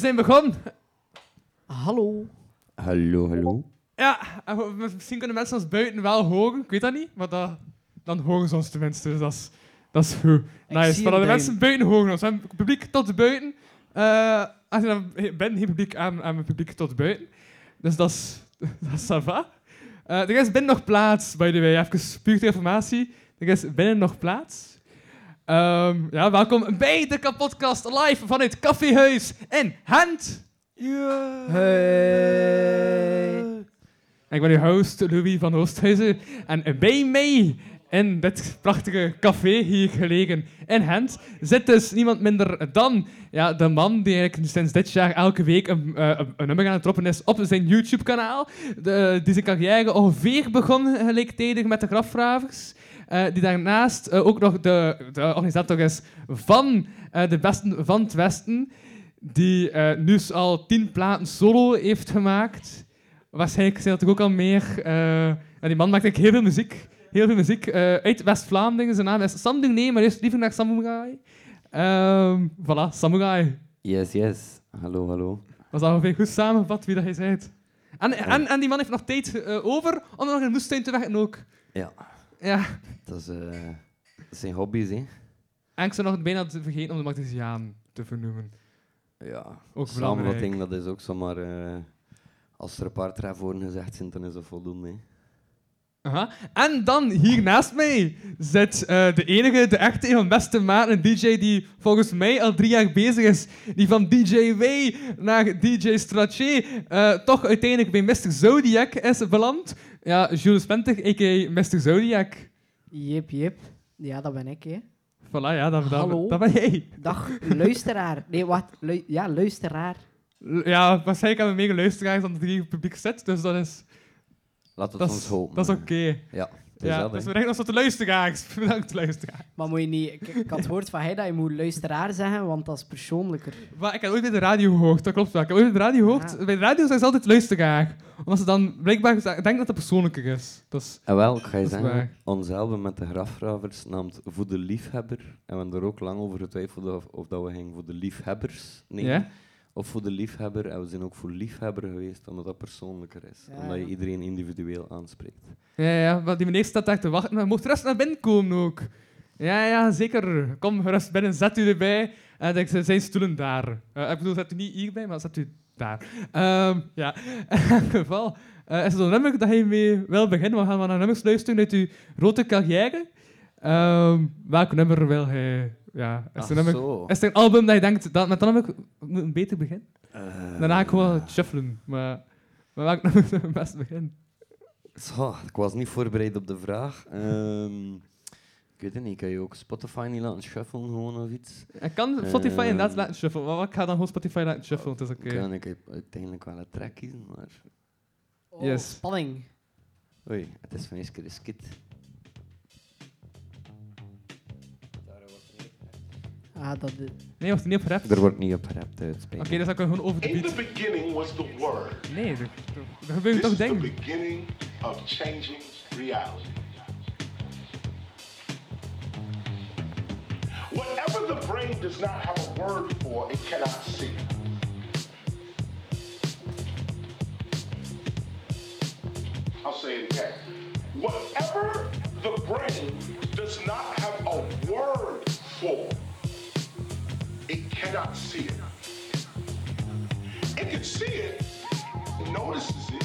Zijn begonnen. Hallo. Hallo, hallo. Ja, misschien kunnen mensen ons buiten wel horen. Ik weet dat niet, maar dat, dan horen ze ons tenminste. Dus dat is, dat is goed. Nice. Maar de mensen buiten horen ons. We hebben publiek tot buiten. Eh als je dan bent, geen publiek aan, aan het publiek tot buiten. Dus dat is, dat is ça va. Eh, er is binnen nog plaats, by the way. Even puur informatie. Er is binnen nog plaats. Ehm, ja, welkom bij de kapotkast live vanuit Caféhuis in Hand. Hey. Ik ben uw host Louis van Oosthuizen en bij mij in dit prachtige café hier gelegen in Gent zit dus niemand minder dan ja, de man die eigenlijk sinds dit jaar elke week een, eh, een, een nummer aan het droppen is op zijn YouTube-kanaal. De- Die zijn carrière ongeveer begon gelijktijdig met de grafvravers. Eh, die daarnaast eh, ook nog de, de organisator is van eh, de Besten van het Westen. Die nu al tien platen solo heeft gemaakt. Waarschijnlijk zijn toch ook al meer. ja, die man maakt eigenlijk heel veel muziek. Heel veel muziek uit West-Vlaanderen. Zijn naam is Sam Nee, maar eerst liever naar Samurai. Ehm voilà, Samurai. Yes, yes. Hallo, hallo. Was dat ongeveer goed samengevat wie dat hij zei? En, en, en die man heeft nog tijd over om nog de moestuin te werken ook. Ja, Ja. dat, is, eh, dat zijn hobby's, hè. En ik zou nog bijna te vergeten om de Martesiaan te vernoemen. Ja. Ook Samenvatting, dat is ook zomaar... eh, als er een paar worden gezegd zijn, dan is dat voldoende, hè. Aha. En dan hier naast mij zit eh, de enige, de echte, een van beste maat, een DJ die volgens mij al drie jaar bezig is. Die van DJ Way naar DJ Strachey eh, toch uiteindelijk bij Mr. Zodiac is beland. Ja, Jules Penter, a.k.a. Mr. Zodiac. Jip, jip. Ja, dat ben ik, hè. Voilà, ja, dat, dat, Hallo. dat ben jij. Dag, luisteraar. Nee, wat? Lu- ja, luisteraar. L- Ja, waarschijnlijk hebben we meer luisteraars dan hier publiek zit, dus dat is, Laat het dat ons hopen. dat is oké. Ja, Ja, dat, dus we denken nog tot de luisteraars. Bedankt, luisteraar. Maar moet je niet... Ik, ik had gehoord van hij dat je moet luisteraar zeggen, want dat is persoonlijker. Maar ik heb ooit bij de radio gehoord, dat klopt wel. Ik heb ooit bij de radio gehoord. Bij de radio zeggen ze altijd luisteraar. Omdat ze dan blijkbaar denken dat het persoonlijker is. Dus, En wel, ik ga je Dat zeggen, waar. ons album met de grafgravers naamt Voor de Liefhebber. En we hebben er ook lang over getwijfeld of, of dat we gingen voor de liefhebbers nemen. Of voor de liefhebber. En we zijn ook voor liefhebber geweest, omdat dat persoonlijker is. Ja, Omdat je iedereen individueel aanspreekt. Ja, ja, maar die meneer staat daar te wachten. Maar mocht rust naar binnen komen ook. Ja, ja, zeker. Kom gerust binnen, zet u erbij. En dan zijn zijn stoelen daar. Eh, ik bedoel, zet u niet hierbij, maar zet u daar. Ehm, ja, in elk geval. eh, is er een nummer dat je mee wil beginnen? We gaan maar naar nummers luisteren uit uw grote carrière. Ehm, welk nummer wil hij... Ja, is, Ach, er een nummer, zo. is er een album dat je denkt, dat, met dat nummer moet een beter beginnen? Eh, Daarna ga ik gewoon shuffelen. Maar, maar welk nummer zou het best beginnen? Zo, ik was niet voorbereid op de vraag. Ehm, ik weet het niet, kan je ook Spotify niet laten shuffelen gewoon of iets? Ik kan Spotify Ehm. inderdaad laten shuffelen. Maar ik ga dan gewoon Spotify laten shuffelen, het is oké. Kan ik uiteindelijk wel een track kiezen, maar... Oh, Yes. spanning. Oei, het is van eerst keer een skit. Ah, dat... Nee, was er niet op rap? Er Oké, wordt niet op gerapt, uit spijt. dus dan kan je gewoon over de In beat. the beginning was the Word. Nee, er gebeuren This toch is the beginning of changing reality. Whatever the brain does not have a word for, it cannot see. I'll say it again. Whatever the brain does not have a word for, cannot see it. It can see it, it notices it,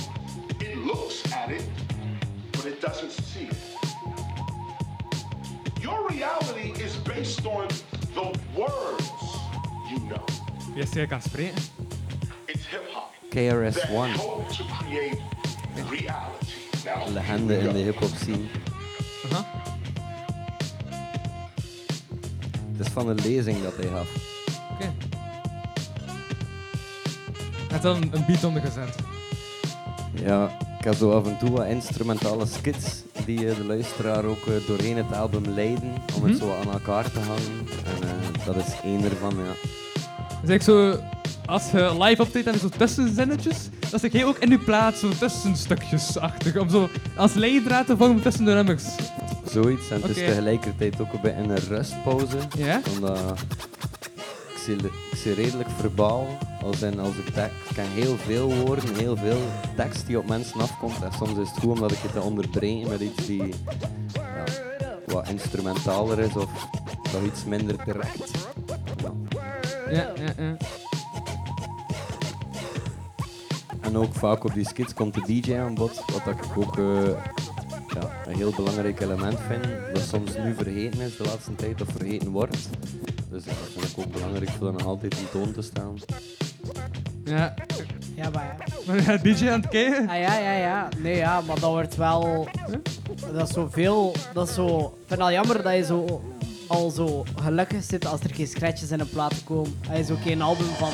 it looks at it, but it doesn't see it. Your reality is based on the words you know. Eerst jij kan spreken. It's hip hop that KRS-One, help to create reality. Now, legende in de hip-hop scene. Aha. Het is van een lezing dat hij gaf. Heb dan een beat onder gezet. Ja, ik heb zo af en toe wat instrumentale skits die eh, de luisteraar ook eh, doorheen het album leiden om het Mhm. zo aan elkaar te hangen. En eh, dat is één ervan, ja. Dus ik zo, als je live optreedt, je zo tussenzinnetjes. Dat zit jij ook in je plaats, zo tussenstukjes achtig. Om zo als leidraad te vormen tussen de nummers. Zoiets. En het is tegelijkertijd ook een beetje een rustpauze. Ja? Omdat ik zie redelijk verbaal. Als, in, als ik ik ken heel veel woorden, heel veel tekst die op mensen afkomt. En soms is het goed omdat ik het te onderbreken met iets die ja, wat instrumentaler is of dat iets minder direct. Ja. Ja, ja, ja. En ook vaak op die skits komt de DJ aan bod, wat ik ook eh, ja, een heel belangrijk element vind. Dat soms nu vergeten is de laatste tijd of vergeten wordt. Dus dat vind ik ook belangrijk voor dan altijd in toon te staan. ja. Ja, maar ja. Maar ja, DJ aan het kijken. Ah, ja, ja, ja. Nee, ja, maar dat wordt wel... Dat is zoveel... Dat is zo... Ik vind het al jammer dat je zo... Al zo gelukkig zit als er geen scratches in een plaat komen. Als je zo geen album van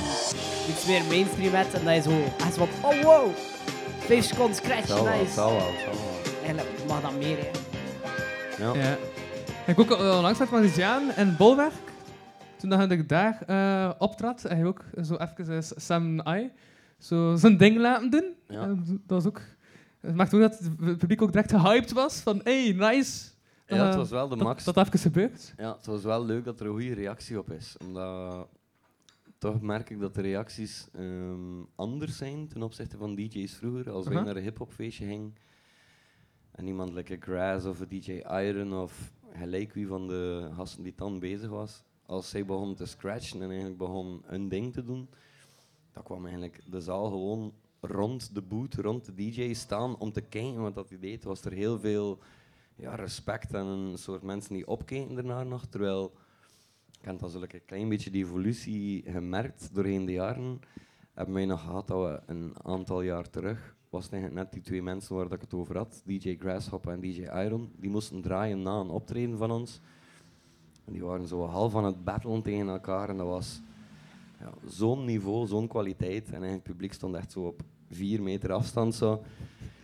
iets meer mainstream hebt en dat je zo... Echt wat... Oh, wow! 5 seconden scratch, Zal nice. zal wel, zal wel. Eigenlijk mag dat meer, hè. Ja. Ja. Ik ook al langs met Marziaan en Bolwerk. Toen dat ik daar eh optrad, en hij ook zo even eh, Sam I zo zijn ding laten doen. Ja. En dat was ook... Het maakte ook dat het publiek ook direct gehyped was. Van, hey, nice. Ja, het Eh, was wel de dat, max. dat even gebeurd. Ja, het was wel leuk dat er een goede reactie op is. Omdat toch merk ik dat de reacties ehm, anders zijn ten opzichte van DJ's vroeger. Als wij naar een hip-hopfeestje gingen en iemand een Grass of een DJ Iron of gelijk wie van de gasten die dan bezig was, als zij begon te scratchen en eigenlijk begon een ding te doen, dan kwam eigenlijk de zaal gewoon rond de boot, rond de DJ staan om te kijken wat dat hij deed. Was er heel veel ja, respect en een soort mensen die opkeken ernaar nog. Terwijl, ik heb dat zo een klein beetje die evolutie gemerkt doorheen de jaren. Hebben wij nog gehad dat we een aantal jaar terug, was eigenlijk net die twee mensen waar dat ik het over had, DJ Grasshopper en DJ Iron, die moesten draaien na een optreden van ons. En die waren zo half aan het battlen tegen elkaar en dat was ja, zo'n niveau, zo'n kwaliteit. En eigenlijk het publiek stond echt zo op vier meter afstand zo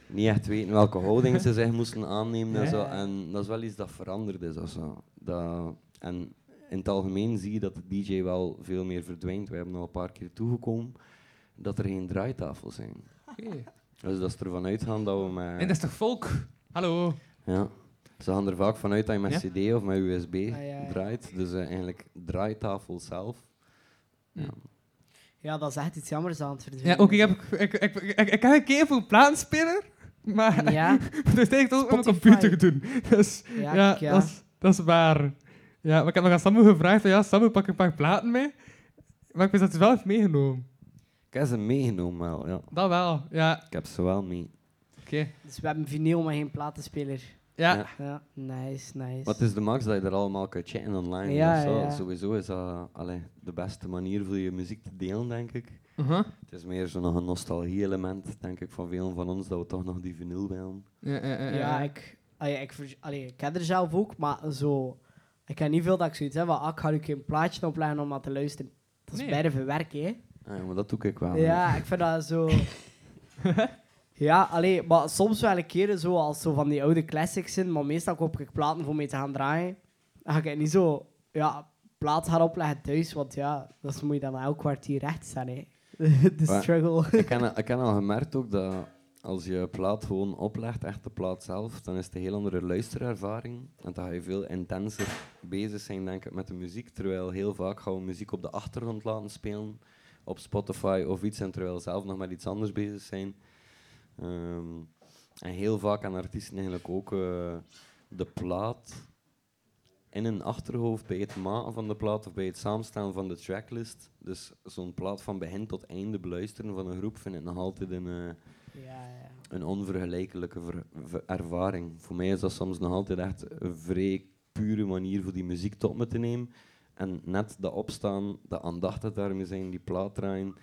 niet echt weten welke houding ze zich moesten aannemen en zo. En dat is wel iets dat veranderd is. of zo. Dat, en in het algemeen zie je dat de DJ wel veel meer verdwijnt. We hebben al een paar keer toegekomen dat er geen draaitafels zijn. Oké. Dus dat ze ervan uitgaan dat we met... En dat is toch volk? Hallo. Ja. Ze gaan er vaak vanuit dat je met Ja? CD of met USB Ah, ja, ja. draait. Dus eh, eigenlijk draaitafel zelf. Ja. Ja, dat is echt iets jammers aan het Ja, verdwijnen. ook ik heb, ik, ik, ik, ik, ik heb een keer voor een plaatspeler, maar Ja, dat heeft ook op mijn Spotify. computer gedaan. Dus ja, ja, kijk, ja. Dat, is, dat is waar. Ja, maar ik heb nog aan Samu gevraagd, van, ja, Samu, pak een paar platen mee. Maar ik wist dat hij wel heeft meegenomen. Ik heb ze meegenomen wel, ja. Dat wel, ja. Ik heb ze wel mee. Oké. Dus we hebben vinyl, maar geen platenspeler. Ja. Ja. Nice, nice. Wat is de max dat je er allemaal kunt chatten online? Ja, of zo. ja. Sowieso is dat allee, de beste manier voor je muziek te delen, denk ik. Uh-huh. Het is meer zo'n nog een nostalgie-element, denk ik, van velen van ons, dat we toch nog die vinyl willen. Ja, ja, ja, Ja, ik, allee, ik, allee, ik ken er zelf ook, maar zo... Ik ken niet veel dat ik zoiets heb ah, ik ga nu een plaatje opleggen om naar te luisteren. Dat is Nee. bijna verwerken, hè. Ah, ja, maar dat doe ik wel. Ja, ik vind dat zo... ja, allee, maar soms wel een keer zo als zo van die oude classics zijn, maar meestal koop ik platen voor mee te gaan draaien. Dan ga ik niet zo, ja, plaat gaan opleggen thuis, want ja, dat moet je dan elk kwartier recht staan, hè. De struggle. ik, heb, ik heb al gemerkt ook dat als je plaat gewoon oplegt, echt de plaat zelf, dan is het een heel andere luisterervaring. En dan ga je veel intenser bezig zijn, denk ik, met de muziek. Terwijl heel vaak gaan we muziek op de achtergrond laten spelen, op Spotify of iets, en terwijl we zelf nog met iets anders bezig zijn. Ehm, en heel vaak aan artiesten eigenlijk ook eh, de plaat in een achterhoofd bij het maken van de plaat of bij het samenstellen van de tracklist. Dus zo'n plaat van begin tot einde beluisteren van een groep vind ik nog altijd een, eh, ja, ja. een onvergelijkelijke ver- ver- ervaring. Voor mij is dat soms nog altijd echt een vrij pure manier voor die muziek tot me te nemen. En net dat opstaan, dat aandachtig daarmee zijn, die plaat draaien,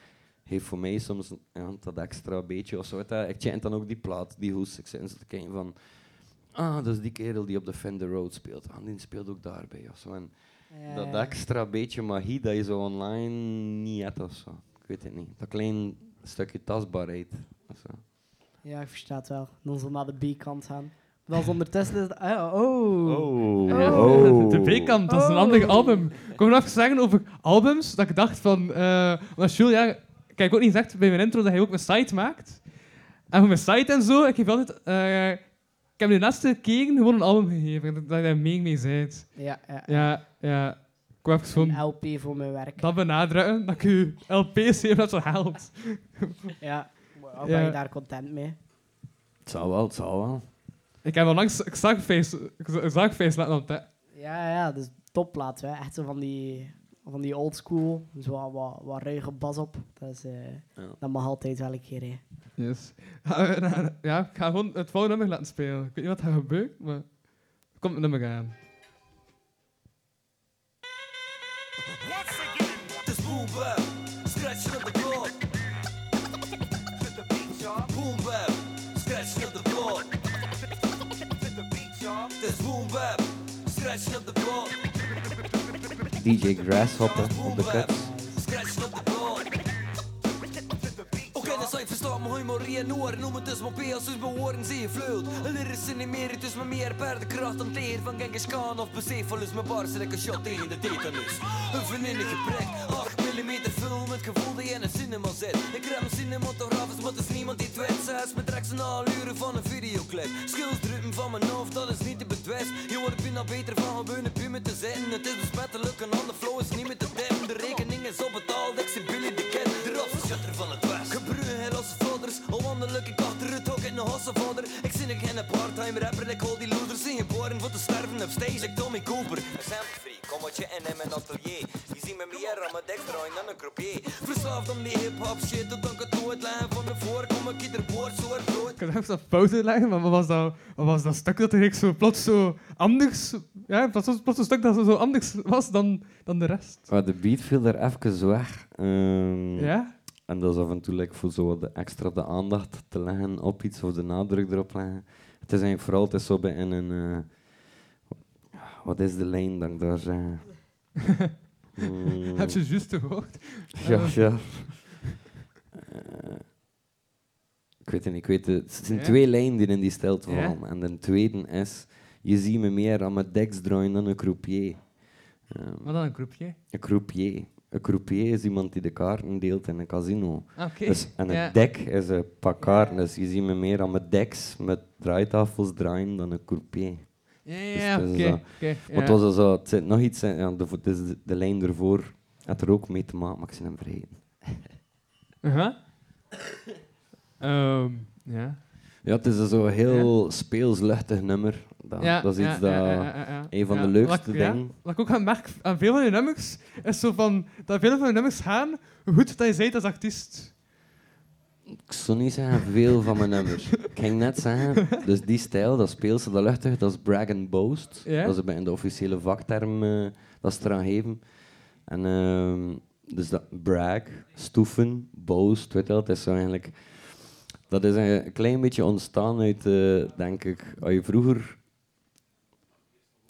heeft voor mij soms ja, dat extra beetje of zo. Ik chant dan ook die plaat, die hoes. Ik zit te kijken van, ah, dat is die kerel die op de Fender Road speelt. Ah, die speelt ook daarbij of zo. En Ja, dat ja. extra beetje magie dat je zo online niet hebt of zo. Ik weet het niet. Dat klein stukje tastbaarheid. of zo. Ja, ik versta het wel. Dan zo naar de B-kant gaan. Ondertussen is het... ah, oh. Oh. Ja, Oh. De B-kant, dat is een Oh. ander album. Ik wil nog even zeggen over albums, dat ik dacht van... eh maar Jules, ja, ik heb ook niet gezegd bij mijn intro dat hij ook een site maakt. En voor mijn site en zo, ik heb altijd... eh, ik heb de laatste keren gewoon een album gegeven, dat, dat je daar mee mee bent. Ja, ja. Ja, ja. Ik wil even gewoon Een LP voor mijn werk. dat benadrukken, dat ik u LP's geef, dat zo helpt. Ja. Waar Ja. ben je daar content mee? Het zal wel, het zal wel. Ik heb onlangs Xagface Xagface laten ontdekken. Ja, ja, dus topplaat. Hè. Echt zo van die, van die old school. Zo wat, wat, wat ruige bas op. Dat, is, eh, Ja. dat mag altijd wel een keer. Hè. Yes. Ja, ik ga gewoon het volgende nummer laten spelen. Ik weet niet wat er gebeurt, maar... Komt een nummer aan. Once again, this boom bap, scratching up the floor. To the beat, y'all. Boom bap, scratching up the floor. To the beat, y'all. This boom bap, scratching up the floor. DJ Grasshopper op de cuts. Scratching up the floor. Oké, dan zal je verstaan mijn humor en oor Noem het dus maar P als mijn woorden zie je vleut Lyrisch in emeritus meer paardenkracht dan teer Van Genghis Khan of is mijn bars een shot tegen de tetanus Een gebrek 8 mm film met gevoel dat je in een cinema zit. Ik rem cinematograaf is maar het is niemand die het weet Zes met rechts een half uren van een videoclip. Skills drukken van mijn hoofd, dat is niet te bedwest Je wordt bijna beter van gewoon op me te zitten Het is besmettelijk, een ander flow is niet meer te demmen De rekening is op betaald, ik zie Billy de Kid De shutter van het west. Gebruin als vaders, al wandelijk ik achter het hok in de hassenvader. Ik zie nog geen part-time rapper, ik hol die losers Zijn geboren voor te sterven. Op stage, ik Tommy Cooper. Sample free, kom wat je in in mijn atelier Je ziet me meer aan mijn dek draaien dan een croupier Verslaafd om die hip-hop shit, tot ik het nooit leggen van de voor Kom ik ieder woord zo hard brood Ik kan even op pauze leggen, maar wat was dat, wat was dat stuk dat er zo plots zo anders... Ja, plots, plots een stuk dat zo anders was dan, dan de rest. Maar de beat viel er even weg. Ehm, Ja? En dat is af en toe like, voor zo wat de extra de aandacht te leggen op iets of de nadruk erop leggen. Het is eigenlijk vooral het is zo bij in een. eh, wat is de lijn dat ik daar zeg? Hmm, Heb je juist gehoord? Ja, ja. Eh, ik weet het niet. Ik weet het. Het zijn Ja? twee lijnen die in die stilte Ja? vallen. En de tweede is: Je ziet me meer aan mijn deks draaien dan een croupier. Ehm, Wat dan, een groepje? een croupier. Een croupier is iemand die de kaarten deelt in een casino. Ah, Oké. Dus, en een Ja. dek is een pak kaarten. Dus je ziet me meer aan mijn deks met draaitafels draaien dan een croupier. Ja, Dus ja, is oké. Maar het ja. was al zo, het zit nog iets, ja, de, de, de lijn ervoor had er ook mee te maken, maar ik ben hem vergeten. Aha. Ehm, ja. Ja, het is een zo heel speels, luchtig nummer. Dat, ja. dat is ja, iets dat... ja, ja, ja, ja. een van Ja, de leukste ja, dingen. Wat ik ook aan merk aan veel van je nummers, is zo van, dat veel van je nummers gaan, hoe goed dat je bent als artiest. Ik zou niet zeggen veel van mijn nummers. ik ging net zeggen, dus die stijl, dat speelse, dat luchtig, dat is brag and boast. Dat is bij de officiële vakterm eh, dat ze eraan geven. En ehm, dus dat brag, stoeven, boast, weet je wel, het is eigenlijk... Dat is een klein beetje ontstaan uit, eh, denk ik, als je vroeger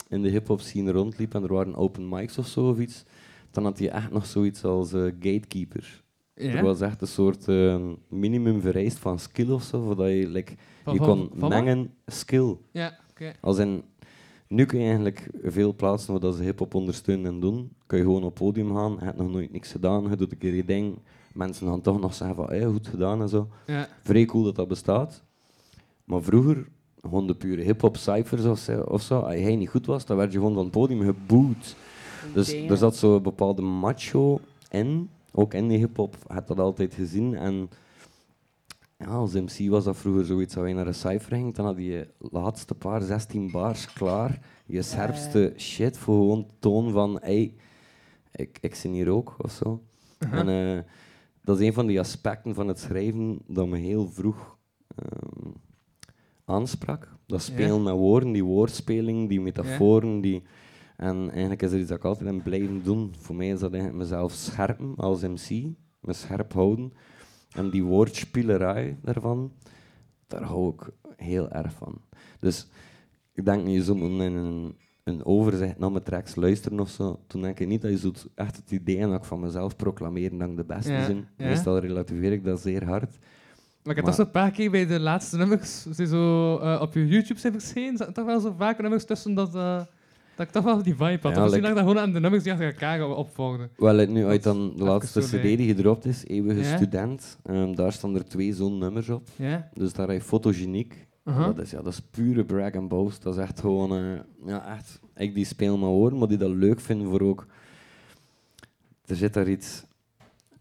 in de hip-hop scene rondliep en er waren open mics of zo of iets, dan had je echt nog zoiets als eh, gatekeeper. Ja. Er was echt een soort eh, minimum vereist van skill of zo, voordat je like, Van- je kon van mengen skill. Ja, oké. Als in, nu kun je eigenlijk veel plaatsen waar dat ze hip-hop ondersteunen en doen. Kun je gewoon op het podium gaan, je hebt nog nooit niks gedaan, je doet een keer je ding. Mensen gaan toch nog zeggen van, hey, goed gedaan en zo. Ja. Vrij cool dat dat bestaat. Maar vroeger, gewoon de pure hip-hop cijfers of zo, of zo, als jij niet goed was, dan werd je gewoon van het podium geboet. Dus Damn. er zat zo'n bepaalde macho in, ook in die hip-hop, had dat altijd gezien. En ja, als MC was dat vroeger zoiets, als je naar een cijfer ging, dan had je laatste paar 16 bars klaar. Je scherpste shit voor gewoon toon van, hey, ik, ik zit hier ook, of zo. En eh, dat is een van die aspecten van het schrijven dat me heel vroeg ehm, aansprak. Dat spelen met woorden, die woordspeling, die metaforen. Die, en eigenlijk is er iets dat ik altijd ben blijven doen. Voor mij is dat eigenlijk mezelf scherpen als MC, me scherp houden. En die woordspielerij daarvan, daar hou ik heel erg van. Dus ik denk niet zo moeten in een een overzicht naar mijn tracks luisteren of zo, toen denk ik niet dat je zo echt het idee ik van mezelf proclameren dat ik de beste Ja, ben. ja. Meestal relativeer ik dat zeer hard. Maar ik heb toch zo'n paar keer bij de laatste nummers, zo eh, op je YouTube zijn verschenen, zaten toch wel zo vaak nummers tussen dat, eh, dat ik toch wel die vibe had. Ja, Misschien like- dat ik dat gewoon aan de nummers die achter elkaar opvolgden. Wel, het nu uit dan is de laatste cd die gedropt is, Eeuwige. Student, ehm, daar staan er twee zo'n nummers op. Dus daar heb je fotogeniek. Aha. Dat, is, ja, dat is pure brag and boast. Dat is echt gewoon... eh, ja, echt... Ik die speel maar hoor, maar die dat leuk vinden voor ook... Er zit daar iets...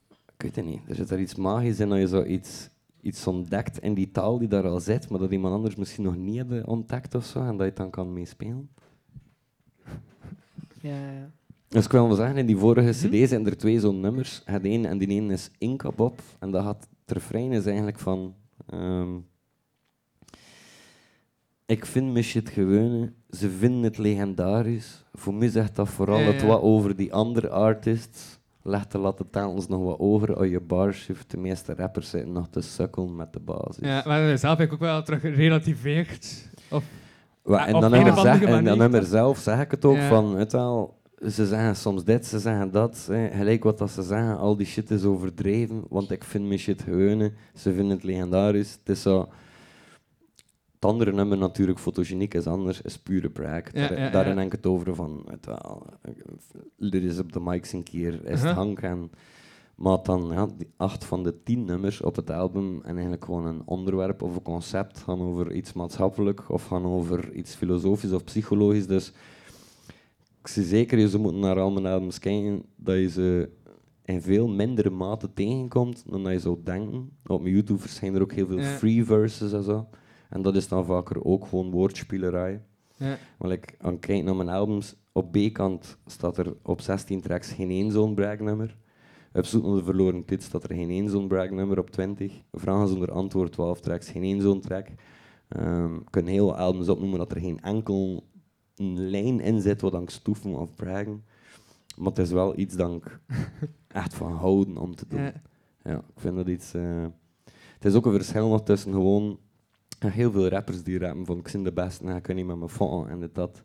Ik weet het niet. Er zit daar iets magisch in dat je zo iets, iets ontdekt in die taal die daar al zit, maar dat iemand anders misschien nog niet heeft ontdekt of zo, en dat je het dan kan meespelen. Ja, ja. Dus ik wil wel zeggen, in die vorige Mhm. cd zijn er twee zo'n nummers. Het een, en die ene is Inca Bob. En dat had, het refrein is eigenlijk van... ehm, ik vind me shit gewone, ze vinden het legendarisch. Voor mij zegt dat vooral Ja, het wat over die andere artists. Leg de latte telkens nog wat over aan je barshift. De meeste rappers zitten nog te sukkelen met de basis. Ja, maar zelf heb ik ook wel terug gerelativeerd. Of, Ja, en dan andere zeg, en dan zelf zeg ik het ook Ja. van, ze zeggen soms dit, ze zeggen dat, hè, gelijk wat dat ze zeggen, al die shit is overdreven, want ik vind mijn shit gewone, ze vinden het legendarisch. Het is zo... Het andere nummer natuurlijk, fotogeniek is anders, is pure brag. Ja, Daar, ja, daarin denk ik het over van, er is op de mics een keer, is het Uh-huh. Hank en... Maar dan, ja, die acht van de tien nummers op het album en eigenlijk gewoon een onderwerp of een concept gaan over iets maatschappelijk of gaan over iets filosofisch of psychologisch. Dus ik zie zeker, je moeten naar al mijn albums kijken, dat je ze in veel mindere mate tegenkomt dan dat je zou denken. Op mijn YouTube verschijnen er ook heel veel Ja. free verses en zo. En dat is dan vaker ook gewoon woordspielerij. ja. Maar ik aan kijk naar mijn albums, op B-kant staat er op 16 tracks geen één zo'n brag-nummer. Op Zoek naar de Verloren Tijd staat er geen één zo'n brag-nummer op 20. Vragen zonder antwoord, 12 tracks, geen één zo'n track. Ehm ik kan heel albums opnoemen dat er geen enkel lijn in zit wat ik stoeven of braggen. Maar het is wel iets dat ik echt van houden om te doen. Ja. Ja, ik vind dat iets... eh, Het is ook een verschil nog tussen gewoon... heel veel rappers die rappen van ik ben de beste en ik kan niet met mijn foto en dit, dat.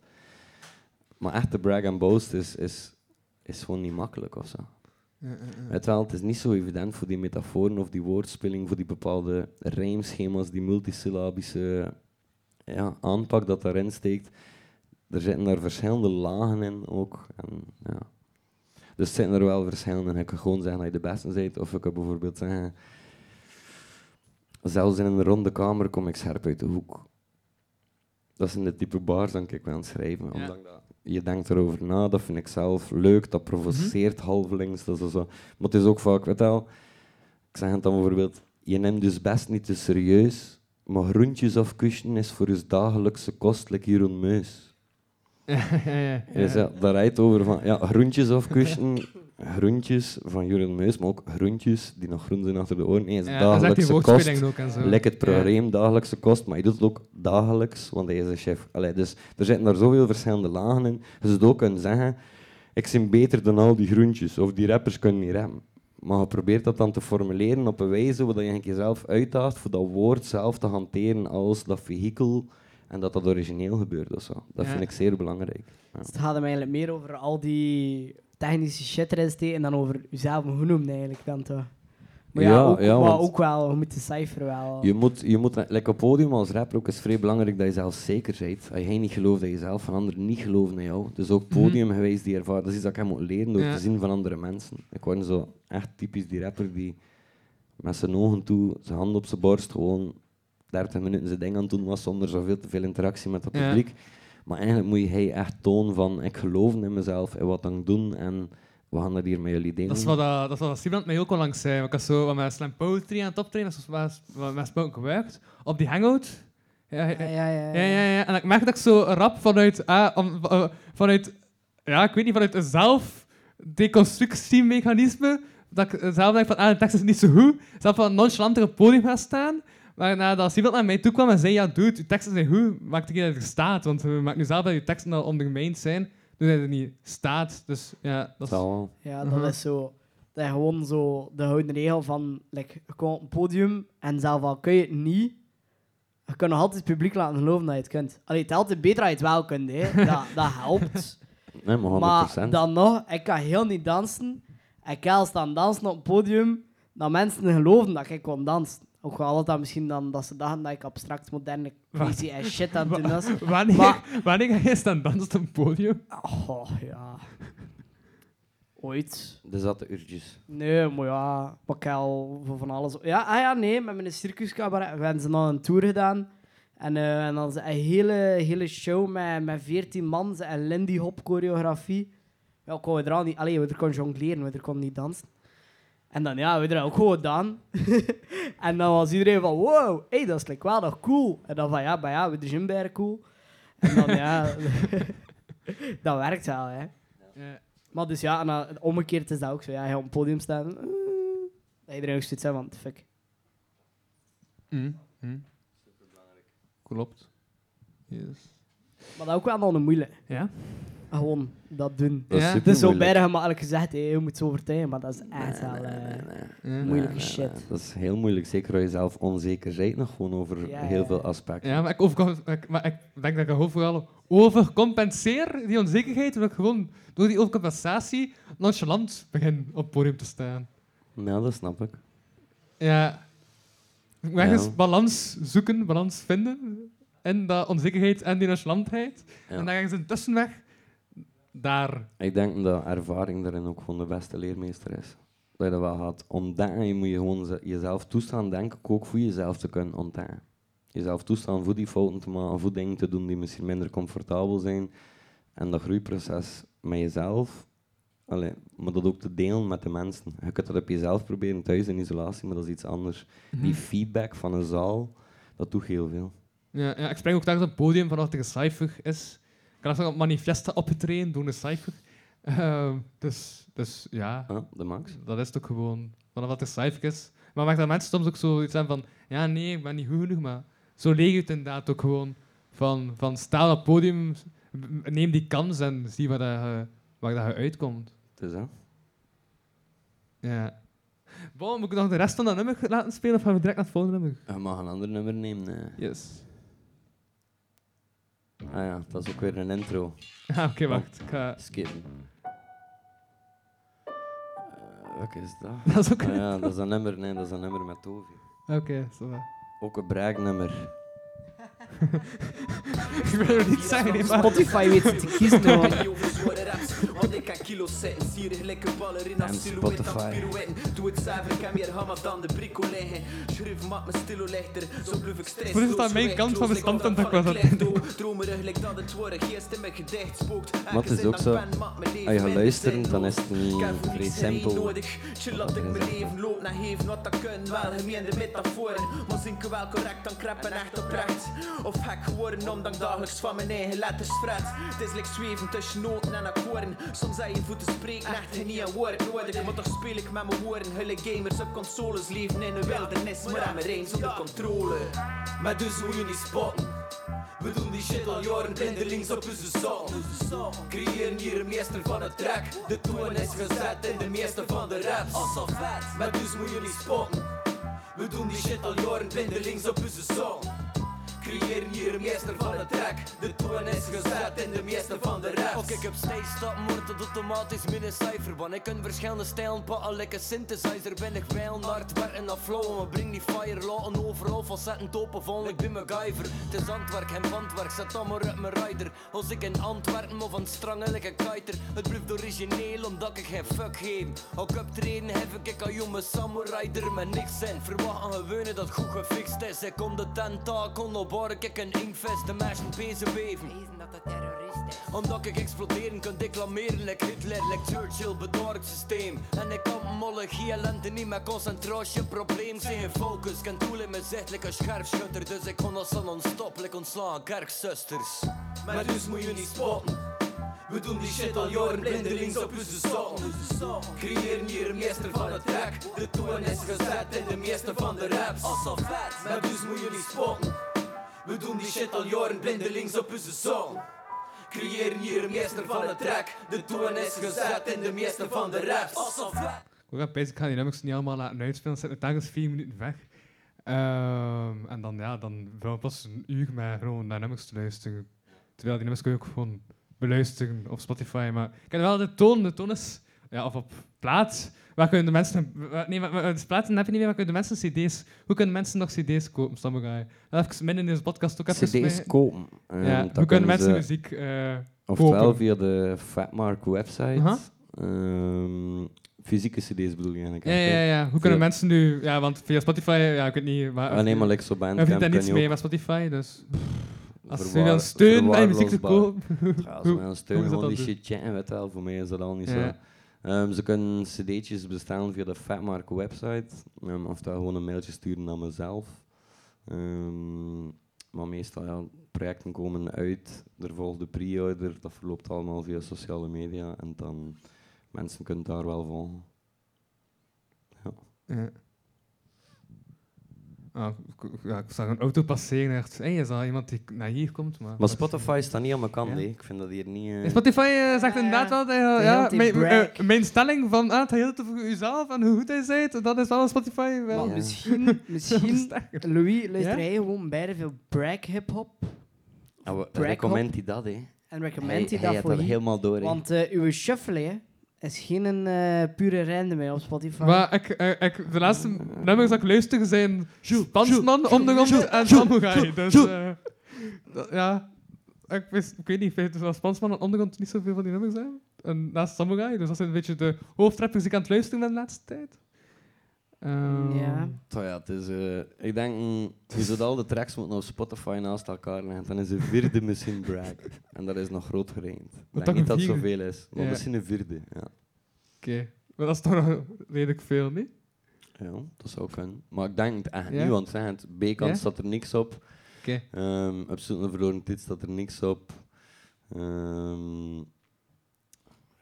Maar echt de brag and boast is, is, is gewoon niet makkelijk of zo. Ja, ja, ja. Weet wel, het is niet zo evident voor die metaforen of die woordspeling, voor die bepaalde rijmschema's, die multisyllabische ja, aanpak dat daarin steekt. Er zitten daar verschillende lagen in ook. En, ja. Dus zitten er wel verschillende. Ik kan gewoon zeggen dat je de beste bent, of ik kan bijvoorbeeld zeggen... Zelfs in een ronde kamer kom ik scherp uit de hoek. Dat zijn de type bars dat ik aan het schrijven. Ja. Omdat dat- je denkt erover na, dat vind ik zelf leuk, dat provoceert Mhm. halvelings. Dat is zo. Maar het is ook vaak, weet wel, ik zeg het dan bijvoorbeeld, je neemt dus best niet te serieus, maar groentjes afkussen is voor je dagelijkse kostelijk hier een meus. Ja, ja, ja, ja. Dus ja, daar rijdt over van, ja, groentjes afkussen, groentjes van Juren Meus, maar ook groentjes die nog groen zijn achter de oren. Nee, is Ja, dagelijkse kost. ook en zo. Lek het probleem, dagelijkse kost, maar je doet het ook dagelijks, want hij is een chef. Allee, dus er zitten daar zoveel verschillende lagen in. Je zou ook kunnen zeggen, ik ben beter dan al die groentjes, of die rappers kunnen niet rappen. Maar je probeert dat dan te formuleren op een wijze waar je eigenlijk jezelf uitdaagt voor dat woord zelf te hanteren als dat vehikel en dat dat origineel gebeurt of zo. Dat Ja. vind ik zeer belangrijk. Ja. Dus het gaat hem eigenlijk meer over al die technische shit erin steken en dan over jezelf hoe noemen eigenlijk dan toch. Maar ja, Ja, ook, ja, maar want- ook wel, je moet de cijfer wel. Je moet, je moet like op podium als rapper ook is vrij belangrijk dat je zelf zeker bent. Als jij niet gelooft dat je zelf van anderen niet geloven in jou. Dus ook podium geweest die ervaring. Dat is iets dat ik moeten leren door Ja. te zien van andere mensen. Ik word zo echt typisch die rapper die met zijn ogen toe, zijn hand op zijn borst, gewoon 30 minuten zijn ding aan het doen was zonder zoveel te veel interactie met het Ja. publiek. Maar eigenlijk moet je echt tonen van ik geloof in mezelf en wat ik doe en we gaan dat hier met jullie delen. Dat is wat, dat, dat is wat Steven mij ook al langs zei. Ik was zo wat met slam poetry aan het optreden, dat is wat wat met spoken word, op die hangout. Ja, ja, Ja, ja, ja. ja. En ik merk dat ik zo rap vanuit, ah, om- eh, vanuit, ja, ik weet niet, vanuit een zelfdeconstructiemechanisme, dat ik zelf denk van, ah, de tekst is niet zo goed, zelf van nonchalant op het podium gaan staan. Maar nadat Steven naar mij toe kwam en zei, ja, dude, je teksten zijn goed, maak het dat je er staat. Want we maken nu zelf dat je teksten al ondermijnd zijn, dus dat je er niet staat. Dus ja, dat is... Zal. Ja, dat Mhm. is zo. Dat je gewoon zo de houden regel van like, je komt op een podium en zelf al kun je het niet. je kunt nog altijd het publiek laten geloven dat je het kunt. Allee, het is altijd beter dat je het wel kunt, hè. Dat, dat helpt. Nee, maar 100%. Maar dan nog, ik kan heel niet dansen. Ik kan staan dansen op het podium, dat mensen geloven dat ik kon dansen. Ook al dat misschien dan dat ze dachten dat ik abstract moderne crazy ass shit aan het doen was. Wanneer, Maar- wanneer ga je staan dansen op een podium? Oh, ja. Ooit. De zatte uurtjes. Nee, maar ja, voor van alles. Ja, ah ja, nee, met mijn circuscabaret. We hebben ze nog een tour gedaan. En, eh, en dan een hele, hele show met, met 14 man ze- en Lindy Hop choreografie. Ja, ik er al niet. Allee, we kon jongleren, we kon niet dansen. En dan ja, we hebben dat ook gewoon gedaan. en dan was iedereen van, wow, hey, dat is like wel nog cool. En dan van, ja, maar ja, we de gym cool. En dan ja, dat werkt wel, hè. Ja. Maar dus ja, en dan, omgekeerd is dat ook zo. Ja, je op het podium staan. eh, dat iedereen ook zoiets heeft van, fuck. Mm, mm. Klopt. Yes. Maar dat is ook wel nog een moeilijk. Ja? Gewoon dat doen. Dat is Ja. super Het is zo bijna gemakkelijk gezegd, je moet zo overtuigen, maar dat is echt wel... eh, Ja. Moeilijke Nee, nee, shit. nee. Dat is heel moeilijk, zeker als je zelf onzeker bent nog gewoon over Ja, heel ja. veel aspecten. Ja, maar ik, overkom, ik, maar ik denk dat ik gewoon vooral overcompenseer die onzekerheid, dat ik gewoon door die overcompensatie nonchalant begin op het podium te staan. Ja, dat snap ik. Ja. Ik moet Ja. ergens balans zoeken, balans vinden in dat onzekerheid en die nonchalantheid. Ja. En dan ergens een tussenweg daar. Ik denk dat ervaring daarin ook gewoon de beste leermeester is. Dat je dat wel gaat ontdekken. Je moet je gewoon ze- jezelf toestaan, denk ik, ook voor jezelf te kunnen ontdekken. Jezelf toestaan voor die fouten te maken, voor dingen te doen die misschien minder comfortabel zijn. En dat groeiproces met jezelf, allee, maar dat ook te delen met de mensen. Je kunt dat op jezelf proberen thuis in isolatie, maar dat is iets anders. Die feedback van een zaal, dat doet heel veel. Ja, ja, ik spring ook telkens op het podium vanaf een cijfer is. Kan ook op manifesten opgetreden door een cijfer. Ehm, dus, dus ja, de max. dat is het ook gewoon. Vanaf dat er cijfer is. Maar mag dat mensen soms ook zoiets hebben van... Ja, nee, ik ben niet goed genoeg, maar... Zo leeg het inderdaad ook gewoon. Van, van sta op het podium, neem die kans en zie waar, dat je, waar dat je uitkomt. Dus, hè. Ja. Bon, moet ik nog de rest van dat nummer laten spelen of gaan we direct naar het volgende nummer? Je mag een ander nummer nemen. Yes. Ah ja, dat is ook weer een intro. Ah, Oké, wacht. Ik ga... Skippen. Eh, Welke is dat? Dat is ook... Ah ja, dat is een nummer, nee, dat is een nummer met Tovi. Oké, zo. Ook een braagnummer. Ik wil het niet nee, maar... Spotify weet het te kiezen, silhouet aan Spotify. de. Voor is aan mijn kant van mijn standpunt dat ik was aan dat in. Maar het is ook zo, als je gaat luisteren, dan is het niet vrij simpel. Loop naar heven. Wat dat kunnen. Wel gemeende metaforen, maar zinken wel correct, dan kreppen echt oprecht. Of gek geworden omdat ik dagelijks van mijn eigen letters fret. Het is like zweven tussen noten en akkoorden. Soms zijn je voeten spreken echt geen niet een woord nodig. Maar toch speel ik met mijn woorden. Hulle gamers op consoles leven in een wildernis, maar aan mijn rein zonder controle. Maar dus moet je niet spotten. We doen die shit al jaren blindelings op onze song. Creëren hier een meester van het track. De toon is gezet in de meeste van de raps. Als vet, maar dus moet je niet spotten. We doen die shit al jaren blindelings op onze song. Creëren hier een meester van het track. De toon is gezet in de meeste van de raps. Ook ik heb steeds stappen, wordt het automatisch een cijfer. Want ik kan verschillende stijlen pakken, lekker synthesizer. Ben ik wel naar het werken naar flow. Maar breng die fire, laten overal facetten topen vol. Ik ben MacGyver. Het is handwerk, geen bandwerk, zet dan maar uit mijn rider. Als ik in Antwerpen of aan het strangelijke kiter. Het blijft origineel, omdat ik geen fuck geef. Ook optreden heb ik al jonge samurai er met niks in. Verwacht aan gewone dat goed gefixt is. Ik kom de tentakel op waar ik een inkvest. De meisje bezig weven. Omdat ik exploderen kan declameren like Hitler, like Churchill, bedaard systeem. En ik kan mollegie lente niet met concentratie, probleem zijn focus. Kan doel in mijn zicht like een scherpschutter, dus ik kon als een onstoppelijk ontslaan, kerkzusters. Maar dus moet je niet spotten. We doen die shit al jaren blindelings op onze song. Creëren hier een meester van het track. De toon is gezet in de meeste van de raps. Als vet, maar dus moet je niet spotten. We doen die shit al jaren blindelings op onze song. Creëren hier een meester van het track. De toon is gezet in de meeste van de raps. Als vet. Ik bezig, ik ga die nummers niet allemaal laten uitspelen, zitten we telkens vier minuten weg. Ehm, en dan, ja, dan pas een uur met gewoon naar nummers te luisteren. Terwijl die nummers kun je ook gewoon beluisteren op Spotify. Maar ik heb wel de toon. De toon is... Ja, of op plaat. Waar kunnen de mensen... Nee, maar, platen heb je niet meer. Waar kunnen de mensen cd's... Hoe kunnen mensen nog cd's kopen, Samurai? Dat heb ik midden in deze podcast ook even... CD's kopen. Ehm, Ja, hoe kunnen mensen muziek... eh, Oftewel kopen? via de Fatmark website. Aha. Ehm, fysieke CD's bedoel je eigenlijk? ja, ja, ja. Hoe Via- kunnen mensen nu... Ja, want via Spotify... Ja, ik weet niet... Maar, Ah, nee, maar like zo Bandcamp vindt daar niets mee met Spotify, dus... Als je dan steun bij muziek te kopen... Ja, als we gaan steunen, gewoon die dan shit chatten, weet wel. Voor mij is dat al niet zo. Ehm, ze kunnen cd'tjes bestellen via de Fatmark website. ehm, of daar gewoon een mailtje sturen naar mezelf. Ehm, maar meestal, ja, projecten komen uit. Er volgt de pre-order. Dat verloopt allemaal via sociale media. En dan, mensen kunnen daar wel volgen. Ah, ik, ja, ik zag een auto passeren en dacht, hey, is dat iemand die naar hier komt? Maar, Maar Spotify staat niet aan mijn kant, Ja. hè. Ik vind dat hier niet... eh, Spotify eh, zegt inderdaad wel, de ja, mijn, eh, mijn stelling van ah, het heel te voor jezelf en hoe goed hij bent, dat is wel Spotify wel. Maar misschien, misschien. Louis, luister Ja? jij gewoon beide veel brag hip-hop ah, Brag recommend hij dat, hè. en Hij, recommend je hij dat voor dat helemaal door. Want eh, uw shuffle hè, is geen eh, pure random hè, op Spotify. Maar ik, eh, ik, de laatste nummers dat ik luister zijn Spansman, Ondergrond en Samurai. Dus eh, dat- ja, ik, wist, ik weet niet, ik weet dat Spansman en Ondergrond niet zoveel van die nummers zijn. En naast Samurai, dus dat zijn een beetje de hoofdrappers die ik aan het luisteren ben de laatste tijd. Ehm, Ja. Zo ja, het is, eh, ik denk, mm, je zou al de tracks moeten op Spotify naast elkaar leggen. Dan is een vierde misschien brag. En dat is nog groot gerekend. Ik denk niet dat het zoveel is, maar Ja. misschien een vierde. Ja. Oké, maar dat is toch nog redelijk veel, niet? ja, dat zou kunnen. Maar ik denk het echt Ja? niet, want zeg het, B-kant Ja? staat er niks op. Oké. Ehm op zoek naar verloren tijd staat er niks op. Ehm,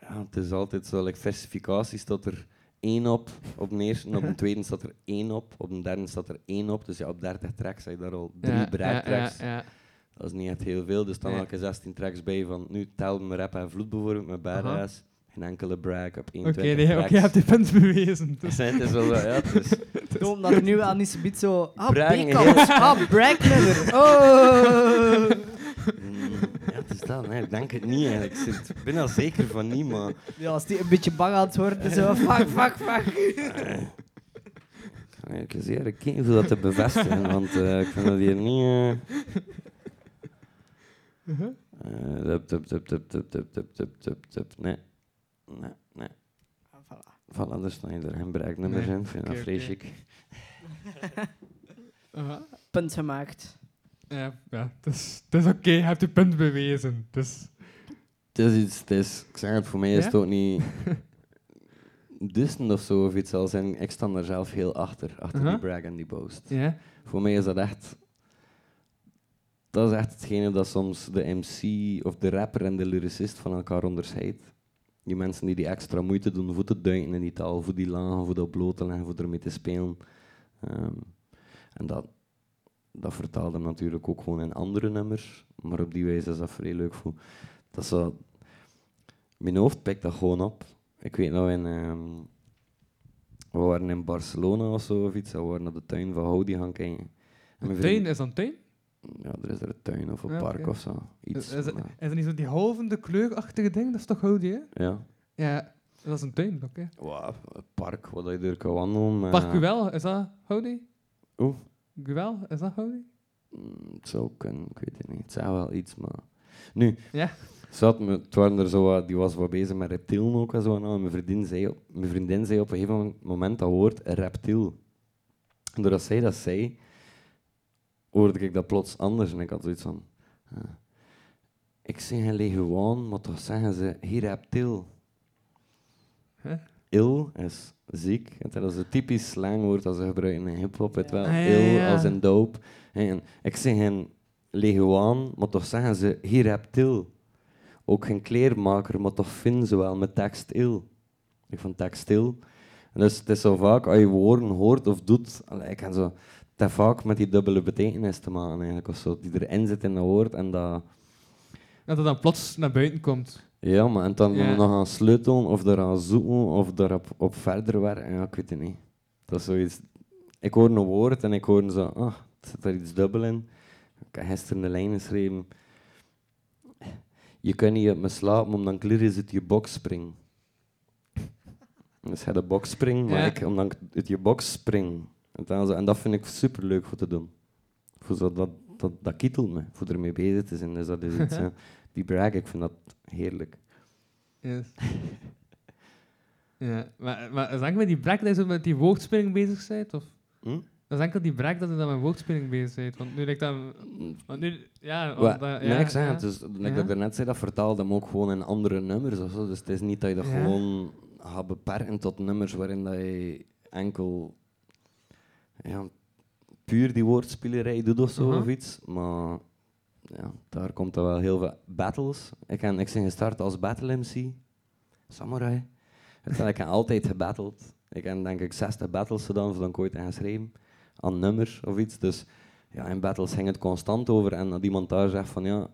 ja, het is altijd zo, like versificatie staat er één op, op de eerste, op de tweede staat er één op, op de derde staat er één op. Dus ja, op 30 tracks heb je daar al drie Ja, ja, tracks. ja, ja. Dat is niet echt heel veel, dus dan Nee. elke 16 tracks bij van nu tel me rap en vloed bijvoorbeeld met badass. Geen enkele brag op 21 Oké, nee, tracks. oké, je hebt die punt bewezen. Dus. het is wel zo, ja, Gewoon dat er nu aan die subiet zo... Ah, B-kant. Ah, nummer. Oh. mm, dat, nee, ik denk het niet eigenlijk. Ik zit- ik ben er zeker van niet, maar Ja, als die een beetje bang aan het worden, zo... Fuck, fuck, fuck. Ik ga eigenlijk eens eerlijk kijken hoe dat te bevestigen, want eh, ik vind dat hier niet... eh eh, tup, tup, tup, tup, tup, tup, tup, tup, tup, tup. Nee. Nee, nee. Voilà, daar staan er geen bereiknummers Nee. in. Ik vind dat oké. vreselijk. Aha. Punt gemaakt. Ja, ja het is, het is oké, je hebt je punt bewezen. Dus, Het is iets, het is, ik zeg het, voor mij is Ja? het ook niet... Dissen of zo of iets al zijn. Ik sta daar zelf heel achter, achter die brag en die boast. ja. Voor mij is dat echt. Dat is echt hetgene dat soms de MC of de rapper en de lyricist van elkaar onderscheidt. Die mensen die die extra moeite doen voor te duiken in die taal, voor die lagen, voor dat bloot te leggen, voor ermee te spelen. Ehm, en dat, dat vertaalt hem natuurlijk ook gewoon in andere nummers, maar op die wijze is dat vrij leuk voor. Dat is zo, mijn hoofd pikt dat gewoon op. Ik weet nog in. ehm, we waren in Barcelona of zo of iets. We waren naar de tuin van Houdi gaan kijken. En Een tuin, is dat een tuin? Ja, er is er een tuin of een Ja, park of zo. Iets. Is, is, maar- is niet zo die halvende kleurachtige ding? Dat is toch Houdi, hè? ja. Ja, dat is een tuin, oké. Wow, een park waar je door kan wandelen. Park Guel, is dat Houdi? Oeh, Guel, is dat Houdi? mm, het zou kunnen, ik weet het niet. Het zou wel iets, maar... Nu, Ja. Zat me, het waren er zo wat, die was wat bezig met reptielen ook en zo. En mijn, vriendin zei op, mijn vriendin zei op een gegeven moment dat woord reptiel. En doordat zij dat zei, hoorde ik dat plots anders. En ik had zoiets van... ah, ik zeg geen leguaan, maar toch zeggen ze hier reptiel. Huh? Il is ziek. Dat is een typisch slangwoord dat ze gebruiken in hip-hop. Het wel Ah, ja, il ja. als in dope. En ik zeg geen leguaan, maar toch zeggen ze hier reptiel. Ook geen kleermaker, maar toch vinden ze wel met textiel. Ik vond textiel. En dus het is zo vaak, als je woorden hoort of doet, ik kan zo, heeft vaak met die dubbele betekenis te maken eigenlijk, of zo, die erin zit in dat woord en dat... Dat het dan plots naar buiten komt. Ja, maar en dan Ja. nog gaan sleutelen of eraan zoeken of daarop op verder werken, ja, ik weet het niet. Dat is zoiets... ik hoor een woord en ik hoor zo, ah, het zit daar iets dubbel in. Ik heb gisteren een lijn geschreven. Je kunt niet uit me slapen, omdat ik lyrisch uit je box spring. Dus hij de box spring, maar Ja. ik omdat ik uit je box spring. En, dan zo- en dat vind ik super leuk voor te doen. Voor zo, dat, dat, dat kietelt me, voor ermee bezig te zijn. Dus dat is iets, ja. die brag, ik vind dat heerlijk. Yes. ja, maar, maar is enkel met die brek dat je met die woordspeling bezig bent? Of? Hm? Dat is enkel die brek dat je dan met woordspeling bezig bent. Want nu denk ik dan... Want nu, ja, dat- nee, ja, ik zeg ja. het. Dus, Ja. dat daarnet zei, dat vertaalde hem ook gewoon in andere nummers. Of zo. Dus het is niet dat je dat Ja. gewoon gaat beperken tot nummers waarin dat je enkel ja, puur die woordspelerij doet of zo of iets. Maar ja, daar komt er wel heel veel battles. Ik, ben, ik ben gestart als battle MC, samurai. Ik heb altijd gebatteld. Ik heb denk ik 60 battles gedaan voordat ik ooit heb geschreven aan nummers of iets. Dus ja, in battles ging het constant over. En dat iemand daar zegt van ja,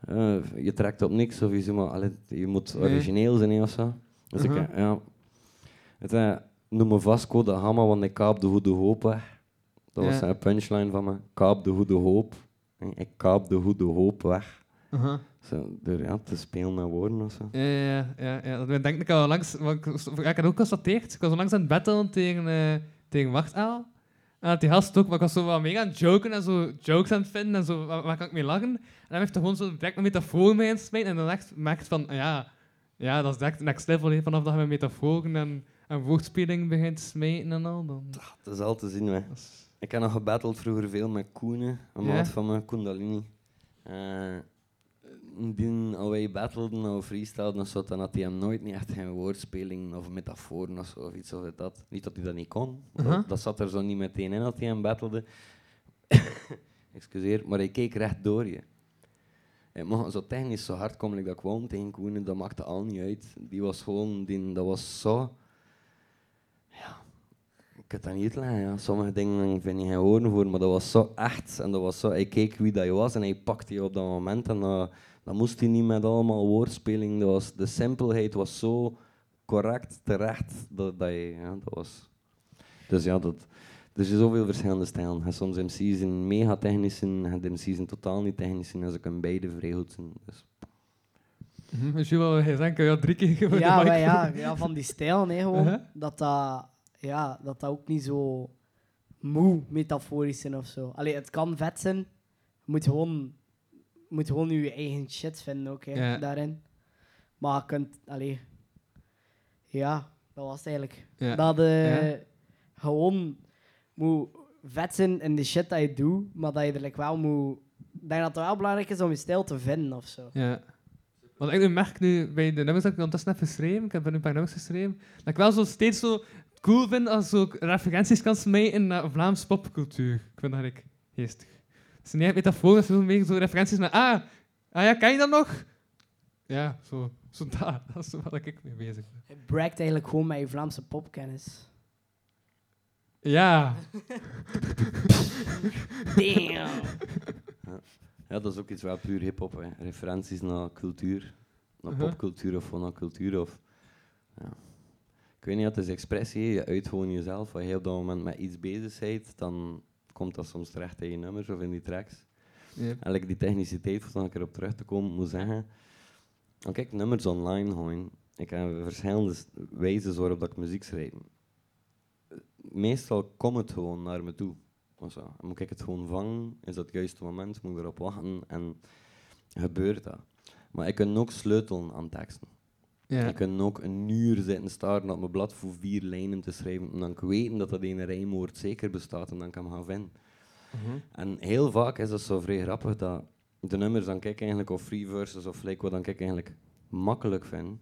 eh, je trekt op niks of je, maar, allee, je moet Nee. origineel zijn of zo. Dus ik, eh, ja, het, eh, noem me Vasco de Gama, want ik kaap de goede hoop weg. Dat was een punchline van me. Kaap de goede hoop. Ik kaap de goede hoop weg. Zo, door ja, te spelen met woorden of zo. Ja, ja, ja, ja. Dat denk ik al langs... want Ik, ik had ook constateerd, ik was langs aan het battlen tegen, eh tegen Wachtaal. En dat die gast ook, maar ik was zo wat mega aan het joken en zo jokes aan het vinden en zo, waar, waar kan ik mee lachen? En dan heeft hij gewoon zo direct een metafoor mee insmijten en dan echt merkt van, ja, ja, dat is direct next level, vanaf dat je met metaforen en, en woordspeling begint te smijten en al. Dan, Dat is al te zien. Hè. Ik heb nog gebatteld vroeger veel met Koenen, een Ja? maat van me, Kundalini. Eh die, als wij battleden of freestyleden of zo, dan had hij hem nooit niet echt geen woordspeling of metaforen of zo, of iets of dat. Niet dat hij dat niet kon, Aha. dat, dat zat er zo niet meteen in dat hij hem battelde. Excuseer, maar hij keek recht door je. Hij mocht zo technisch zo hard komen dat ik wou tegen Koenen, dat maakte al niet uit. Die was gewoon, die, dat was zo... Ja, ik kan dat niet uitleggen. Ja. Sommige dingen vind je geen woorden voor, maar dat was zo echt. En dat was zo, hij keek wie dat je was en hij pakte je op dat moment. En dat, dat moest hij niet met allemaal woordspeling. Dat was, de simpelheid was zo correct, terecht, dat, dat je... Ja, dat was... Dus ja, dat, er zijn zoveel verschillende stijlen. Hebt soms MC's in mega technisch en MC's in totaal niet technisch en ze kunnen beide vrij goed zijn. Dus, Mhm. Dus je drie keer voor Ja, de mic. maar ja, ja, van die stijl, nee, gewoon. Uh-huh. dat, dat, ja, dat dat ook niet zo moe metaforisch zijn of zo. Allee, het kan vet zijn. Je moet gewoon, je moet gewoon je eigen shit vinden ook, hè, Ja. daarin. Maar je kunt, allee, ja, dat was het eigenlijk. Ja. Dat Ja. gewoon moet vet zijn in de shit dat je doet, maar dat je er like wel moet... Ik denk dat het wel belangrijk is om je stijl te vinden of zo. Ja. Want ik merk nu bij de nummers dat ik ondertussen heb geschreven, ik heb er nu een paar nummers geschreven, dat ik wel zo steeds zo cool vind als ik ook referenties kan smijten naar Vlaams popcultuur. Ik vind dat eigenlijk geestig. Het is niet echt metaforisch, maar meer zo referenties naar, ah, ah ja, ken je dat nog? Ja, zo, zo dat, dat is waar ik mee bezig ben. Je bragt eigenlijk gewoon met je Vlaamse popkennis. Ja, Damn! ja, dat is ook iets wel puur hip-hop. Referenties naar cultuur, naar popcultuur of naar cultuur. Of, ja. Ik weet niet, het is expressie. Je uit gewoon jezelf. Als je op dat moment met iets bezig bent, dan komt dat soms terecht in je nummers of in die tracks. ja. En die techniciteit, voor dan erop terug te komen, moet zeggen. Dan kijk, nummers online gewoon. Ik heb verschillende wijzen waarop dat ik muziek schrijf. Meestal komt het gewoon naar me toe. Of zo. Dan moet ik het gewoon vangen, is dat het juiste moment, moet ik erop wachten en gebeurt dat. Maar ik kan ook sleutelen aan teksten. Ja. Ik kan ook een uur zitten staren op mijn blad voor vier lijnen te schrijven. En dan kan ik weten dat dat ene rijmwoord zeker bestaat en dan kan ik hem gaan vinden. Mhm. En heel vaak is dat zo vrij grappig dat de nummers dan kijk eigenlijk of free verses of like wat dan kijk eigenlijk makkelijk vind.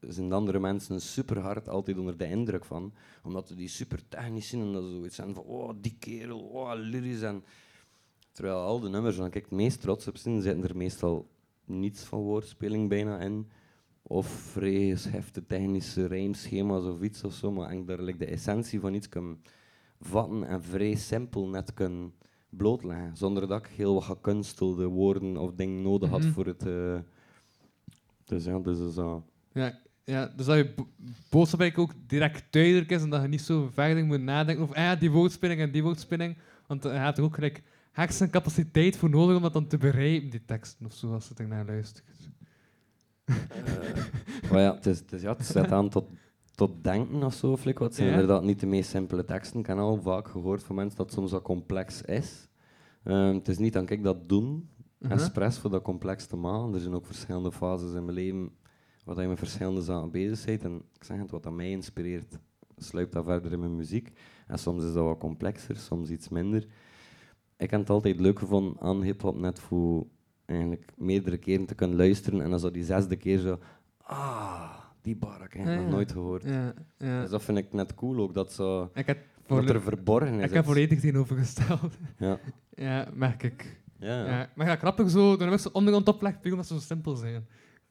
Zijn de andere mensen super hard altijd onder de indruk van, omdat ze die super technisch zijn en dat ze zoiets zijn van oh die kerel, oh lyrisch en terwijl al de nummers dan kijk het meest trots op zijn, zitten er meestal niets van woordspeling bijna in of vrij heftige technische rijmschema's of iets of zo, maar eigenlijk daar like, de essentie van iets kan vatten en vrij simpel net kunnen blootleggen. Zonder dat ik heel wat gekunstelde woorden of dingen nodig had Mhm. voor het... eh, dus ja, dus is dat... Ja, Ja, dus dat je bo- boodschap eigenlijk ook direct duidelijk is en dat je niet zo verder moet nadenken over ah, ja, die woordspinning en die woordspinning. Want eh, je hebt er ook gelijk hersencapaciteit voor nodig om dat dan te begrijpen, die teksten of zo, als je er naar luistert. Maar ja, het, is, het, is, ja, het zet aan tot, tot denken of zo, flik. Wat zijn Ja. inderdaad niet de meest simpele teksten. Ik heb al vaak gehoord van mensen dat het soms wat complex is. Ehm, het is niet dat ik dat doen, Mhm. expres voor dat complex te maken. Er zijn ook verschillende fases in mijn leven waar je met verschillende zaken bezig bent. En ik zeg het, wat dat mij inspireert, sluipt dat verder in mijn muziek. En soms is dat wat complexer, soms iets minder. Ik heb het altijd leuk gevonden aan hip-hop net voor eigenlijk meerdere keren te kunnen luisteren. En dan zo die zesde keer zo, ah, die bar heb ik Ja, nog ja. nooit gehoord. Ja, ja. Dus dat vind ik net cool ook, dat, zo, Ik heb, dat er verborgen is. ik heb volledig tegenovergesteld. Ja. ja, merk ik. Ja. Maar ja, grappig zo, dan heb je ondergrond oplegt, omdat ze zo simpel zijn.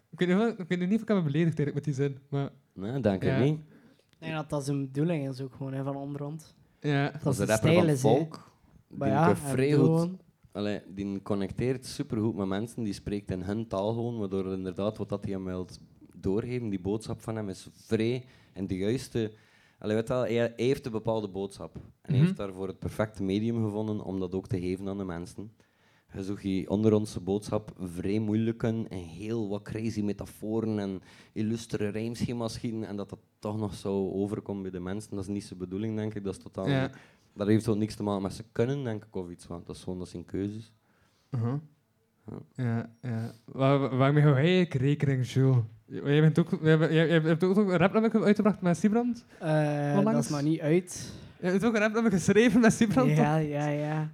Ik weet, niet, ik weet niet of ik heb me beledigd eigenlijk met die zin, maar Nee, denk Ja. ik niet. Ik denk dat dat zijn bedoeling is ook gewoon, hè, van onderhand. ja. Dat Als is de rapper stijl van. Volk, die Maar ja, Allee, die connecteert supergoed met mensen, die spreekt in hun taal gewoon, waardoor inderdaad wat dat hij hem wil doorgeven, die boodschap van hem is vrij en de juiste... Allee, weet wel, hij, hij heeft een bepaalde boodschap. En hij Mhm. heeft daarvoor het perfecte medium gevonden om dat ook te geven aan de mensen. Je zoekt die onder onze boodschap vrij moeilijke en heel wat crazy metaforen en illustere rijmschema's schieten en dat dat toch nog zo overkomt bij de mensen. Dat is niet zijn bedoeling, denk ik. Dat is totaal Ja. Dat heeft ook niks te maken met ze kunnen, denk ik, of iets. Want dat is gewoon dat zijn keuzes. Uh-huh. Ja. Ja, ja. Waar, waarmee hou jij eigenlijk rekening, Jules? Jij, bent ook, jij, jij, jij hebt ook een rapnummer uitgebracht met Sibrand? Eh, Onlangs? dat is nog niet uit. Je hebt ook een rapnummer geschreven met Sibrand? Ja, ja, ja.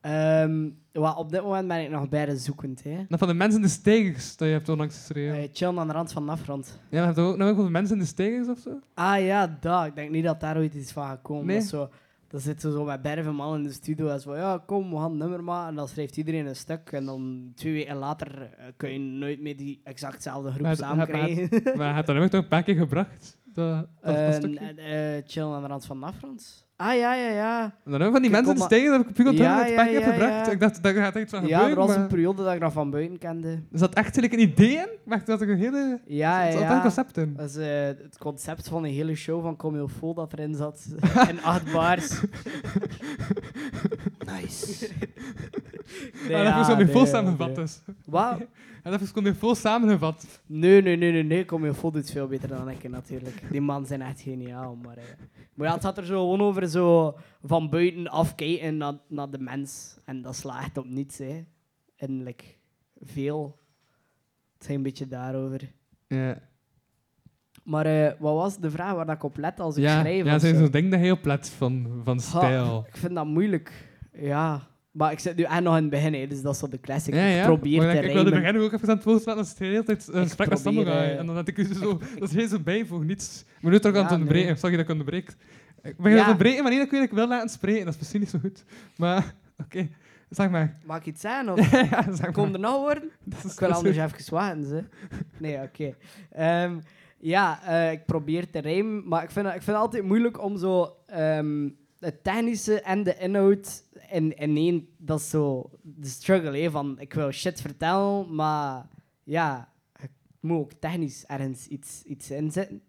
Ehm, wel, op dit moment ben ik nog bij de zoekend. Hè. Dat van de mensen in de stijgers, dat je hebt onlangs geschreven. Eh, chillen aan de rand van de afgrond. Ja, maar heb je ook nog over mensen in de stijgers of zo? Ah ja, dat. Ik denk niet dat daar ooit iets van gaat komen. Nee? Dat, is zo, dat zitten zo met berven man in de studio en zo, ja, kom, we gaan een nummer maken. En dan schrijft iedereen een stuk. En dan twee weken later eh, kun je nooit meer die exact dezelfde groep Maar- samen maar- krijgen. maar je hebt dat nummer toch een paar keer gebracht? Dat, dat, dat En, stukje? en, eh, chillen aan de rand van de afgrond. Ah ja, ja, ja. En dat nummer van die mensen kom stijgers heb ik puur onthouden Ja, dat ik het ja, gebracht. Ik dacht, daar gaat iets van Ja, er gebeuren. was een periode dat ik nog van buiten kende. Er zat echt een idee in, maar dat ik een hele... Ja, ja. een concept in. Dat is eh, het concept van een hele show van Vol dat erin zat. in acht bars. Nice. Nee, en dat is gewoon weer vol samengevat nee. dus. Wat? En dat is gewoon weer vol samengevat. Nee, nee, nee, nee, nee. Comil Vol doet veel beter dan ik natuurlijk. Die mannen zijn echt geniaal. Maar, eh, maar ja, het gaat er zo gewoon over zo van buiten afkijken naar, naar de mens. En dat slaagt op niets, hè. En like, veel. Het ging een beetje daarover. Ja, Maar eh, wat was de vraag waar dat ik op let als ik ja, schrijf? ja zijn zo? zo'n ding dat heel plat van, van stijl. Ik vind dat moeilijk. Ja. Maar ik zit nu echt nog in het begin, hè, dus dat is zo de classic. Ja, ja. Ik probeer maar te ik, ik wilde beginnen ook even aan het voorstellen dat het de hele tijd een Ik gesprek met Samurai. eh, En dan had ik u zo, dat is heel zo bijvoeg, niets. Maar nu toch aan het onderbreken. nee. Sorry dat ik onderbreek. Ik ben aan Ja. het onderbreken, maar niet dat ik weet dat ik wil laten spreken. Dat is misschien niet zo goed. Maar, oké. Zeg maar. Mag ik iets zeggen? Of ja, zeg komt er nog worden? Dat is- Ik wil anders even wachten, ze. Nee, oké. Ehm, ja, eh, ik probeer te rijmen, maar ik vind, het- ik vind het altijd moeilijk om zo ehm, het technische en de inhoud in, in één... Dat is zo de struggle, hè, van ik wil shit vertellen, maar ja, ik moet ook technisch ergens iets, iets in zitten.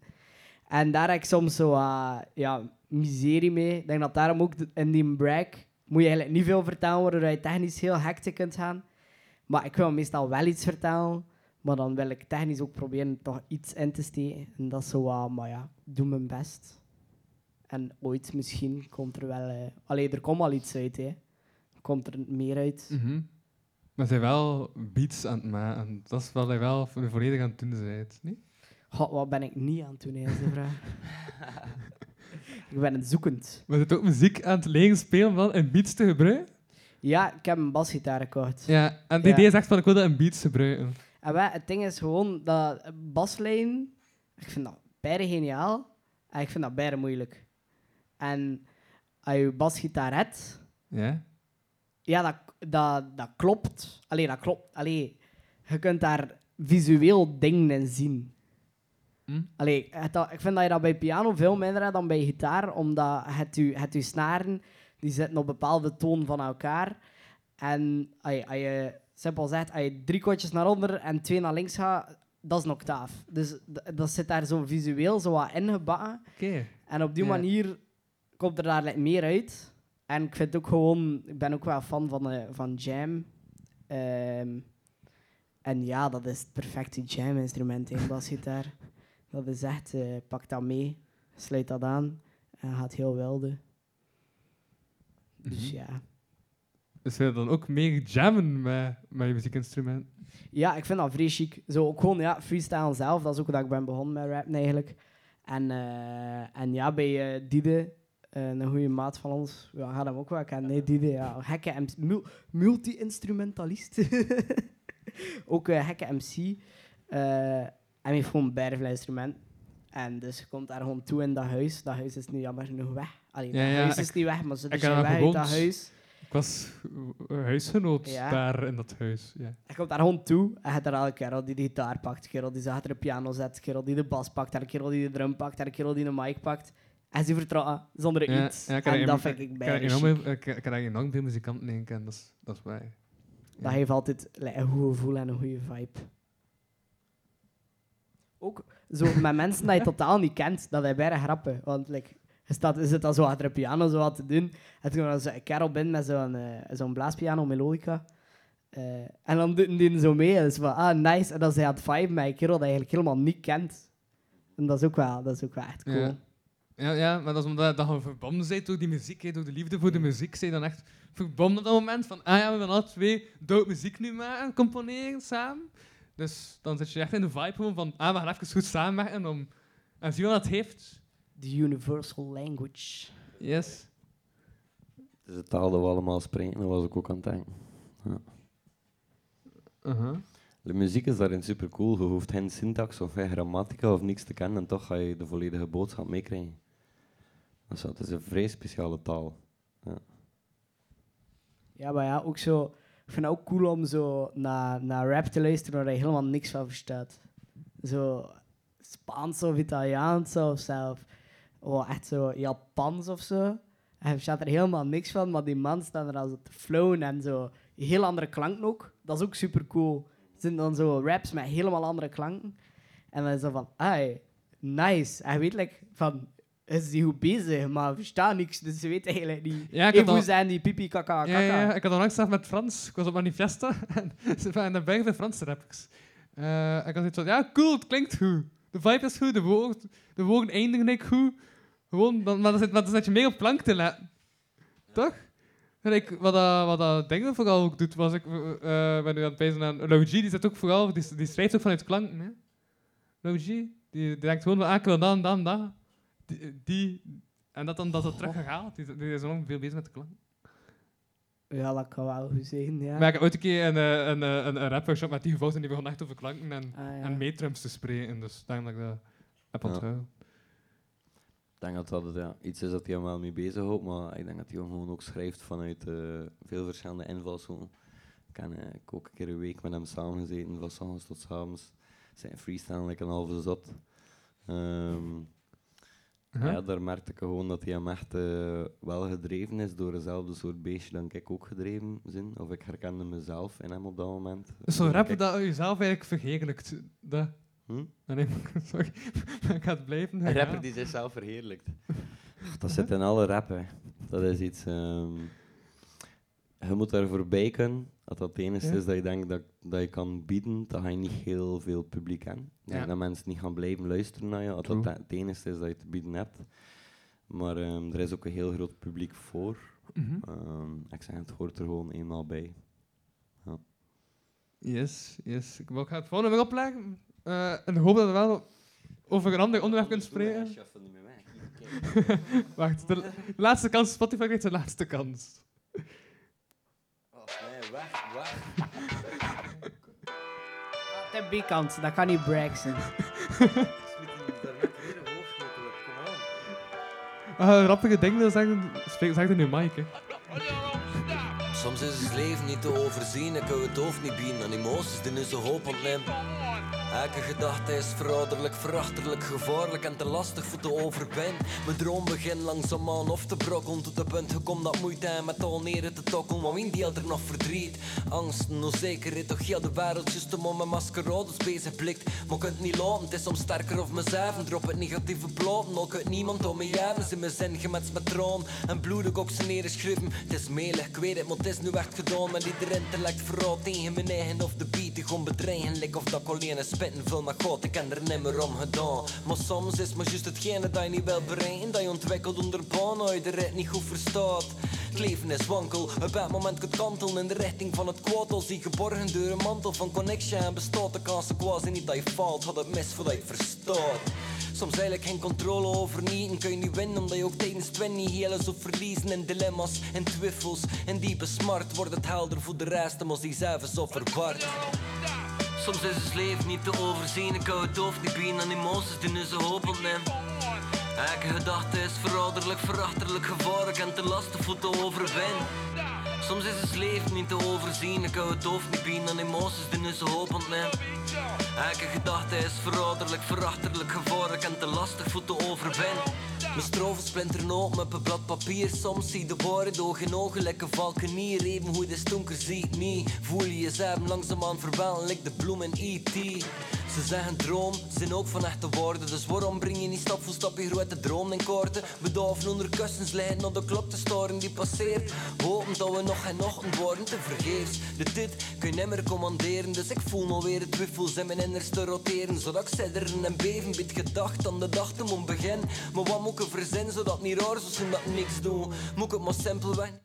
En daar heb ik soms zo eh, ja, miserie mee. Ik denk dat daarom ook in die break moet je eigenlijk niet veel vertellen, waardoor je technisch heel hectic kunt gaan. Maar ik wil meestal wel iets vertellen, maar dan wil ik technisch ook proberen toch iets in te steken. En dat is zo wat, maar ja, doe mijn best. En ooit misschien komt er wel... eh allee, er komt al iets uit, hè. Komt er meer uit. Mhm. Maar zijn wel beats aan het maken. Dat is wat hij wel vo- volledig aan het doen bent, niet? God, wat ben ik niet aan het doen, is de vraag. ik ben het zoekend. Maar zit ook muziek aan het leren spelen van in beats te gebruiken? Ja, ik heb een basgitaar gekocht. Ja, en die Ja. idee is echt van ik wil dat in beats gebruiken. En wij, het ding is gewoon dat baslijn, ik vind dat bijna geniaal en ik vind dat bijna moeilijk. En als je basgitaar hebt, Ja? ja, dat, dat, dat klopt. Allee, dat klopt. Allee, je kunt daar visueel dingen in zien. Hm? Allee, het, ik vind dat je dat bij piano veel minder hebt dan bij gitaar, omdat het je, het je snaren, die zitten op bepaalde toon van elkaar. En als je, als je simpel zegt, als je drie kwartjes naar onder en twee naar links gaat, dat is een octaaf. Dus dat zit daar zo visueel zo wat ingebakken. En op die manier komt er daar like, meer uit. En ik vind ook gewoon, ik ben ook wel fan van, eh, van jam. Ehm, en ja, dat is het perfecte jam-instrument, een basgitaar. Dat is echt, eh, pak dat mee, sluit dat aan en gaat heel wilde. Dus Mhm. ja. Dus wil je dan ook meer jammen met, met je muziekinstrument? Ja, ik vind dat vrij chic. Zo ook gewoon, ja, freestyle zelf. Dat is ook dat ik ben begonnen met rappen eigenlijk. En, eh, en ja, bij Diede, eh, een goede maat van ons, we gaan hem ook wel kennen. Nee, Diede, ja, gekke MC mul- multi-instrumentalist. ook een gekke MC. eh, en hij heeft gewoon veel instrument. En dus je komt daar gewoon toe in dat huis. Dat huis is nu jammer genoeg weg. Allee, Ja, dat ja, huis is ik- niet weg, maar ze ik zijn weg daar uit dat huis. Ik was eh, huisgenoot Ja. daar in dat huis. Ja. Hij komt daar gewoon toe en gaat er elke kerel die de gitaar pakt, kerel die achter de piano zet, kerel die de bas pakt, en kerel die de drum pakt, en kerel die de mic pakt. En ze vertrouwen zonder Ja, iets. ja, en dat vind ik veel- Ik er enorm veel muzikanten in dat is, dat is waar. Dat heeft altijd like, een goed gevoel en een goede vibe. Ook zo met mensen dat je totaal niet kent, dat hij bijna grappen. Want like, je, staat, je zit dan zo achter de piano zo wat te doen. En toen was een kerel binnen met zo'n eh, zo'n blaaspiano, melodica. Eh, en dan doet die zo mee. En is van, ah, nice. En dan is hij het vibe met een kerel dat je eigenlijk helemaal niet kent. En dat is ook wel, dat is ook wel echt cool. Ja. Ja, ja, maar dat is omdat dat je verbonden bent door die muziek, hè, door de liefde voor de muziek. Zijn dan echt verbonden op dat moment van, ah ja, we willen alle twee dope muziek nu maken, componeren samen. Dus dan zit je echt in de vibe van, ah, we gaan even goed samenwerken om... En zie je wat dat heeft? The universal language. Yes. Het is de taal dat we allemaal spreken, dat was ik ook aan het denken. Uh-huh. De muziek is daarin super cool. Je hoeft geen syntax of geen grammatica of niks te kennen en toch ga je de volledige boodschap meekrijgen. Dat is, het een vrij speciale taal. Ja, maar ja, ook zo... Ik vind het ook cool om zo naar, naar rap te luisteren waar je helemaal niks van verstaat. Zo Spaans of Italiaans of zelf... Oh, echt zo Japans of zo. Je verstaat er helemaal niks van, maar die man staan er al zo te flowen en zo. Heel andere klanken ook. Dat is ook super cool. Het zijn dan zo raps met helemaal andere klanken. En dan dat van, ai, nice. Je weet like, van, is die goed bezig, maar ik versta niks, dus ze weet eigenlijk niet. Ja, ik Even al- zijn die pipi kaka kaka. Ja, ja, ik had onlangs zelf met Frans. Ik was op Manifesta en ze waren bij de Franse rappers. Eh, ik had zoiets van, ja, cool, het klinkt goed. De vibe is goed, de woorden, de woorden eindigen ik goed. Gewoon, dan, maar, dan zit, maar dan zit je meer op plank te letten. Toch? En ik, wat, dat, wat dat ding vooral ook doet, was ik eh, ben nu aan het bezig aan G, die zit ook vooral, die, die schrijft ook vanuit klanken. G, die, die denkt gewoon van, ah, ik wil dan, dan, dan. Die, die, en dat dan dat het teruggehaald. Die, die is enorm veel bezig met de klanken. Ja, dat kan wel goed zijn, ja. Maar ik heb ooit een keer een, eh, een, een, een, een rapworkshop met die gevolgd en die begon echt over klanken en, Ah, ja. en meetrums te spreken. Dus daarom dat ik dat heb Ja. Ik denk dat dat het, ja, iets is dat hij hem wel mee bezighoudt, maar ik denk dat hij gewoon ook schrijft vanuit eh, veel verschillende invalshoeken. Ik heb eh, ik ook een keer een week met hem samengezeten, van s ochtends tot s avonds. Zijn freestyle like een halve zot. Ehm, Uh-huh. Ja, daar merkte ik gewoon dat hij hem echt eh, wel gedreven is door dezelfde soort beestje dan ik ook gedreven ben. Of ik herkende mezelf in hem op dat moment. Dus zo'n Doordat rap ik- dat je zelf eigenlijk verheerlijkt. Dat. Hm? Nee, sorry. Ik ga het blijven. Een rapper die zichzelf verheerlijkt. Dat zit in alle rap, hè. Dat is iets... ehm, je moet daar voorbij kunnen. Dat dat het enige Ja. is dat je denkt dat, dat je kan bieden, dan ga je niet heel veel publiek aan. Ja. dat mensen niet gaan blijven luisteren naar je, als True. dat het enige is dat je te bieden hebt. Maar ehm, er is ook een heel groot publiek voor. Mhm. Ehm, ik zeg, het hoort er gewoon eenmaal bij. Yes, yes. Ik wil- ik ga het volgende weer opleggen. Eh, en hoop dat we wel over een ander onderwerp kunnen spreken. Wacht, de laatste kans. Spotify krijgt de laatste kans. Nee, weg, weg. De B-kant, dat kan niet break zijn. Ah, grappige dingen wil zeggen. Spreek, zeg het nu, Mike. Hè. Soms is het leven niet te overzien, ik hou het hoofd niet bieden. En emoties, die is zo hoop ontnemen. Elke gedachte is verouderlijk, verachterlijk, gevaarlijk en te lastig voor te overwinnen. Mijn droom begint langzaam aan of te brokkelen. Tot het punt gekomen dat moeite en met al neren te tokkelen. Maar wie deelt er nog verdriet? Angsten, onzekerheid, toch heel de wereld juist om mijn maskerades bezig blikt. Maar kunt niet laten, het is om sterker of mezelf. En drop het negatieve bladen, al kunt niemand om me jagen. Ze mijn zin gemetst met troon en bloedig ook ze neergeschreven. Het is melig, ik weet het, maar het is nu echt gedaan. Met ieder intellect vooral tegen mijn eigen of de beat. Die gewoon bedreigen, of dat ik alleen een spitten vul met god. Ik ken er nimmer om gedaan. Maar soms is maar juist hetgene dat je niet wil bereiken. Dat je ontwikkelt onder baan, de rit niet goed verstaat. Het leven is wankel, op dat moment kunt kantelen in de richting van het kwaad. Als die geborgen door een mantel van connection en bestaat. De kans quasi niet dat je faalt, had het mis voordat je verstaat. Soms eigenlijk geen controle over niet en kun je niet winnen omdat je ook tijdens het winnen niet heel zo verliezen in dilemma's en twijfels en diepe smart wordt het helder voor de rest als die zelf is verward. Soms is het leven niet te overzien, ik hou het hoofd niet bieden aan emoties die nu zo hoop ontnemen. Elke gedachte is verouderlijk, verachterlijk, gevaarlijk en te lastig voor te overwinnen. Soms is het leven niet te overzien, ik hou het hoofd niet bieden aan emoties die nu zo hoop ontnemen. Elke gedachte is verouderlijk, verachterlijk, gevaarlijk en te lastig voor te overwinnen. Mijn strofen splinteren op met een blad papier. Soms zie de waarheid oog in ogen, lekker valkenier. Even hoe de stonker ziet niet. Voel je jezelf langzaamaan verwellen, lik de bloem in E.T. Ze zeggen droom, zijn ook van echte woorden. Dus waarom breng je niet stap voor stap je grote droom in korte? Bedoven onder kussens lijden naar de klok te storen die passeert. Hopen dat we nog en ochtend worden te vergeefs. De dit kun je nimmer commanderen, dus ik voel me weer het twijfels in mijn innerste roteren. Zodat ik sidderen en beven, bid gedacht aan de dag te moet beginnen. Maar wat moet ik verzinnen, zodat niet raar is als dat niks doen? Moet ik het maar simpelweg Het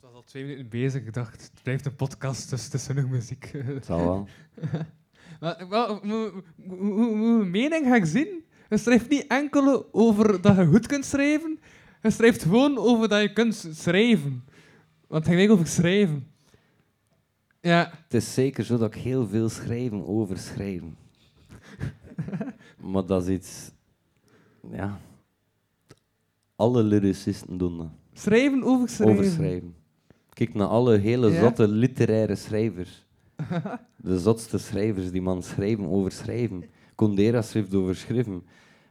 was al twee minuten bezig. Ik dacht, het blijft een podcast, dus het is genoeg muziek. Het zal wel. Maar, wel, mijn mening ga ik zien. Je schrijft niet enkel over dat je goed kunt schrijven. Je schrijft gewoon over dat je kunt schrijven. Want het ging over schrijven. Ja, Het is zeker zo dat ik heel veel schrijven over schrijven. maar dat is iets... Ja... Alle lyricisten doen dat. schrijven over schrijven. Over schrijven. Kijk naar alle hele Ja. zotte literaire schrijvers. De zotste schrijvers die man schrijven over schrijven. Kundera schrijft over schrijven.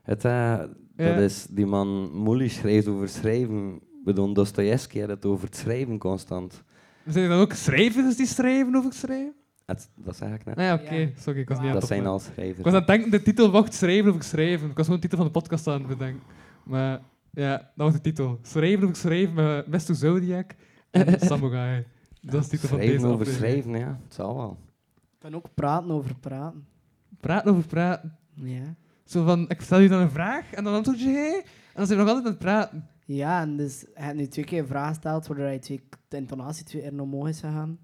Het, eh, dat is, die man Mully schrijft over schrijven. Ik bedoel, Dostoevsky had het over het schrijven constant. Zijn er dan ook schrijvers die schrijven over schrijven? Het, dat zeg ik net. Nee, oké. Ja. Sorry, ik was niet aan dat zijn al Ik schrijvers. was aan het denken, de titel wacht schrijven over schrijven. Ik was gewoon de titel van de podcast aan het bedenken. Maar ja, dat was de titel. Schrijven over schrijven met Mr. Zodiac en Samurai. Dat is de titel van deze over aflevering. schrijven, ja. Het zal wel. Ik kan ook praten over praten. Praten over praten. Ja. Zo van, ik stel je dan een vraag en dan antwoord je jij. En dan zijn we nog altijd aan het praten. Ja, en dus hij heeft nu twee keer een vraag gesteld, waardoor hij twee, de intonatie twee keer omhoog is gegaan.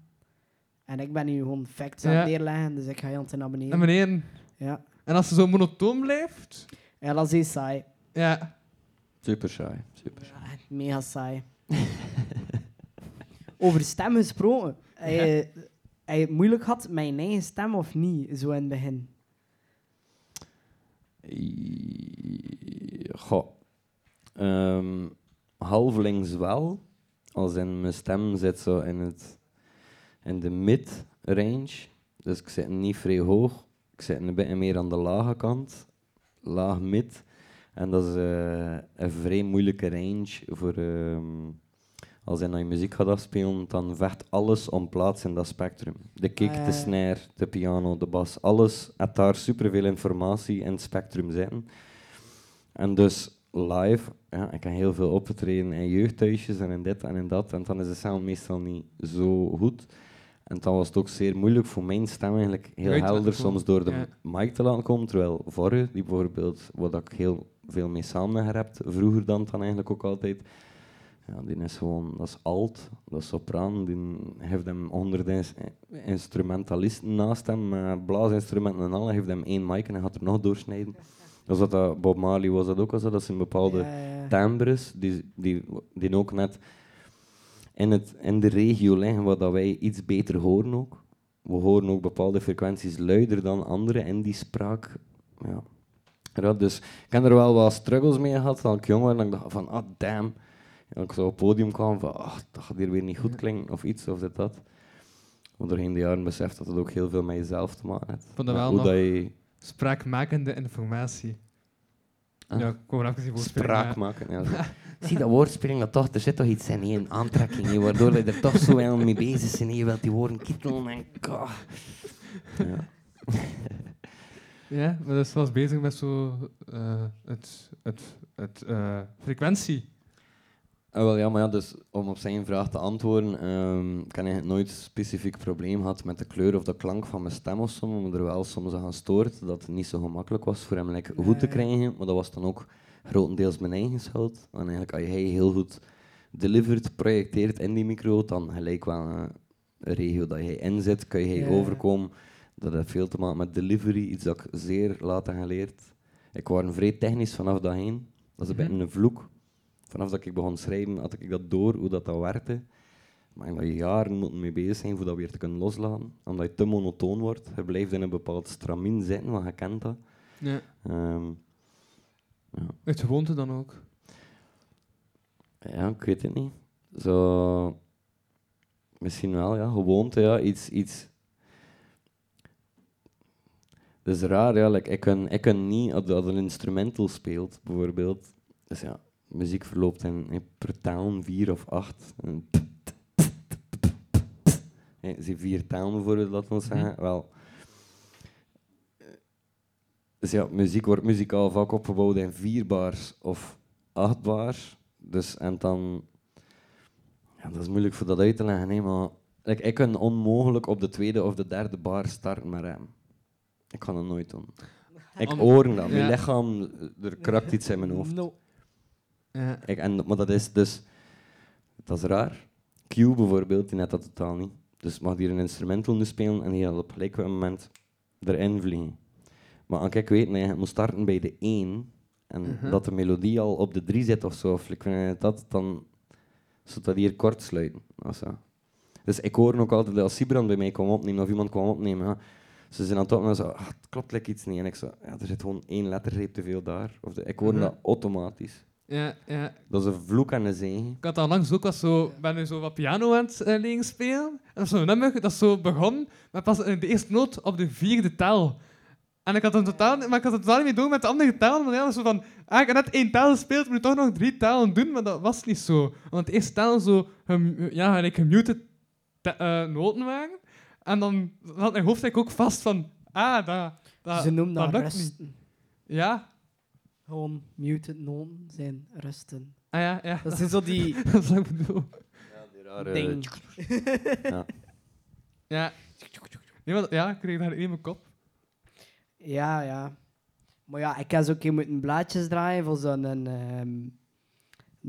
En ik ben nu gewoon facts aan Ja. het neerleggen, dus ik ga heel naar En beneden. beneden. Ja. En als ze zo monotoon blijft, ja, dat is saai. ja. Super saai. Super saai. Ja, mega saai. Over stem gesproken. Hij, hij het moeilijk had met je eigen stem of niet, zo in het begin. Goh. Ehm, halvelings wel. Als in mijn stem zit zo in, het, in de mid-range. Dus ik zit niet vrij hoog. Ik zit een beetje meer aan de lage kant. Laag mid. En dat is eh, een vrij moeilijke range voor... ehm, als je naar je muziek gaat afspelen, dan vecht alles om plaats in dat spectrum. De kick, Ah, ja, de snare, de piano, de bas, alles heeft daar superveel informatie in het spectrum zitten. En dus live, ja, ik heb heel veel opgetreden in jeugdhuisjes en in dit en in dat, en dan is de sound meestal niet zo goed. En dan was het ook zeer moeilijk voor mijn stem eigenlijk heel Uit helder soms door de Ja. mic te laten komen, terwijl Vorre, die bijvoorbeeld, wat ik heel veel mee samen heb vroeger dan, dan eigenlijk ook altijd, ja, die is gewoon, dat is alt, dat is sopraan, die heeft hem honderd ins- instrumentalisten naast hem, met blaasinstrumenten en al, heeft hem één mic en hij gaat er nog doorsnijden. Dus dat, dat Bob Marley was dat ook al zo, dat zijn bepaalde Ja, ja, ja. timbres, die, die, die ook net in, het, in de regio liggen waar dat wij iets beter horen ook. We horen ook bepaalde frequenties luider dan andere in die spraak. Ja. Ja, dus ik heb er wel wat struggles mee gehad toen ik jong was. En ik dacht van, ah damn. En ik zo op het podium kwam van, ah, dat gaat hier weer niet goed klinken of iets of dit dat. Maar doorheen de jaren beseft dat het ook heel veel met jezelf te maken heeft. Vond dat wel hoe nog dat je spraakmakende informatie. Ah. Ja, ik even spraak maken. Ja. Zie dat woordspeling, dat toch, er zit toch iets in, een aantrekking, hè, waardoor je er toch zo wel mee bezig bent. Je wilt die woorden kietelen en... ka. Ja. Ja, maar dat is wel eens bezig met zo eh, het, het, het eh, frequentie. Wel, ja, maar ja, dus om op zijn vraag te antwoorden, ehm, ik heb eigenlijk nooit specifiek probleem gehad met de kleur of de klank van mijn stem of zo, maar er wel soms aan gestoord dat het niet zo gemakkelijk was voor hem like, goed te krijgen, maar dat was dan ook grotendeels mijn eigen schuld. En eigenlijk als hij heel goed delivered, projecteert in die micro, dan gelijk wel eh, een regio dat hij inzet, kun je Ja. overkomen. Dat heeft veel te maken met delivery, iets dat ik zeer laat heb geleerd. Ik was vrij technisch vanaf dat heen. Dat is een Mhm. beetje een vloek. Vanaf dat ik begon schrijven, had ik dat door, hoe dat, dat werkte. Maar je jaren moeten mee bezig zijn voor dat weer te kunnen loslaten. Omdat je te monotoon wordt. Je blijft in een bepaald stramien zitten, want je kent dat. Ja. Ehm, Het gewoonte dan ook. ja, ik weet het niet. Zo... Misschien wel, ja. Gewoonte, ja. Iets... iets dat is raar, ja. Like, ik, kan, ik kan niet, als dat een instrumental speelt, bijvoorbeeld. Dus ja, muziek verloopt in, in per taal vier of acht. Zie vier talen bijvoorbeeld, laten we zeggen. Wel. Dus ja, muziek wordt muzikaal vaak opgebouwd in vier bars of acht bars. Dus en dan... Ja, dat is moeilijk voor dat uit te leggen, hè, maar... Like, ik kan onmogelijk op de tweede of de derde bar starten met hem. Ik kan dat nooit doen. Ik hoor dat. Mijn Ja. lichaam, er krakt iets in mijn hoofd. No. Ja. Ik, en, maar dat is dus... Dat is raar. Q bijvoorbeeld, die net dat totaal niet. Dus mag hier een instrumental nu spelen en die gaat op gelijk moment erin vliegen. Maar als ik weet dat je moet starten bij de 1 en Mhm. dat de melodie al op de 3 zit of zo, of ik weet niet dat, dan zou dat hier kort sluiten. Dus ik hoor ook altijd als Sibrand bij mij kwam opnemen of iemand kwam opnemen. Ja, ze zijn aan het opnemen en zo, ah, het klopt like iets niet. En ik zo, ja, er zit gewoon één lettergreep te veel daar. Of de, ik hoor Mhm. dat automatisch. Ja, ja. Dat is een vloek en een zegen. Ik had al langs ook was zo, ben nu zo wat piano aan het eh, leren spelen. En dat is zo'n nummer dat zo begon met pas eh, de eerste noot op de vierde tel. En ik had het totaal, maar ik had het totaal niet meer doen met de andere talen. Maar ja, zo van, ah, ik heb net één taal gespeeld, moet ik toch nog drie talen doen? Maar dat was niet zo. Want de eerste taal zo, gem- ja, gelijk gemuted te- eh, noten waren. En dan had mijn hoofd eigenlijk ook vast van, ah, dat, dat, Ze noemen dat, lukt niet. rusten. Ja, Gewoon muted noten zijn rusten. ah ja, ja. Dat zijn zo die Dat is wat ik bedoel. Die rare... ding. Ja. Ja. Nee, maar, ja, ik kreeg daar in mijn kop. Ja, ja. Maar ja, ik heb zo een keer moeten blaadjes draaien voor zo'n een, ehm,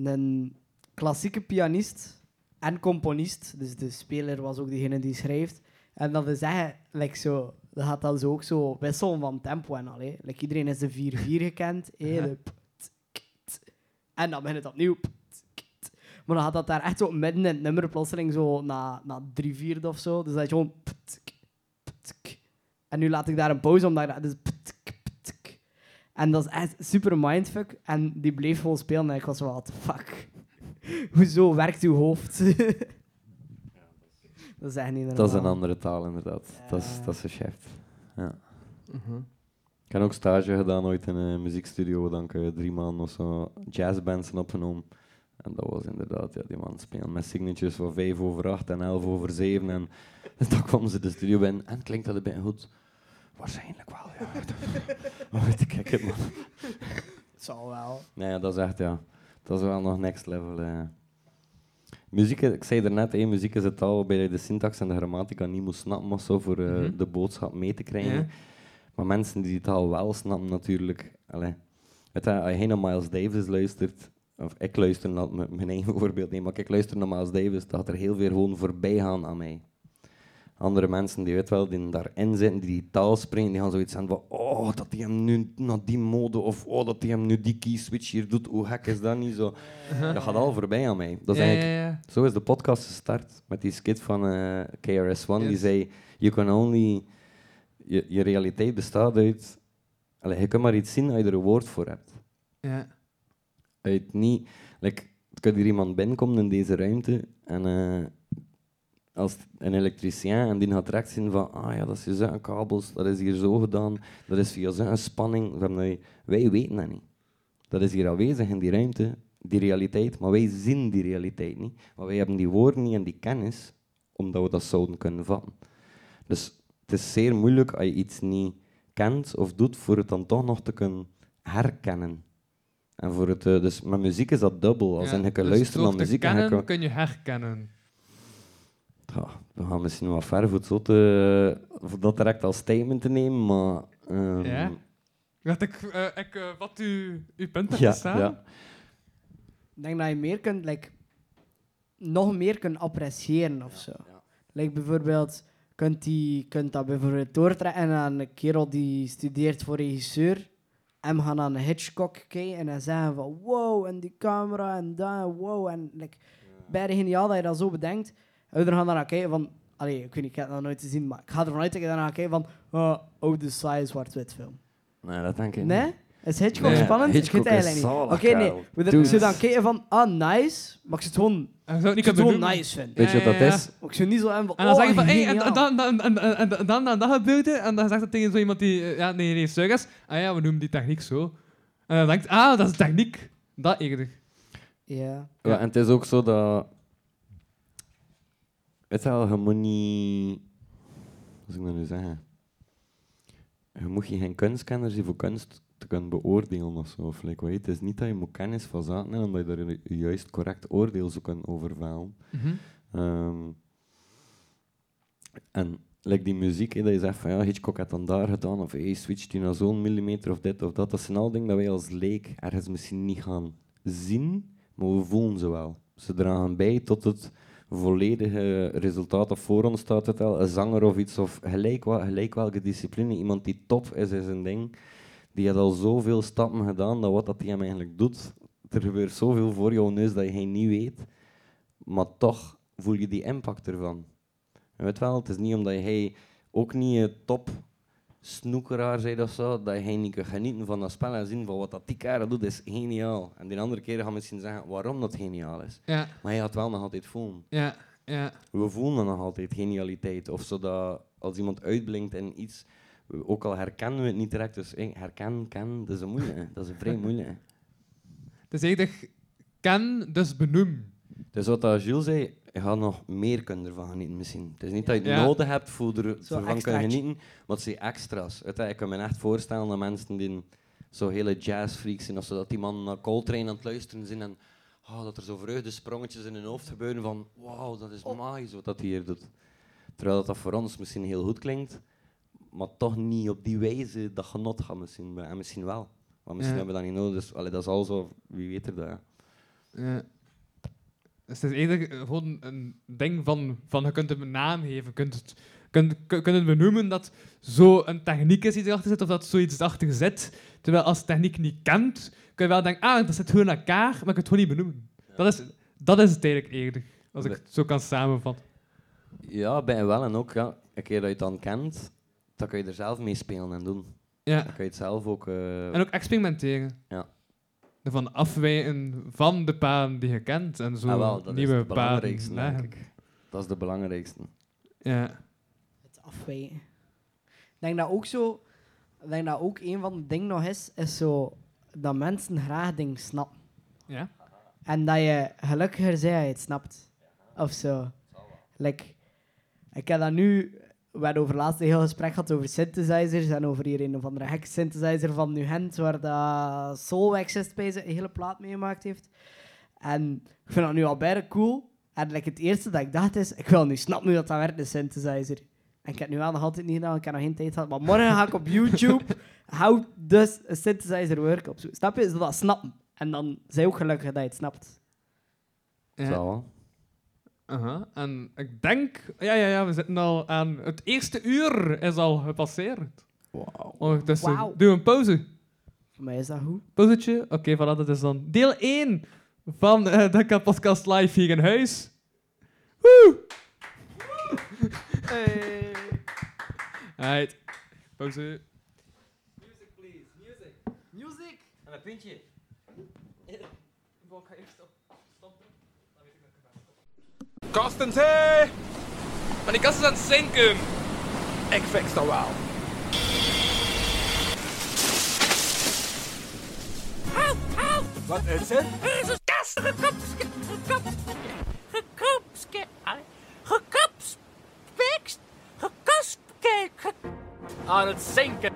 een klassieke pianist en componist. Dus de speler was ook degene die schrijft. En dat is zeggen, like zo, dat gaat dan zo ook zo wisselen van tempo en al. Like iedereen is de 4-4 gekend. de. En dan begint het opnieuw. Maar dan gaat dat daar echt zo midden in het nummer plotseling zo na, na drie vierde of zo. Dus dat je gewoon... En nu laat ik daar een pauze dat... Dus p- t- k. En dat is echt super mindfuck. En die bleef gewoon spelen en ik was wel, what the fuck. Hoezo werkt uw hoofd? dat is niet normaal. Dat is een andere taal, inderdaad. Dat, is, dat is een chef. Ja. Mhm. Ik heb ook stage gedaan ooit in een muziekstudio, dan ik eh, drie maanden of zo jazzbands zijn opgenomen. En dat was inderdaad, ja, die man spelen met signatures van 5 over 8 en 11 over 7. En dan kwamen ze de studio binnen en klinkt dat een beetje goed? Waarschijnlijk wel, ja. Ik het, man. Het zal wel. Nee, ja, dat is echt, ja. Dat is wel nog next level. eh. Muziek, ik zei er net, hey, muziek is het taal bij de syntax en de grammatica niet moet snappen of zo voor eh, Mhm. de boodschap mee te krijgen. Ja. Maar mensen die die taal wel snappen, natuurlijk. Allee, je, als je naar Miles Davis luistert, of ik luister naar mijn eigen voorbeeld nemen, maar ik luister naar Miles Davis, dat er heel veel gewoon voorbij gaan aan mij. Andere mensen die weet wel, die daarin zitten, die die taal spreken, die gaan zoiets hebben van oh, dat hij hem nu naar die mode, of oh, dat hij hem nu die key switch hier doet, hoe gek is dat niet zo? Dat gaat al voorbij aan mij. Dat is ja, eigenlijk ja, ja. zo is de podcast gestart met die skit van eh, KRS-One. Die zei: You can only. Je, je realiteit bestaat uit. Allee, je kunt maar iets zien als je er een woord voor hebt. ja. Uit niet. Like, er kan hier iemand binnenkomen in deze ruimte en. eh, als een elektricien en die gaat direct zien van, ah ja, dat is zo'n kabels, dat is hier zo gedaan, dat is via zo'n spanning. Wij weten dat niet. Dat is hier aanwezig in die ruimte, die realiteit, maar wij zien die realiteit niet. Maar wij hebben die woorden niet en die kennis, omdat we dat zouden kunnen vatten. Dus het is zeer moeilijk als je iets niet kent of doet, voor het dan toch nog te kunnen herkennen. En voor het, eh, dus met muziek is dat dubbel. Als Ja, je kan dus luisteren naar muziek en je kan... kun je herkennen. Ja, we gaan misschien wat ver voor, het zo te, voor dat direct als statement te nemen, maar... ehm, Ja? Dat ik, eh, ik eh, wat u, uw punt hebt ja, staan. ja. Ik denk dat je meer kunt, like, nog meer kunt appreciëren of zo. Like bijvoorbeeld, kunt, die, kunt dat bijvoorbeeld doortrekken aan een kerel die studeert voor regisseur. En gaan aan Hitchcock kijken en dan zeggen van wow, en die camera en dat, wow. En like, bijna geniaal dat je dat zo bedenkt. En we gaan naar kijken van, allee, ik weet niet, ik heb het nog nooit gezien, maar ik ga ervan uit dat je daarna kijkt van, oh, oude saai zwart-wit film. Nee, dat denk ik Nee? niet. Is Hitchcock Nee, spannend? Hitchcock ik weet het is eigenlijk niet. zalig, Oké, nee. kerel. We Dude. zullen dan kijken van, ah, nice. Maar ik zit gewoon, je zou het ik niet zit kunnen gewoon doen. nice vinden. Weet je wat dat is? Maar ik zou niet zo hebben van, En dan oh, zeg je van, hey, en, dan, dan, en, dan, dan dat gebeurde, en dan zegt dat tegen zo iemand die, ja, nee, nee, stuk is. Ah ja, we noemen die techniek zo. En dan denkt, ah, dat is techniek. Dat eerder. Ja. Ja, en het is ook zo dat... Het is wel, je moet niet... Wat zou ik dat nu zeggen? Je moet je geen kunstkenner zijn voor kunst te kunnen beoordelen of zo. Of, like, weet, het is niet dat je moet kennis van zaken hebben, omdat je er een juist correct oordeel zou kunnen over vellen. Ehm, en like die muziek, dat je zegt van ja, Hitchcock had dan daar gedaan, of hey, switcht hij naar zo'n millimeter of dit of dat. Dat zijn al dingen dat wij als leek ergens misschien niet gaan zien, maar we voelen ze wel. Ze dragen bij tot het volledige resultaat of voor ons staat het al. Een zanger of iets, of gelijk, gelijk welke discipline. Iemand die top is in zijn ding, die heeft al zoveel stappen gedaan dat wat dat hij hem eigenlijk doet, er gebeurt zoveel voor jouw neus dat je niet weet. Maar toch voel je die impact ervan. Weet wel, het is niet omdat hij ook niet een top snoekeraar zei of zo, dat hij niet kan genieten van dat spel en zien van wat dat die kerel doet, is geniaal. En die andere keren gaan misschien zeggen waarom dat geniaal is. Ja, Maar hij gaat wel nog altijd voelen. ja, ja. We voelen nog altijd genialiteit. Of zodat als iemand uitblinkt in iets, ook al herkennen we het niet direct, dus herkennen, kennen, dat is een moeilijke. Dat is een vrij moeilijke. Is eerder ken, dus benoem. Dus wat dat Jules zei, je gaat nog meer kunnen ervan genieten misschien. Het is niet dat je het Ja. nodig hebt voor er, ervan kunnen genieten, maar het zijn extra's. Ik kan me echt voorstellen dat mensen die zo hele jazzfreaks zijn, of zo, dat die man naar Coltrane aan het luisteren zijn en oh, dat er zo vreugdesprongetjes in hun hoofd gebeuren van wauw, dat is magisch wat dat hij hier doet. Terwijl dat, dat voor ons misschien heel goed klinkt, maar toch niet op die wijze dat genot gaat misschien. En misschien wel. Maar misschien Ja. hebben we dat niet nodig. Dus allee, dat is al zo, wie weet er dat. ja. Dus het is eerder gewoon een ding van, van je kunt hem een naam geven. Kunt het, kunt, kun- kunt het benoemen dat zo een techniek is die erachter zit of dat zoiets erachter zit. Terwijl als techniek niet kent, kun je wel denken, ah, dat zit gewoon aan elkaar, maar je kunt het gewoon niet benoemen. Dat, is, dat is het eigenlijk eerder, als ik het zo kan samenvatten. Ja, bij wel en ook. Ja. Een keer dat je het dan kent, dan kun je er zelf mee spelen en doen. Ja. Dan kun je het zelf ook... eh, En ook experimenteren. Ja. Ervan afwijken van de paden die je kent en zo ah, wel, dat is nieuwe het paden leggen. Dat is de belangrijkste. Ja. Het afwijken. Ik denk dat ook zo... Ik denk dat ook een van de dingen nog is, is zo... Dat mensen graag dingen snappen. Ja. En dat je gelukkiger bent als je het snapt. Of zo. Like, ik heb dat nu... We hebben over laatst een heel gesprek gehad over synthesizers en over hier een of andere hack synthesizer van Nuhent, waar dat Soulwax is zijn hele plaat meegemaakt heeft. En ik vind dat nu al bijna cool. En like, het eerste dat ik dacht is, ik wil nu snappen hoe dat, dat werkt, een synthesizer. En ik heb het nu wel nog altijd niet gedaan, ik heb nog geen tijd gehad. Maar morgen ga ik op YouTube how does a synthesizer work opzoeken. Snap je? Zodat dat snappen. En dan zijn ook gelukkig dat je het snapt. Ja. Zal Aha. En ik denk, ja, ja, ja, we zitten al aan het eerste uur is al gepasseerd. Wauw. Ondertussen Wauw. doen we een pauze. Voor mij is dat goed. Pauzetje. Oké, voilà, dat is dan deel 1 van eh, de Podcast Live hier in huis. Woe! Right. Pauze. Music! En een pintje. Ik ga eerst op stoppen. Dan weet ik dat ik erbij Kastens, hé! Maar die kast is aan het zinken. Ik fix dat wel. Wat is het? Aan het zinken.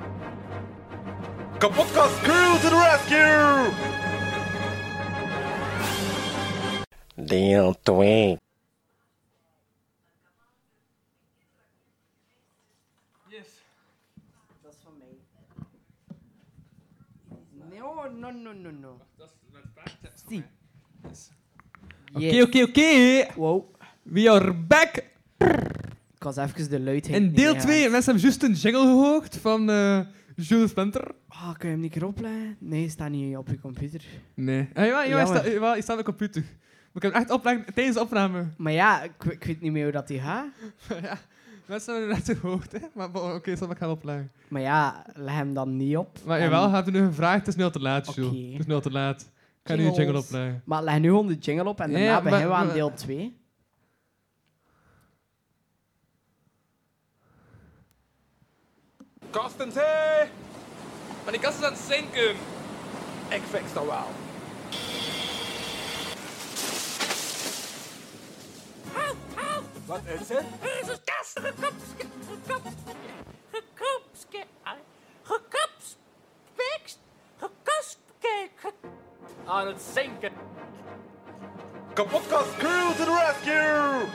Kapotkast crew to the rescue! Deel 2. Dat is van mij. No, no, no, no, no. Zie. Oké, oké, oké. Wow. We are back. Ik was even de luidheid In deel meer 2, aan. mensen hebben juist een jingle gehoord van eh Jules Splinter. Ah, kun je hem niet keer opleggen? Nee, staat niet op je computer. Nee. Ah, hij Jammer. staat, jawel, hij staat op de computer. Maar ik heb hem echt opleggen tijdens de opname. Maar ja, ik, ik weet niet meer hoe dat die gaat. ja, mensen hebben het net gehoord, hè. Maar oké, zal ik gaan opleggen. Maar ja, leg hem dan niet op. Maar En- jawel, heb je nu gevraagd, het is nu al te laat, Jules. Oké. Het is nu al te laat. Ik ga nu een jingle opleggen. Maar leg nu gewoon de jingle op en daarna ja, beginnen we aan deel 2. Kastens, hé! Maar die kast is aan het zinken. Ik fix dat wel. Wat is het? Aan het zinken. Kapotkast crew to the rescue!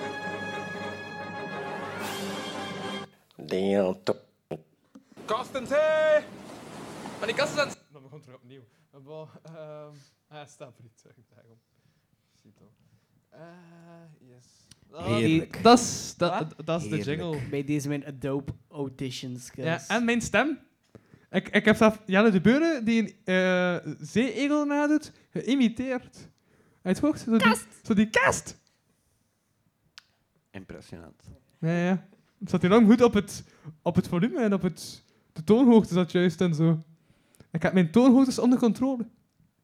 Deel 2. Kastens, hé! Maar die kast is aan het Dan begon terug opnieuw. Maar bon, ehm... Ah, stap er niet. Daarom. Ziet al. Eh, yes. Heerlijk. Dat is, dat, Wat? dat is de Heerlijk. jingle. Bij deze mijn Adobe Audition skills. Ja, en mijn stem. Ik, ik heb zelf Jelle de Beuren, die een eh zee-egel nadoet, geïmiteerd. Uit hoogte. Zo die, zo die kast. Impressionant. Ja, ja. Het zat enorm goed op het, op het volume en op het, de toonhoogte zat juist en zo. Ik heb mijn toonhoogtes onder controle.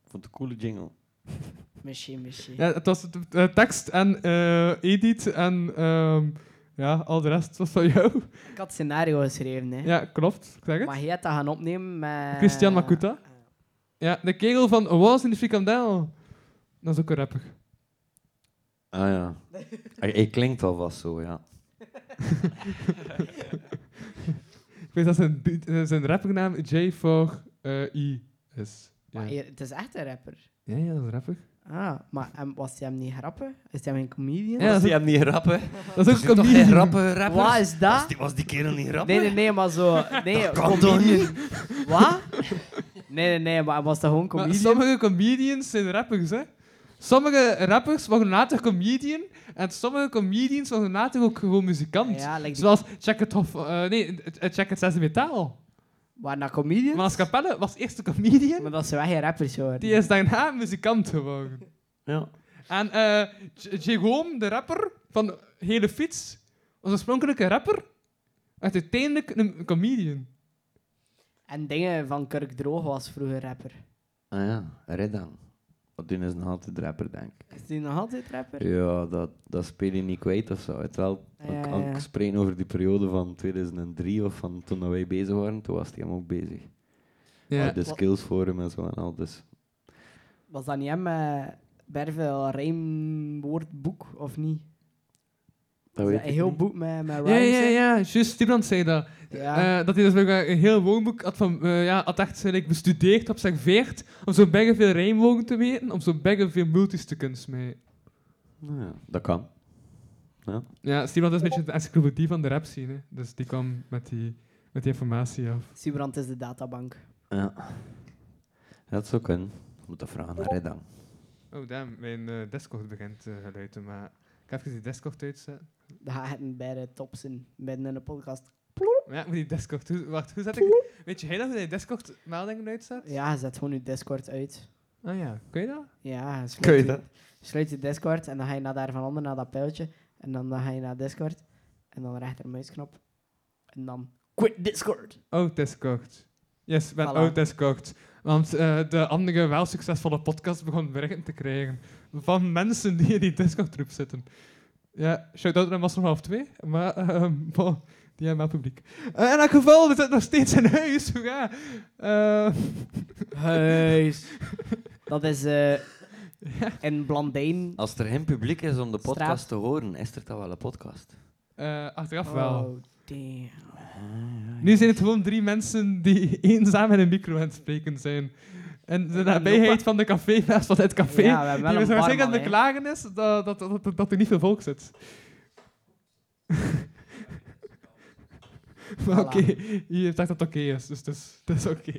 Ik vond het een coole jingle. Misschien, misschien. Ja, het was de, de tekst en eh, edit en ehm, ja, al de rest was van jou. Ik had scenario geschreven, hè. Ja, klopt. Ik zeg het. Maar jij hebt dat gaan opnemen met... Christian Makuta. Ja, de kegel van Was in de frikandel. Dat is ook een rapper. Ah ja. Hij, klinkt al vast zo, ja. Ik weet dat zijn, eh, zijn rappernaam J4I is. Ja. Maar het is echt een rapper. ja, ja, dat is rapper. Ah, maar en was hij hem niet grappen? Is hij een comedian? Ja, dat is die ook, hem niet rappen? dat is ook een toch comedian. geen rappe rapper? Wat is Was dat? die, was die kerel niet rappen? Nee, nee, nee, maar zo... Nee, kan toch comedian. Wat? Nee, nee, nee, maar hij was toch gewoon Maar comedian? sommige comedians zijn rappers, hè. Sommige rappers worden later comedian en sommige comedians worden later ook gewoon muzikant. Ja, like die- Zoals Check het Hof, eh, nee, eh, Check het Zesde Metaal. Waren dat comedians? Maar als Capelle was eerst een comedian, Maar dat ze wel geen rappers hoor. die is daarna muzikant geworden. Ja. En eh Jérôme, de rapper van Hele Fiets, was oorspronkelijk een rapper, werd uiteindelijk een comedian. En dingen van Kirk Droog was vroeger rapper. Ah ja, Redan. Doen is nog altijd rapper, denk ik. Is die nog altijd rapper? Ja, dat, dat speel je niet kwijt of zo. Het wel, Ja, ik, ja, ik spreek over die periode van 2003 of van toen wij bezig waren, toen was hij hem ook bezig. Ja. De skills forum en zo en al. Dus Was dat niet hem met Bervel rijmwoordboek, of niet? dat Is weet dat ik een heel niet. boek met, met Ja, rhymes ja, ja, juist, iemand zei dat. Ja. Eh, dat hij dus een heel woonboek had, van, eh, ja, had echt eh, like, bestudeerd, observeerd, om zo bijna veel rijmwoorden te weten, om zo bijna veel multis te kunnen smijten. Nou ja, dat kan. Ja. Ja, is een beetje de encyclopedie van de rap scene, hè. dus die kwam met die, met die informatie af. Sibrand is de databank. ja. Dat zou kunnen. Ik moet dat vragen naar Redan. Oh, damn, mijn eh, Discord begint te geluiden, maar ik ga even die Discord uitzetten. Dat gaat het bij de tops in, midden in de podcast. Ja, ik moet die Discord... Hoe, wacht, hoe zet ik... Weet je heel nog hoe je Discord meldingen uitzet? Ja, zet gewoon je Discord uit. Ah ja, kun je dat? Ja, sluit Kun je dat? Sluit je Discord en dan ga je naar daar van onder naar dat pijltje. En dan, dan ga je naar Discord. En dan rechtermuisknop. En dan quit Discord. Oh, Discord. Yes, ben Voilà. out Discord. Want eh, de andere wel succesvolle podcast begon berichten te krijgen van mensen die in die Discord-groep zitten. Ja, shout-out naar Master half 2. Maar, ehm bon, die hebben wel publiek. Eh, in elk geval, we zitten nog steeds in huis. Hoera. Eh, Huis. Dat is eh in Blandijn. Als er geen publiek is om de Straat. podcast te horen, is er toch wel een podcast? eh, achteraf wel. Oh, damn. Nu zijn het gewoon drie mensen die eenzaam in een micro aan het spreken zijn. En de nabijheid van de caféfest van het café, Ja, we hebben wel die we een zo zeker aan het beklagen is, dat, dat, dat, dat, dat er niet veel volk zit. maar oké, je zegt dat het oké is, dus het is, het is oké.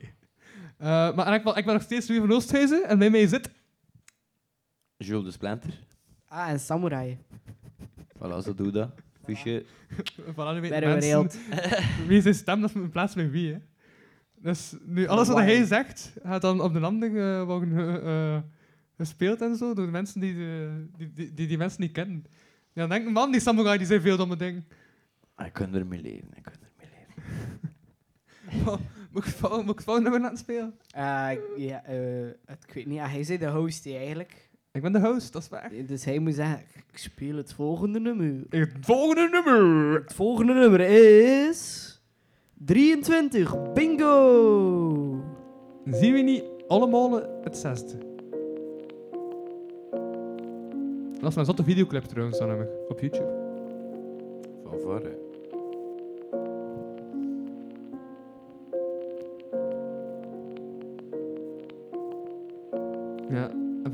Eh, maar geval, ik ben nog steeds Louis van Oosthuizen en bij mij zit... Jules de Splinter. Ah, en Samurai. Voilà, zo doe dat. Fiche. Voilà, nu weten mensen wie zijn stem, dat is in plaats van wie. Hè. Dus nu, alles wat hij zegt, gaat dan op de landing eh, worden eh, eh, gespeeld en zo, door de mensen die, de, die, die, die die mensen niet kennen. Ja, dan denk ik, man, die samurai die zijn veel domme dingen. Ik kan ermee leven, ik kan moet ik het volgende nummer laten spelen? Eh, ja, eh, ik weet niet. Ah, hij zei de host eigenlijk. Ik ben de host, dat is waar. Dus hij moet zeggen, ik speel het volgende nummer. Het volgende nummer! Het volgende nummer is... 23, bingo! Zien we niet allemaal het zesde? Dat is mijn zotte videoclip trouwens, dan heb ik op YouTube. Van voor,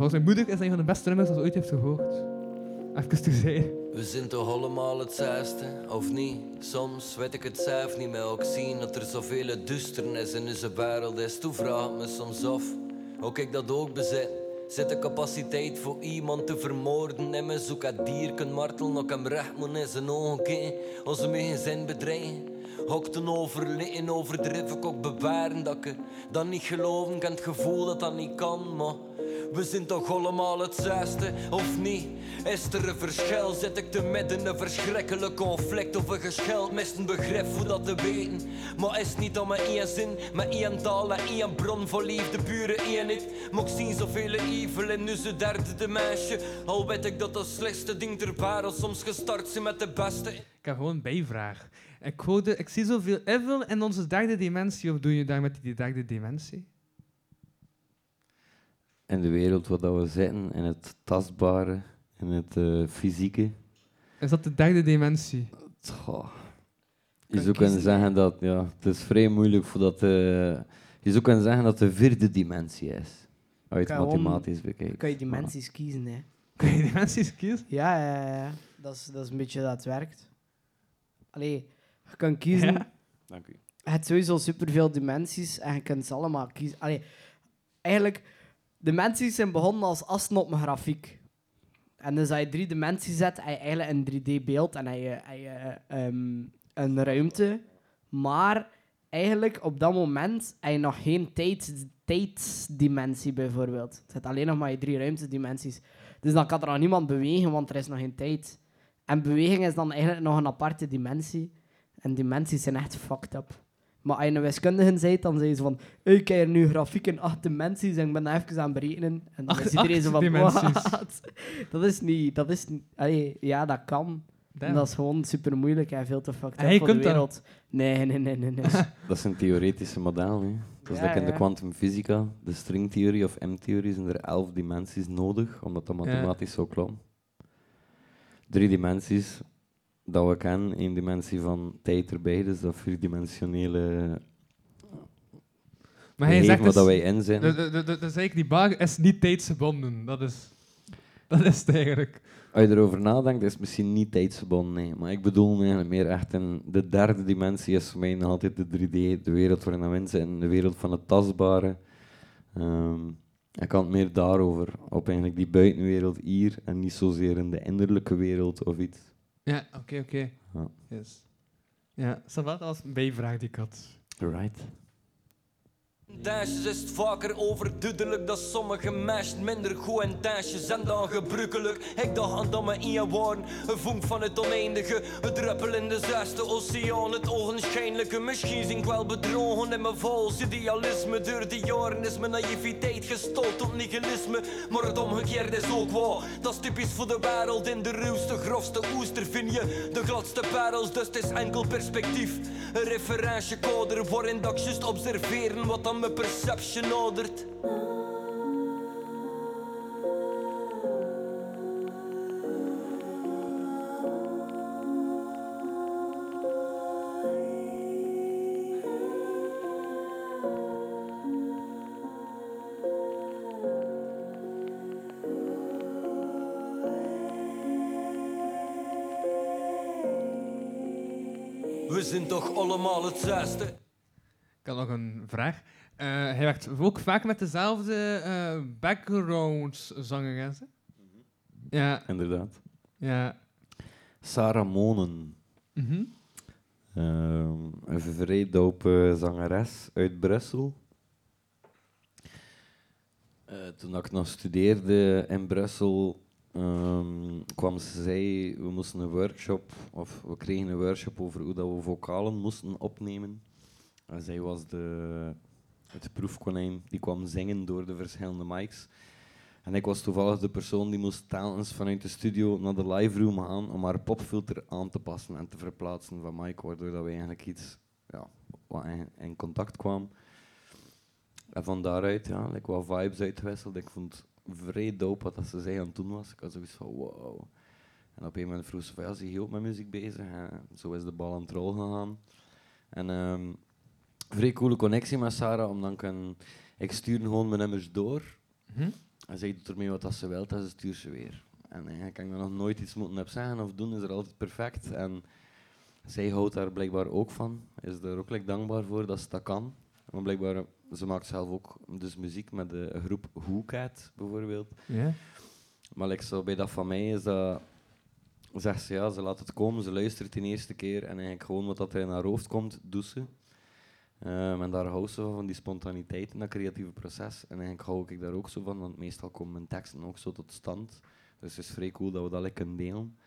volgens mijn moeder is dat een van de beste nummers dat ooit heeft gehoord. Even te zeggen. We zijn toch allemaal hetzelfde, of niet? Soms weet ik het zelf niet meer, ook zien dat er zoveel duisternis in onze wereld is. Toen vraag me soms af, ook ik dat ook bezit. Zit de capaciteit voor iemand te vermoorden en me zoek het dier kan martelen, ook hem recht moet in zijn ogen kijken. Als ze me geen zin bedreigen. Ook ten overdrijf ik ook bewaren dat ik dat niet geloven kan, het gevoel dat dat niet kan, maar we zijn toch allemaal hetzelfde, of niet? Is er een verschil? Zit ik te midden een verschrikkelijk conflict of een geschil? Mist een begrip hoe dat te weten. Maar is het niet om maar één zin, met één taal en één bron voor liefde, pure eenheid? Maar ik zie zoveel evil in onze derde dimensie. Al weet ik dat dat slechtste ding ter wereld soms gestart zijn met de beste. Ik heb gewoon een bijvraag. Ik, hoorde, ik zie zoveel evil in onze derde dimensie. Of doe je daar met die derde dimensie? In de wereld waar dat we zitten, in het tastbare, in het eh, fysieke. Is dat de derde dimensie? Goh. Je Kan zou kunnen zeggen dat, ja, het is vrij moeilijk voor dat, eh, je zou kunnen zeggen dat de vierde dimensie is. Uit Kan je mathematisch Dan bekijken. kan je dimensies kiezen, hè. Kun je dimensies kiezen? Ja, ja, ja. Dat is, dat is een beetje dat het werkt. Allee, je kan kiezen... Ja. Dank u. Je hebt sowieso superveel dimensies en je kunt ze allemaal kiezen. Allee, eigenlijk, dimensies zijn begonnen als assen op een grafiek. En dus als je drie dimensies zet, heb je eigenlijk een 3D-beeld en heb heb je ehm, een ruimte. Maar eigenlijk op dat moment heb je nog geen tijd, tijdsdimensie bijvoorbeeld. Het zit alleen nog maar je drie ruimtedimensies. Dus dan kan er nog niemand bewegen, want er is nog geen tijd. En beweging is dan eigenlijk nog een aparte dimensie. En dimensies zijn echt fucked up. Maar als je een wiskundige bent, dan je zo van... "Hey, Ik heb hier nu grafiek in acht dimensies en ik ben dat even aan het berekenen. En dan Acht- is iedereen zo van... "Wat?" Dat is niet... Dat is allee, ja, dat kan. Dat is gewoon super moeilijk en veel te fucked up voor de wereld. Nee, nee, nee, nee. nee. Dat is een theoretische model. Hè. Dat is Ja, like in de kwantumfysica, de stringtheorie of M-theorie, zijn er elf dimensies nodig, omdat dat mathematisch zo klopt. Drie dimensies dat we kennen, één dimensie van tijd erbij, dus dat vierdimensionele Maar hij zegt dus... dat wij in zijn. de- Dus eigenlijk die bar is niet tijdsgebonden. Dat is... Dat is het eigenlijk. Als je erover nadenkt, is het misschien niet tijdsgebonden, nee. Maar ik bedoel eigenlijk meer echt in de derde dimensie is voor mij nog altijd de 3D, de wereld waarin we in zitten, de wereld van het tastbare. Ehm, ik kan het meer daarover, op eigenlijk die buitenwereld hier en niet zozeer in de innerlijke wereld of iets. Ja, oké, oké. Ja. Yes. Ja, was een bijvraag die ik had. Right. Tijdens is het vaker overduidelijk dat sommige meisjes minder goed en tijdens zijn dan gebruikelijk. Ik dacht aan dat me in je waren, een vonk van het oneindige, het druppel in de zesde oceaan, het ogenschijnlijke. Misschien zin ik wel bedrogen in mijn vals idealisme. Door de jaren is mijn naïviteit gestold tot nihilisme, maar het omgekeerde is ook waar. Dat is typisch voor de wereld, in de ruwste, grofste oester vind je de gladste parels, dus het is enkel perspectief. Een referentiekader waarin dat ik juist observeren wat aan mijn perception nadert. We zijn toch allemaal hetzelfde. Ik had nog een vraag. Eh, hij werkt ook vaak met dezelfde eh background-zangeres. hè? Ja, Inderdaad. ja. Sarah Monen. Mhm. Ehm, een vrij dope zangeres uit Brussel. Eh, toen ik nog studeerde in Brussel, ehm, kwam ze zei, we moesten een workshop, of we kregen een workshop over hoe dat we vocalen moesten opnemen. En zij was de, het proefkonijn, die kwam zingen door de verschillende mics. En ik was toevallig de persoon die moest telkens vanuit de studio naar de live room gaan om haar popfilter aan te passen en te verplaatsen van mic, waardoor dat we eigenlijk iets ja, in, contact kwam. En van daaruit, ja, like wat vibes uitgewisseld. Ik vond het vrij dope wat ze zei aan het doen was. Ik had zoiets van wow. En op een moment vroeg ze van, ja, je ook met muziek bezig? En zo is de bal aan het rollen gegaan. En ehm vrij coole connectie met Sarah, omdat ik ik stuurde gewoon mijn nummers door. Mhm. En zij doet ermee wat ze wil en ze stuurt ze weer. En eigenlijk kan ik nog nooit iets moeten op zeggen of doen, is er altijd perfect. En zij houdt daar blijkbaar ook van. Is er ook like, dankbaar voor dat ze dat kan. Maar blijkbaar, ze maakt zelf ook dus muziek met de groep Who Cat bijvoorbeeld. Maar like, zo, bij dat van mij is dat... Zegt ze ja, ze laat het komen, ze luistert de eerste keer en eigenlijk gewoon wat dat er in haar hoofd komt, doet ze. Ehm, en daar hou ze van, van die spontaniteit in dat creatieve proces. En eigenlijk hou ik daar ook zo van, want meestal komen mijn teksten ook zo tot stand. Dus het is vrij cool dat we dat like, kunnen delen.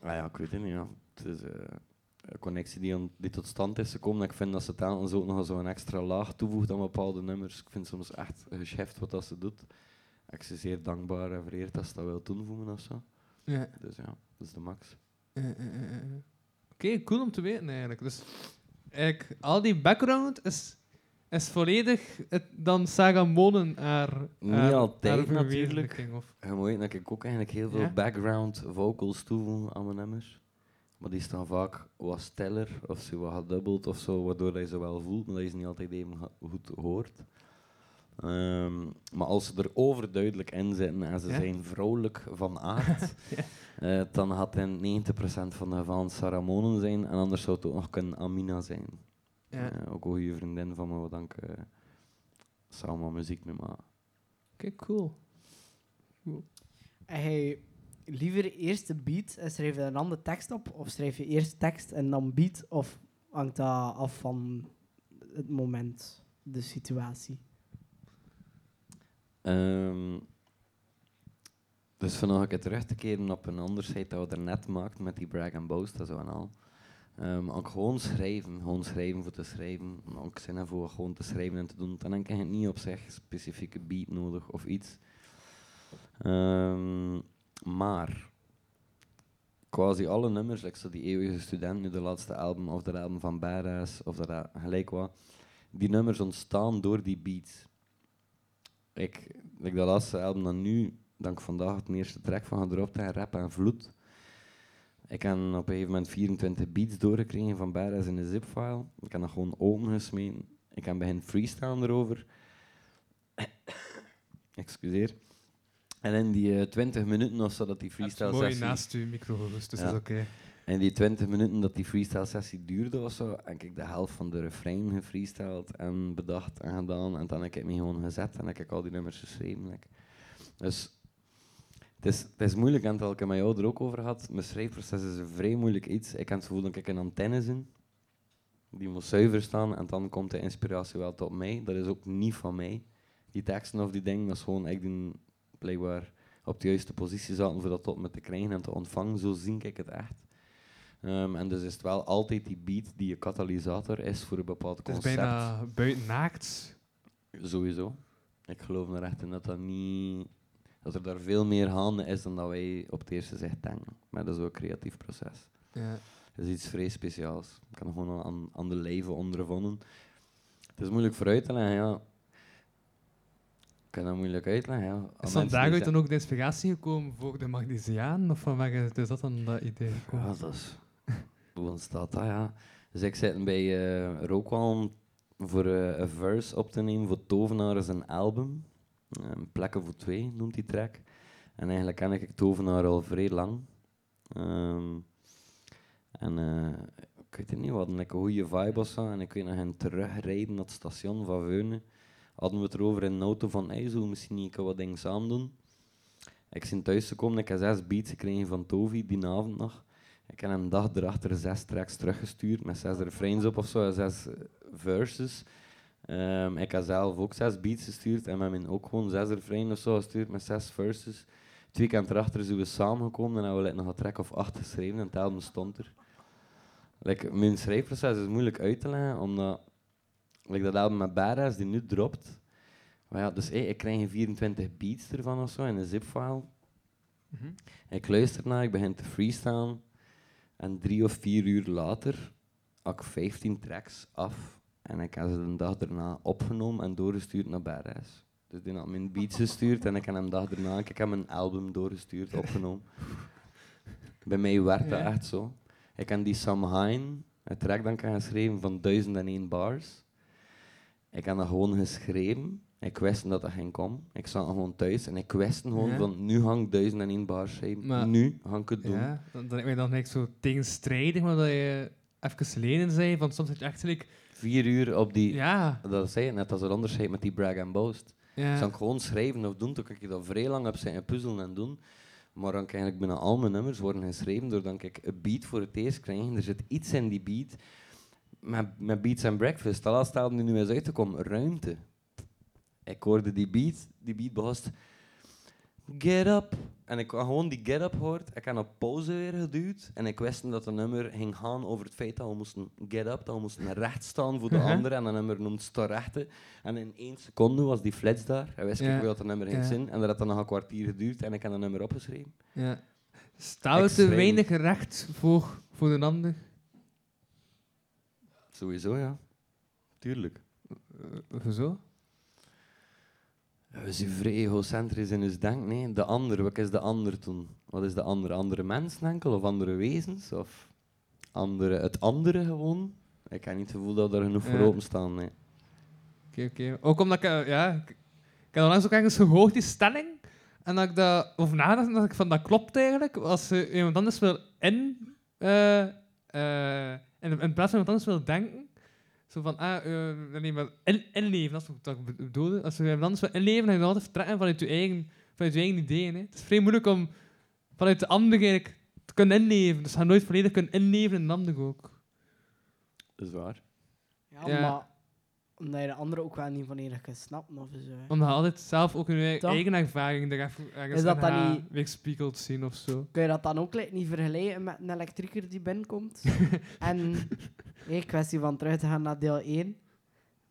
Ah ja, ik weet het niet, ja. Het is eh, een connectie die, aan- die tot stand is gekomen. En ik vind dat ze telkens ook nog zo'n extra laag toevoegt aan bepaalde nummers. Ik vind soms echt een geschäft wat dat ze doet. Ik ben zeer dankbaar en vereerd dat ze dat wil toevoegen of zo. ja. Dus ja, dat is de max. Eh, eh. Oké, cool om te weten eigenlijk. Dus eigenlijk, al die background is, is volledig het, dan Saga Monen haar, Niet haar- altijd, haar natuurlijk. verwezenlijking, Of, Je moet weten dat ik ook eigenlijk heel veel Ja? background vocals toevoeg aan mijn nummers. Maar die staan vaak wat stiller of zo wat gedubbeld of zo, waardoor dat je ze wel voelt, maar dat je ze niet altijd even goed hoort. Ehm, maar als ze er overduidelijk in zitten en ze Ja? zijn vrouwelijk van aard, eh, dan had in 90% van de gevallen Sarah Monen zijn en anders zou het ook nog kunnen Amina zijn. ja. Eh, ook een goede vriendin van me, ik eh, samen muziek mee maak. Oké, cool. En hij liever eerst de beat en schrijf je een andere tekst op? Of schrijf je eerst tekst en dan beat? Of hangt dat af van het moment, de situatie? Ehm, dus vanaf ik het terug te keren op een ander site dat we net maakten met die brag and boast en zo en al. Ehm, ook gewoon schrijven, gewoon schrijven voor te schrijven. Maar ook zin hebben voor gewoon te schrijven en te doen. Dan heb je niet op zich specifieke beat nodig of iets. Ehm, maar quasi alle nummers, like zo die eeuwige student, nu de laatste album of de album van Badass of dat gelijk wat, die nummers ontstaan door die beats. Ik, like dat laatste album dan nu, dat ik vandaag het eerste track van gedropt heb, Rap en Vloed. Ik heb op een gegeven moment 24 beats doorgekregen van Badass in een zipfile. Ik heb dat gewoon opengesmeten. Ik heb begin freestyle erover. Excuseer. En in die eh, 20 minuten of zo dat die freestyle mooi sessie... naast uw micro dus Ja. dat is oké. En die 20 minuten dat die freestyle sessie duurde of zo, heb ik de helft van de refrein gefreestyled en bedacht en gedaan. En dan heb ik me gewoon gezet en heb ik al die nummers geschreven. Dus het is, het moeilijk, en het heb ik met jou ook over gehad. Mijn schrijfproces is een vrij moeilijk iets. Ik kan het gevoel dat ik een antenne ben. die moet zuiver staan en dan komt de inspiratie wel tot mij. Dat is ook niet van mij. Die teksten of die dingen, dat is gewoon ik die blijkbaar op de juiste positie zaten voor dat tot me te krijgen en te ontvangen. Zo zie ik het echt. Ehm, en dus is het wel altijd die beat die een katalysator is voor een bepaald Het is concept. bijna buiten naakt. Sowieso. Ik geloof er echt in dat dat niet... Dat er daar veel meer gaande is dan dat wij op het eerste zicht denken. Maar dat is ook een creatief proces. Ja. Dat is iets vrij speciaals. Ik kan gewoon aan, aan de leven ondervonden. Het is moeilijk voor uit te leggen, ja. Ik kan dat moeilijk uitleggen, ja. Is van daaruit zeggen- dan ook de inspiratie gekomen voor de Magnesiaan? Of van waar is dat dan dat idee gekomen? Ja, dat is... Hoe ontstaat dat, ja? Dus ik zit bij eh Rookwalm voor eh, een verse op te nemen voor Tovenaar is een album. Eh, Plekken voor twee noemt die track. En eigenlijk ken ik Tovenaar al vrij lang. Ehm, en eh, ik weet het niet, we hadden een goede vibe zo. En ik weet nog hen terugrijden naar het station van Veunen. Hadden we het erover in de auto van, hey, zo misschien niet wat dingen samen doen. Ik ben thuis gekomen, ik heb zes beats gekregen van Tovi die avond nog. Ik heb een dag erachter zes tracks teruggestuurd met zes refrains op of zo, zes eh, verses. Ehm, ik heb zelf ook zes beats gestuurd en met hem ook gewoon zes refrains of zo gestuurd met zes verses. Twee weekend erachter zijn we samengekomen en hebben we like, nog een track of acht geschreven en het album stond er. Like, mijn schrijfproces is moeilijk uit te leggen, omdat like, dat album met Badass die nu dropt. Maar ja, dus hey, ik krijg 24 beats ervan of zo in een zip-file. Mhm. Ik luister naar, ik begin te freestylen. En drie of vier uur later had ik 15 tracks af. En ik heb ze de dag daarna opgenomen en doorgestuurd naar Badass. Dus die had mijn beats gestuurd en ik heb hem de dag daarna ik heb mijn album doorgestuurd, opgenomen. Bij mij werkt dat Ja. echt zo. Ik heb die Sam Hine, een track dan heb geschreven van 1001 bars. Ik heb dat gewoon geschreven. Ik wist dat dat ging komen. Ik zat gewoon thuis en ik wist gewoon Ja. van nu hang ik 1001 bars schrijven. Maar- nu ga ik het doen. Ja, dan, dan, dan, dan ik zo tegenstrijdig, maar dat je even geleden zei, van soms zit je echt gelijk... Vier uur op die... Ja, Dat zei je net, als er onderscheid met die brag and boast. ja. Zou ik gewoon schrijven of doen, toen kan ik dat vrij lang op zijn puzzelen en doen. Maar dan kan eigenlijk bijna al mijn nummers worden geschreven doordat ik een beat voor het eerst krijg. Er zit iets in die beat. Met, met Beats and Breakfast, dat laatste album die nu is uitgekomen, ruimte. Ik hoorde die beat, die beat begon Get up. En ik had gewoon die get up hoort. Ik heb op pauze weer geduwd. En ik wist dat het nummer ging gaan over het feit dat we moesten get up, dat we moesten recht staan voor de Mhm. anderen. En dat nummer noemt sta rechte. En in één seconde was die flits daar. En wist Ja. ik wat het nummer ging Ja. zijn. En dat had dan nog een kwartier geduurd. En ik heb dat nummer opgeschreven. ja. Staat het te weinig recht voor, voor een ander? Sowieso, ja. Tuurlijk. Uh, hoezo? We zijn vrij egocentrisch in ons denken. Nee, de ander, wat is de ander toen? Wat is de ander? Andere mensen enkel? Of andere wezens? Of andere, het andere gewoon? Ik heb niet het gevoel dat er genoeg voor Ja. openstaan. Nee. Oké, oké. Ook omdat ik... eh, ja, ik, ik heb onlangs ook ergens gehoord, die stelling. En dat ik daar over nadacht, dat ik van, dat klopt eigenlijk. Als je iemand anders wil in... eh, eh, in, in plaats van iemand anders wil denken... Zo van, ah, eh, nee, maar in, inleven, dat is wat ik be- bedoelde. Als je anders wil inleven, dan je altijd vertrekken vanuit je eigen, vanuit je eigen ideeën. Hè. Het is vrij moeilijk om vanuit de ander eigenlijk te kunnen inleven. Dus je gaat nooit volledig kunnen inleven in een ander ook. Dat is waar. Ja, Ja. maar omdat je de andere ook wel niet volledig kan snappen of zo. Omdat je altijd zelf ook Toch? eigen ervaring er even ergens Is dat in dan gaat niet- weerspiegeld zien of zo. Kun je dat dan ook like, niet vergelijken met een elektrieker die binnenkomt? en hey, kwestie van terug te gaan naar deel 1.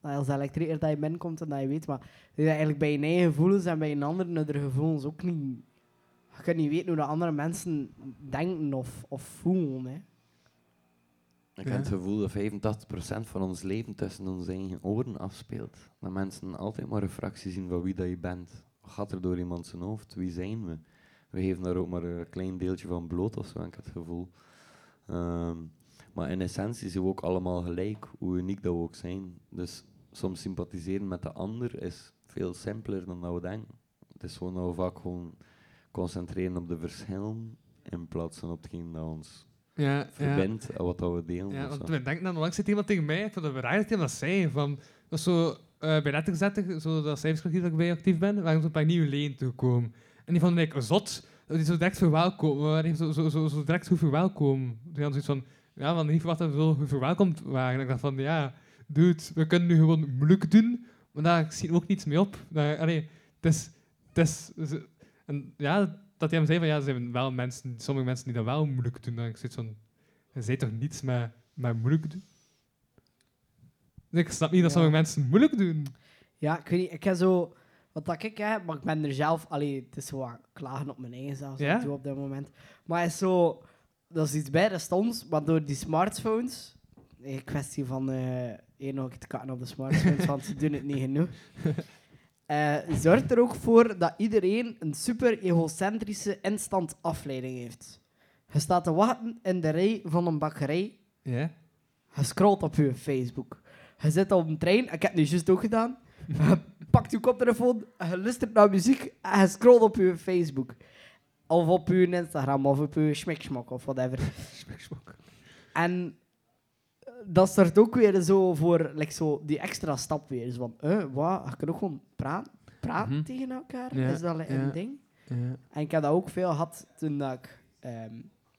Dat als elektrieker dat je binnenkomt en dat je weet, maar je eigenlijk bij je eigen gevoelens en bij een ander de gevoelens ook niet... Je kunt niet weten hoe de andere mensen denken of, of voelen. Hè. Ik Ja. heb het gevoel dat 85% van ons leven tussen onze eigen oren afspeelt. Dat mensen altijd maar een fractie zien van wie dat je bent. Wat gaat er door iemand zijn hoofd? Wie zijn we? We geven daar ook maar een klein deeltje van bloot of zo, heb ik het gevoel. Ehm, maar in essentie zijn we ook allemaal gelijk, hoe uniek dat we ook zijn. Dus soms sympathiseren met de ander is veel simpeler dan dat we denken. Het is gewoon dat we vaak gewoon concentreren op de verschillen in plaats van op hetgeen dat ons Ja, verbindt en wat dat we delen. Ja, want we denken dan, langs zit iemand tegen mij, ik vond het raar dat dat zei. Van, dat zo, eh, bij letterzetten, zo dat cijferscollectief dat ik bij actief ben, waren zo een paar nieuwe leden toegekomen. En die vonden ik zot, dat die zo direct verwelkomen, waren zo, zo, zo, zo direct goed verwelkomen. Die hadden zoiets van, ja, van niet wat er zo verwelkomd waren. En ik dacht van, ja, dude, we kunnen nu gewoon moeilijk doen, maar daar zie je ook niets mee op. Daar, allee, het is, het is, en ja, dat hij hem zei van, ja, er zijn wel mensen, sommige mensen die dat wel moeilijk doen. En ik zit van, je zei toch niets met, met moeilijk doen? Dus ik snap niet dat Ja. sommige mensen moeilijk doen. Ja, ik weet niet, ik heb zo... Wat dat ik heb, maar ik ben er zelf... Allee, het is zo klagen op mijn eigen zelfs Ja? op dit moment. Maar het is zo... Dat is iets bij de stond, maar door die smartphones... Een kwestie van... eh één ook te katten op de smartphones, want ze doen het niet genoeg. eh, zorgt er ook voor dat iedereen een super egocentrische instant afleiding heeft. Je staat te wachten in de rij van een bakkerij Ja? je scrolt op je Facebook. Je zit op een trein, ik heb het nu juist ook gedaan. Je pakt je koptelefoon, je luistert naar muziek en je scrolt op je Facebook. Of op je Instagram, of op je schmikschmok, of whatever. En eh, dat zorgt ook weer zo voor like, zo die extra stap weer. Zo van, eh, wat, je kan ook gewoon praten, praten Mhm. tegen elkaar. Ja, Is dat like, ja. een ding? Ja. En ik heb dat ook veel gehad toen dat ik ehm,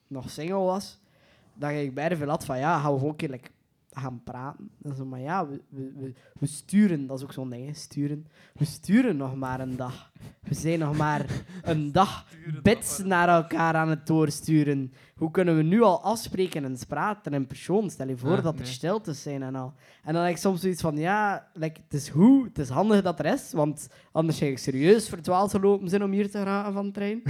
nog single was. Dat ik bij de veel had van ja, gaan we gewoon een keer like, gaan praten. En zo, maar ja, we, we, we, sturen, dat is ook zo'n ding, hè, sturen. We sturen nog maar een dag. We zijn nog maar een dag bits naar elkaar aan het doorsturen. Hoe kunnen we nu al afspreken en praten in persoon? Stel je voor dat er nee. stiltes zijn en al. En dan heb ik soms zoiets van, ja, like, het is goed, het is handig dat er is, want anders zou ik serieus verdwaald gelopen zijn om hier te geraken van de trein.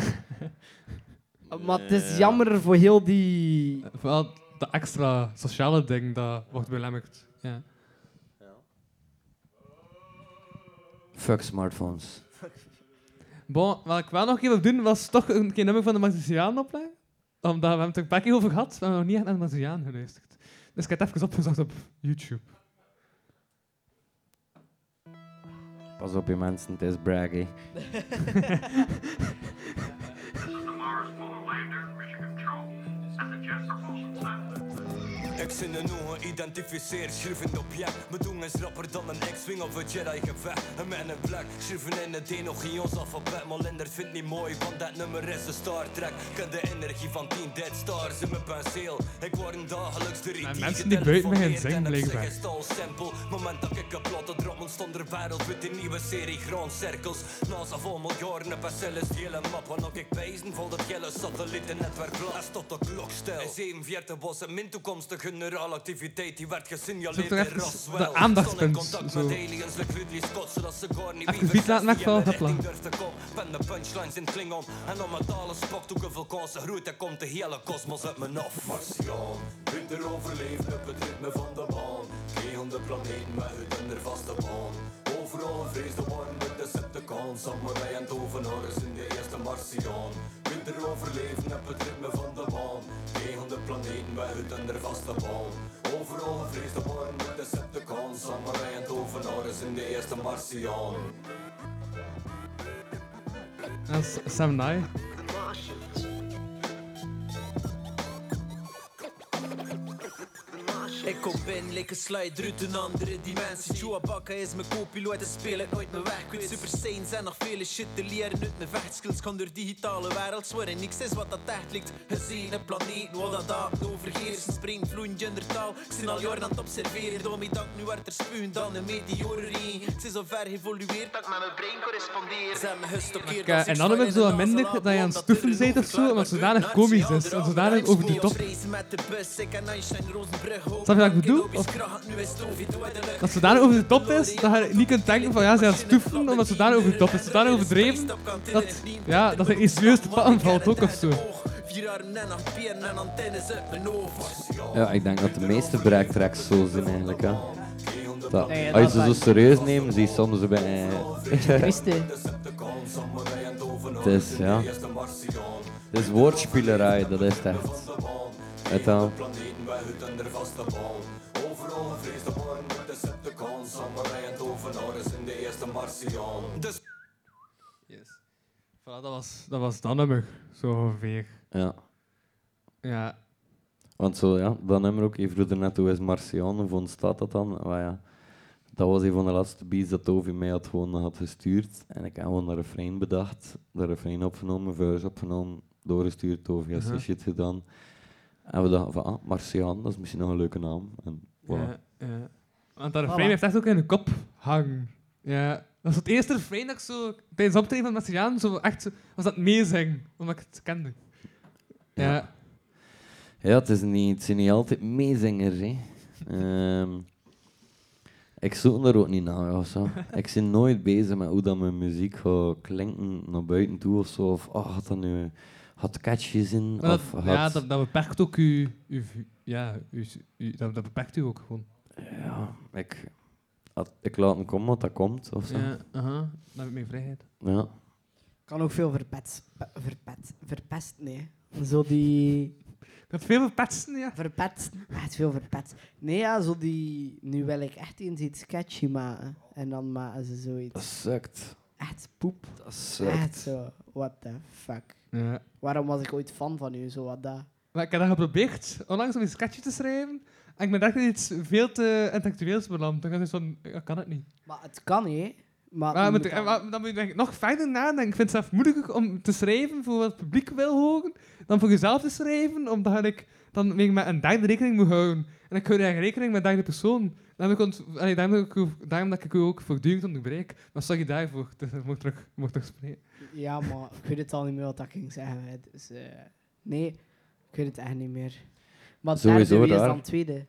maar het is Ja. jammer voor heel die... Vooral dat extra sociale ding, dat wordt belemmerd. Ja. Fuck smartphones. Bon, wat ik wel nog even wil doen, was toch een keer nummer van de Martiaan opleggen. Omdat we hebben het er een paar keer over gehad, maar we hebben nog niet echt naar de Martiaan geluisterd. Dus ik heb het even opgezocht op YouTube. Pas op je mensen, het is brag, Ik zin een schrijf een object. Mijn doen is rapper dan een X-Wing of een Jedi gevecht. En met een black, schrijven in het een nog in ons alfabet. Maar Lindert vindt niet mooi, want dat nummer is een Star Trek. Heb de energie van 10 Dead Stars in mijn penseel. Ik word een dagelijks de mensen die buiten me gaan zingen, ik blijkbaar. al simpel. Moment dat ik een platte drop ontstond er wereld met die nieuwe serie grondcirkels. NASA vol miljarden, een is de hele map. Ook ik wijzen vol dat gele satellietennetwerk blaast tot de klok stil. In 47 was het min toekomstige generale activiteit die werd gesignaleerd in Roswell. de aandachtspunt, Stond in contact zo. Even wie beat laten verzetten weg, die wel, in mijn hopla. richting durft te komen. Ben de punchlines in het klingon en om het alles spakt ook een vulkaanse groeit en komt de hele kosmos uit mijn af. Martiaan, winter overleefd op het ritme van de baan. Geen de planeet met het vaste baan. Overal vrees de warmte, de Decepticons. Samurai en tovenaars in de eerste Martiaan. Winter overleven op het ritme van de baan. Geen de met het in de vaste baan. Overal vrees de warmte, de Decepticons. Samurai en tovenaars in de eerste is Sam Nye. Ik kom binnen, een slide uit een andere dimensie. Chewbacca is mijn co-piloot en speel ik nooit meer weg. Ik weet super Saiyans en nog vele shit te leren uit mijn vechtskills. Kan door digitale wereld worden, niks is wat dat echt lijkt. Gezien een planeet, wat dat daad overheerst. Spring vloeiend gendertaal, ik zit al jaren aan het observeren. Door mij dank nu werd er spuwen dan een meteorerie. Ik zit zo ver geëvolueerd dat ik met mijn brein correspondeer. Hebben me gestockeerd als ik en dan heb ik zo in de minder dat je aan het stoeven bent of zo, omdat overklaar zodanig komisch is. En zodanig over die top. Je wat ik bedoel? Of- Dat het zodanig over de top is, dat je niet kunt denken van ja, ze gaan stoeven, omdat het zodanig over de top is. Zodanig overdreven, dat, ja, dat er iets serieus te pakken valt ook of zo. Vier armen en acht benen en antennes uit mijn hoofd. Ja, ik denk dat de meeste breaktracks zo zijn eigenlijk. Hè. Dat, als je ze zo serieus neemt, zie je soms zo bij... Christen. Het is, ja... Het is woordspelerij, dat is het echt. Weet je wel? Overal een vrees de warmte, Decepticons. Samurai en tovenaars in de eerste Martiaan. Dus Yes. Voilà, dat was, dat was dat nummer, zo ongeveer. Ja. Ja, Want zo, ja, dat nummer ook, je vroeg er net hoe is Martian, hoe vond staat dat dan? Maar ja, dat was een van de laatste beats dat Tovi mij had, gewoon had gestuurd. En ik heb gewoon de refrein bedacht, de refrein opgenomen, verse opgenomen, doorgestuurd, Tovi had zijn Mhm. shit gedaan. En we dachten van, ah, Marciaan, dat is misschien nog een leuke naam. En voilà. Ja, ja. Want dat Voilà. heeft echt ook in de kop hangen. Ja. Dat is het eerste refrein dat ik zo tijdens optreden van Messiaan zo echt zo, was dat meezing, omdat ik het kende. Ja. Ja. Ja, het, is niet, het zijn niet altijd meezingers. Hè. Ehm, ik zoek er ook niet naar. Of zo. ik ben nooit bezig met hoe dat mijn muziek gaat klinken naar buiten toe of zo. Of oh, dat nu had catchy dat, Of had, ja, dat, dat beperkt ook u, u, ja, u, u- dat, dat beperkt u ook gewoon. ja, ik, had- ik laat hem komen wat dat komt. Of zo. Ja, aha, dan heb ik mijn vrijheid. Ja. Kan ook veel verpet, verpet, verpest, nee. Zo die Dat veel verpetsen, ja. verpet, echt veel verpet. Nee, ja, zo die, nu wil ik echt eens iets sketchy maken. En dan maken ze Dat zoiets, sukt. echt poep. Dat Echt sukt. zo, what the fuck. ja. Waarom was ik ooit fan van u, zo wat dat? Maar ik heb dat geprobeerd, onlangs om een sketchje te schrijven. En ik ben daar iets veel te intellectueels beland. Dan je van, ja, kan het niet. Maar het kan, hè. Maar, moet- dan- maar dan moet je nog verder nadenken. Ik vind het zelf moeilijker om te schrijven voor wat het publiek wil horen, dan voor jezelf te schrijven, omdat ik dan met een derde rekening moet houden. En ik hou eigenlijk rekening met derde persoon. Daarom, dat ik ont- allee, daarom, dat ik, u- daarom dat ik u ook voortdurend onderbreek. Maar sorry daarvoor. Dus je moet terug, moet terug spreken. Ja, maar ik weet het al niet meer wat ik ging zeggen. hè. Dus, eh, nee, ik weet het echt niet meer. Maar Sowieso derde, wie is dan tweede?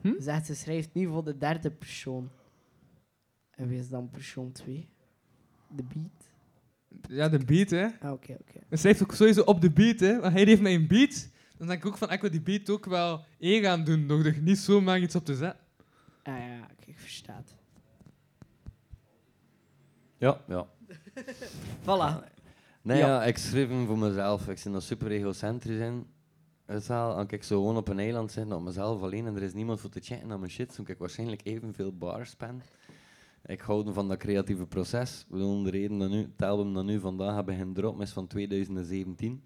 Hm? Zegt, ze schrijft niet voor de derde persoon. En wie is dan persoon twee? De beat? Ja, de beat, hè. Ah, oké, oké. Hij schrijft ook sowieso op de beat, hè. Want hij heeft mij een beat. Dan denk ik ook van, ik wil die beat ook wel eer gaan doen, door er niet zomaar iets op te zetten. Ah ja, ik versta het. Ja, ja. Voilà. Nee, Ja. ja. ik schreef hem voor mezelf. Ik ben er super egocentrisch in. Als ik zo gewoon op een eiland zit, op mezelf alleen, en er is niemand voor te chatten aan mijn shit, zou ik waarschijnlijk evenveel bars pen. Ik hou van dat creatieve proces. Ik bedoel, de reden dat nu, het album dat nu vandaag hebben gedropt is van 2017.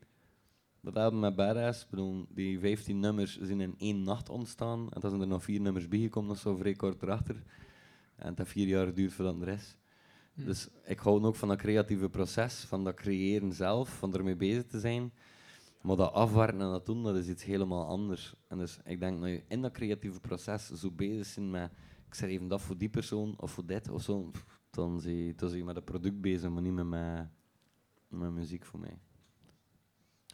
Dat album met Badass, bedoel, die 15 nummers zijn in één nacht ontstaan. En dan zijn er nog vier nummers bijgekomen, dat is zo vrij kort erachter. En heeft vier jaar geduurd voordat er is. Hm. Dus ik hou ook van dat creatieve proces, van dat creëren zelf, van ermee bezig te zijn. Maar dat afwerken en dat doen, dat is iets helemaal anders. En dus ik denk dat je in dat creatieve proces zo bezig bent met, ik schrijf dat voor die persoon of voor dit of zo, pff, dan zie je, dan zie je met het product bezig, maar niet met, mijn- met muziek voor mij.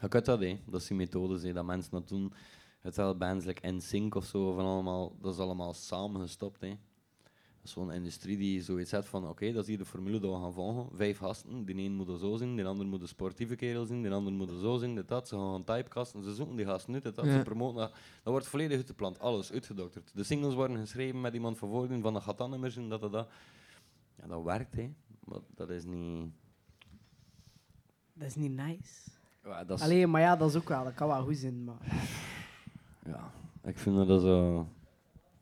Je kunt dat, hè. dat is die methodes hè, dat mensen dat doen. Het wel bands like NSYNC of zo, van allemaal, dat is allemaal samengestopt. Hè. Dat is gewoon een industrie die zoiets zet van, oké, dat is hier de formule dat we gaan volgen. Vijf gasten, die een moet er zo zijn, die ander moet een sportieve kerel zijn, die ander moet er zo zijn, dit, dat. Ze gaan typecasten, ze zoeken die gasten uit, dit, dat. Ja. Ze promoten dat. Dat wordt volledig uitgeplant, alles uitgedokterd. De singles worden geschreven met iemand van voordien, van dat gaat nummer zijn, dat, dat, dat. Ja, dat werkt, hè. Maar dat is niet... Dat is niet nice. Ja, dat is, Alleen, maar ja, dat is ook wel. Dat kan wel goed zijn, maar... ja, ik vind dat zo...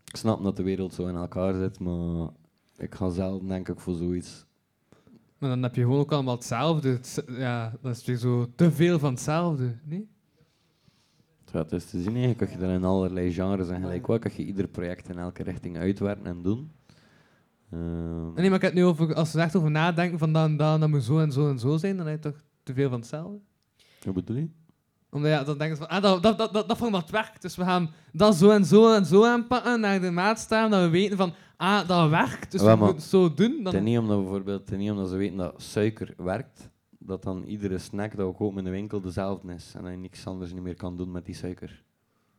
Ik snap dat de wereld zo in elkaar zit, maar ik ga zelf denk ik voor zoiets Maar dan heb je gewoon ook allemaal hetzelfde. Het- ja, dat is weer zo te veel van hetzelfde, nee? Ja, het is te zien, hè. kan je er in allerlei genres en gelijk wat, kan je ieder project in elke richting uitwerken en doen. Ehm, Nee, maar ik heb het nu over, als we er echt over nadenken van dan, dan, dat moet zo en zo en zo zijn, dan heb je toch te veel van hetzelfde. Hoe bedoel je? Omdat ja, dan denken ze van, ah, dat, dat, dat, dat, format werkt. Dus we gaan dat zo en zo en zo aanpakken, naar de maat staan, dat we weten van, ah, dat werkt, dus we moeten het zo doen. Het is Dan... niet omdat, bijvoorbeeld, het is niet omdat ze weten dat suiker werkt, dat dan iedere snack dat we kopen in de winkel dezelfde is en dat je niks anders niet meer kan doen met die suiker.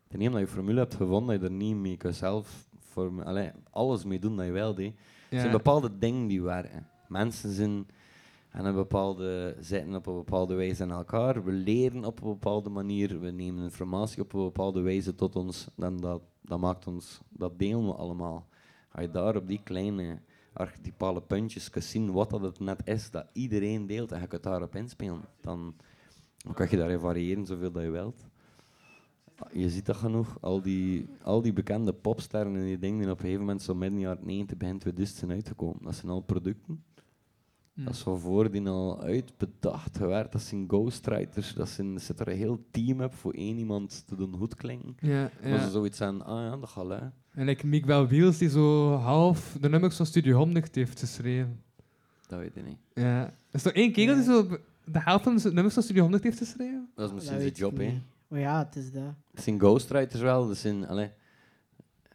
Het is niet omdat je een formule hebt gevonden dat je er niet mee kan zelf voor, alles mee doen dat je wel deed. Er zijn Ja. bepaalde dingen die werken. Mensen zijn en een bepaalde, zitten op een bepaalde wijze aan elkaar. We leren op een bepaalde manier. We nemen informatie op een bepaalde wijze tot ons. Dan dat, dat maakt ons, dat delen we allemaal. Als je daar op die kleine archetypale puntjes zien wat dat het net is dat iedereen deelt en je kunt daarop inspelen, dan, dan kan je daarin variëren zoveel dat je wilt. Je ziet dat genoeg, al die, al die bekende popsterren en die dingen die op een gegeven moment zo midden jaren 90, begin 2000 zijn uitgekomen. Dat zijn al producten. Hm. Dat is van voordien al uitbedacht gewerkt. Dat zijn ghostwriters. Dat zijn, er zit er een heel team op voor één iemand te doen goed klinken. Ja, Maar ja. ze zoiets aan, ah ja, dat gaat lukken. En ik Miguel Wiels, die zo half de nummers van Studio 100 heeft geschreven. Dat weet ik niet. Ja. Is er één kerel die zo de helft van de nummers van Studio 100 heeft geschreven? Dat is misschien Dat zijn weet job, ik hè. Oh ja, het is dat. Het zijn ghostwriters wel, dat zijn, allee,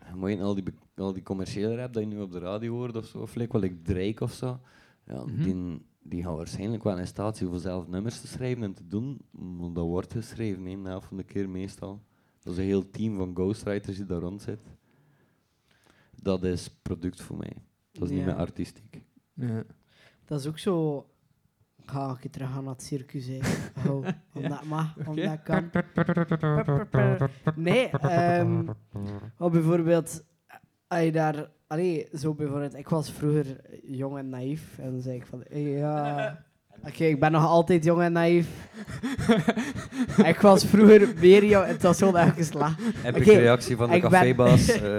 je moet je al die, al die commerciële rap dat je nu op de radio hoort of zo, of like, wel like Drake of zo, ja, Mhm. die, die gaan waarschijnlijk wel in staat zijn voor zelf nummers te schrijven en te doen, want dat wordt geschreven, hè, de helft van de keer meestal. Dat is een heel team van ghostwriters die daar rond zit. Dat is product voor mij. Dat is niet meer artistiek. Ja. Dat is ook zo... Ik ga keer terug gaan naar het circus, hè. Oh, omdat mag, omdat kan. Nee, ehm oh, bijvoorbeeld, als je daar... Allee, zo bijvoorbeeld, ik was vroeger jong en naïef. En dan zei ik van, eh, ja... Oké, ik ben nog altijd jong en naïef. ik was vroeger meer jong... Het was zo ik geslaagd. Epic Oké, reactie van de ik ben- cafébaas. eh,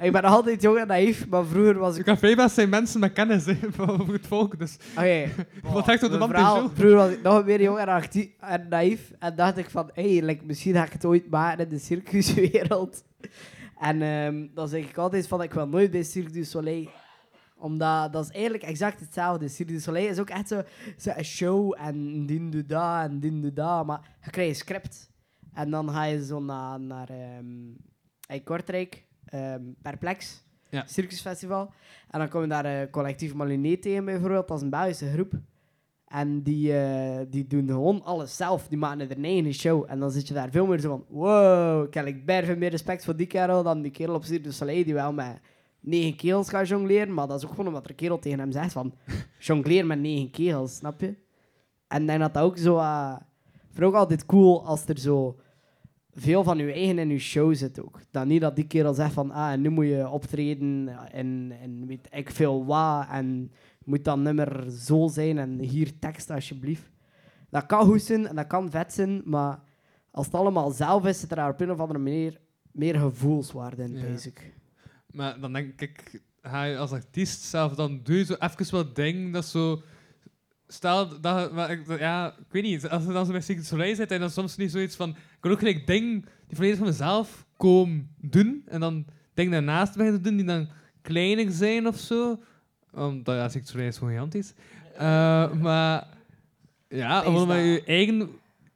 Ik ben nog altijd jong en naïef, maar vroeger was De ik... cafébaas zijn mensen met kennis hè, van het volk. Dus Oké. wat echt op de verhaal, zo. Vroeger was ik nog meer jong en, actief en naïef. En dacht ik van, hé, hey, like, misschien ga ik het ooit maken in de circuswereld. En ehm, dan zeg ik altijd van, ik wil nooit bij Cirque du Soleil. Omdat dat is eigenlijk exact hetzelfde. Cirque du Soleil is ook echt zo, zo een show en din da en din da. Maar je krijgt een script. En dan ga je zo naar, naar ehm, in Kortrijk, ehm, Perplex, Ja. Circusfestival. En dan kom je daar eh, collectief Maliné tegen bijvoorbeeld, dat is een Belgische groep. En die, eh, die doen gewoon alles zelf. Die maken er eigen show. En dan zit je daar veel meer zo van... Wow, ik heb meer respect voor die kerel dan die kerel op Cirque du Soleil die wel met negen kegels gaat jongleren. Maar dat is ook gewoon omdat er een kerel tegen hem zegt van... Jongleer met negen kegels, snap je? En ik denk dat ook zo... ook altijd cool als er zo veel van je eigen in je show zit ook. Dan niet dat die kerel zegt van... Ah, en nu moet je optreden en, en weet ik veel wat. En moet dat nummer zo zijn en hier tekst alsjeblieft. Dat kan goed zijn en dat kan vet zijn, maar als het allemaal zelf is, zit er op een of andere manier meer gevoelswaarde in, Ja. basic. Maar dan denk ik, ga je als artiest zelf, dan doe je zo even wat dingen dat zo... Stel, dat, maar ja, ik weet niet, als je dan zo met du Soleil zit en dan soms niet zoiets van... Ik wil ook gelijk dingen die volledig van mezelf komen doen en dan dingen daarnaast beginnen te doen die dan kleiner zijn of zo. Omdat, ja, Soleil is gewoon gigantisch. Eh, maar, ja, omdat je je eigen,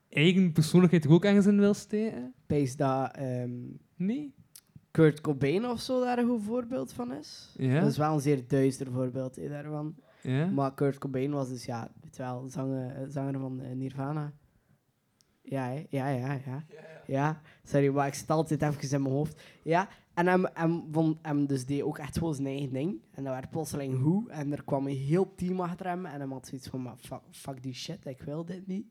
eigen persoonlijkheid er ook ergens in wil steken. Pees dat ehm, Nee? Kurt Cobain of zo daar een goed voorbeeld van is. Ja? Dat is wel een zeer duister voorbeeld hè, daarvan. Ja? Maar Kurt Cobain was dus, ja, weet je wel, zanger, zanger van eh, Nirvana. Ja, ja, ja, ja. Ja, sorry, maar ik zit altijd even in mijn hoofd. Ja, en hem, hem, vond, hem dus deed ook echt gewoon zijn eigen ding. En dat werd plotseling hoe. En er kwam een heel team achter hem. En hij had zoiets van, maar fuck, fuck die shit, ik wil dit niet.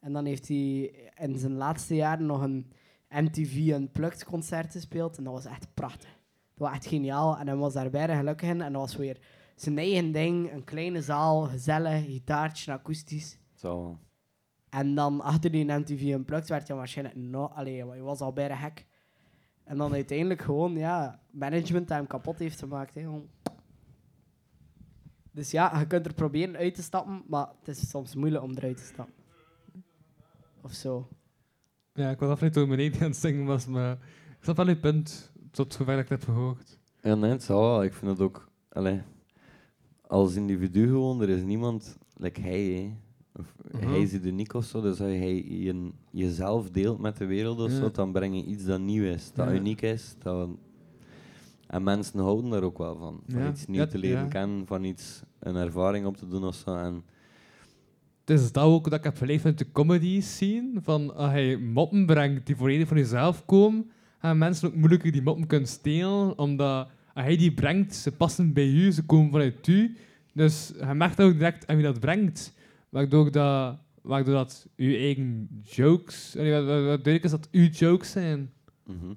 En dan heeft hij in zijn laatste jaren nog een MTV Unplugged concert gespeeld. En dat was echt prachtig. Dat was echt geniaal. En hij was daar bijna gelukkig in. En dat was weer zijn eigen ding. Een kleine zaal, gezellig, gitaartje, akoestisch. Zo. En dan achter die MTV Unplugged werd je waarschijnlijk... No, allee, je was al bijna gek. En dan uiteindelijk gewoon, ja, management dat hem kapot heeft gemaakt. Hè. Dus ja, je kunt er proberen uit te stappen, maar het is soms moeilijk om eruit te stappen. Of zo. Ja, ik was af en toe beneden aan het zingen was, maar ik snap wel je punt, tot zover dat ik het heb gehoord. Ja, nee, het zal wel. Ik vind het ook... Allee, als individu gewoon, er is niemand... Like hij, hè. Of, Mhm. Hij is uniek of zo, dus als hij je, jezelf deelt met de wereld of Ja. zo, dan breng je iets dat nieuw is, dat Ja. uniek is. Dat, en mensen houden daar ook wel van. Van Ja. iets nieuws te leren kennen, van iets, een ervaring op te doen of zo. En Het is dat ook dat ik heb geleerd uit de comedy scene, van als hij moppen brengt die volledig van jezelf komen, gaan mensen ook moeilijker die moppen kunnen stelen, omdat als hij die brengt, ze passen bij u, ze komen vanuit u. Dus je merkt ook direct aan wie dat brengt, waardoor dat, waardoor dat uw eigen jokes, wat- duidelijk is dat uw jokes zijn. mhm.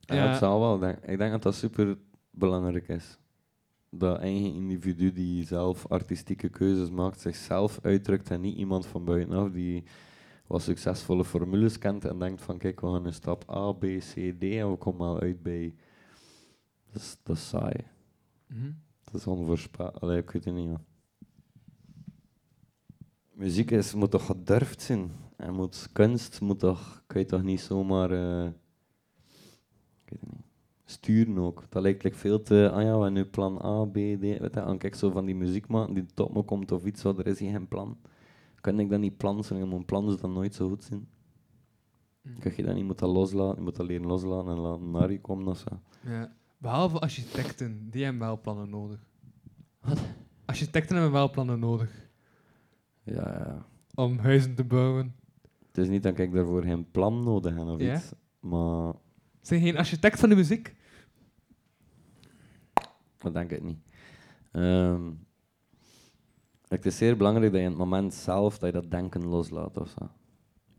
ja, Ja. het zal wel. Ik denk- Ik denk dat dat super belangrijk is. Dat eigen individu die zelf artistieke keuzes maakt, zichzelf uitdrukt en niet iemand van buitenaf die wat succesvolle formules kent en denkt van kijk, we gaan een stap A, B, C, D en we komen al uit bij... Dat is, dat is saai. Dat is onvoorspelbaar. Allee, ik weet het niet. Ja. Muziek is, moet toch gedurfd zijn. En moet, kunst moet toch, kun je toch niet zomaar... eh, ik weet het niet. Sturen ook. Dat lijkt like veel te... Ah ja, we hebben nu plan A, B, D. Weet je, en kijk zo van die muziek maken die tot me komt of iets, wat er is hier geen plan. Kan ik dat niet plannen? Mijn plans dan nooit zo goed zijn. Krijg je dat niet, je moet dat loslaten, je moet dat leren loslaten en laten naar je komen of zo. Ja. Behalve architecten, die hebben wel plannen nodig. Wat? Architecten hebben wel plannen nodig Ja, om huizen te bouwen. Het is niet dat ik daarvoor geen plan nodig heb of Ja? iets, maar Zijn geen architect van de muziek? dat denk ik niet. Ehm, het is zeer belangrijk dat je in het moment zelf dat je dat denken loslaat of zo.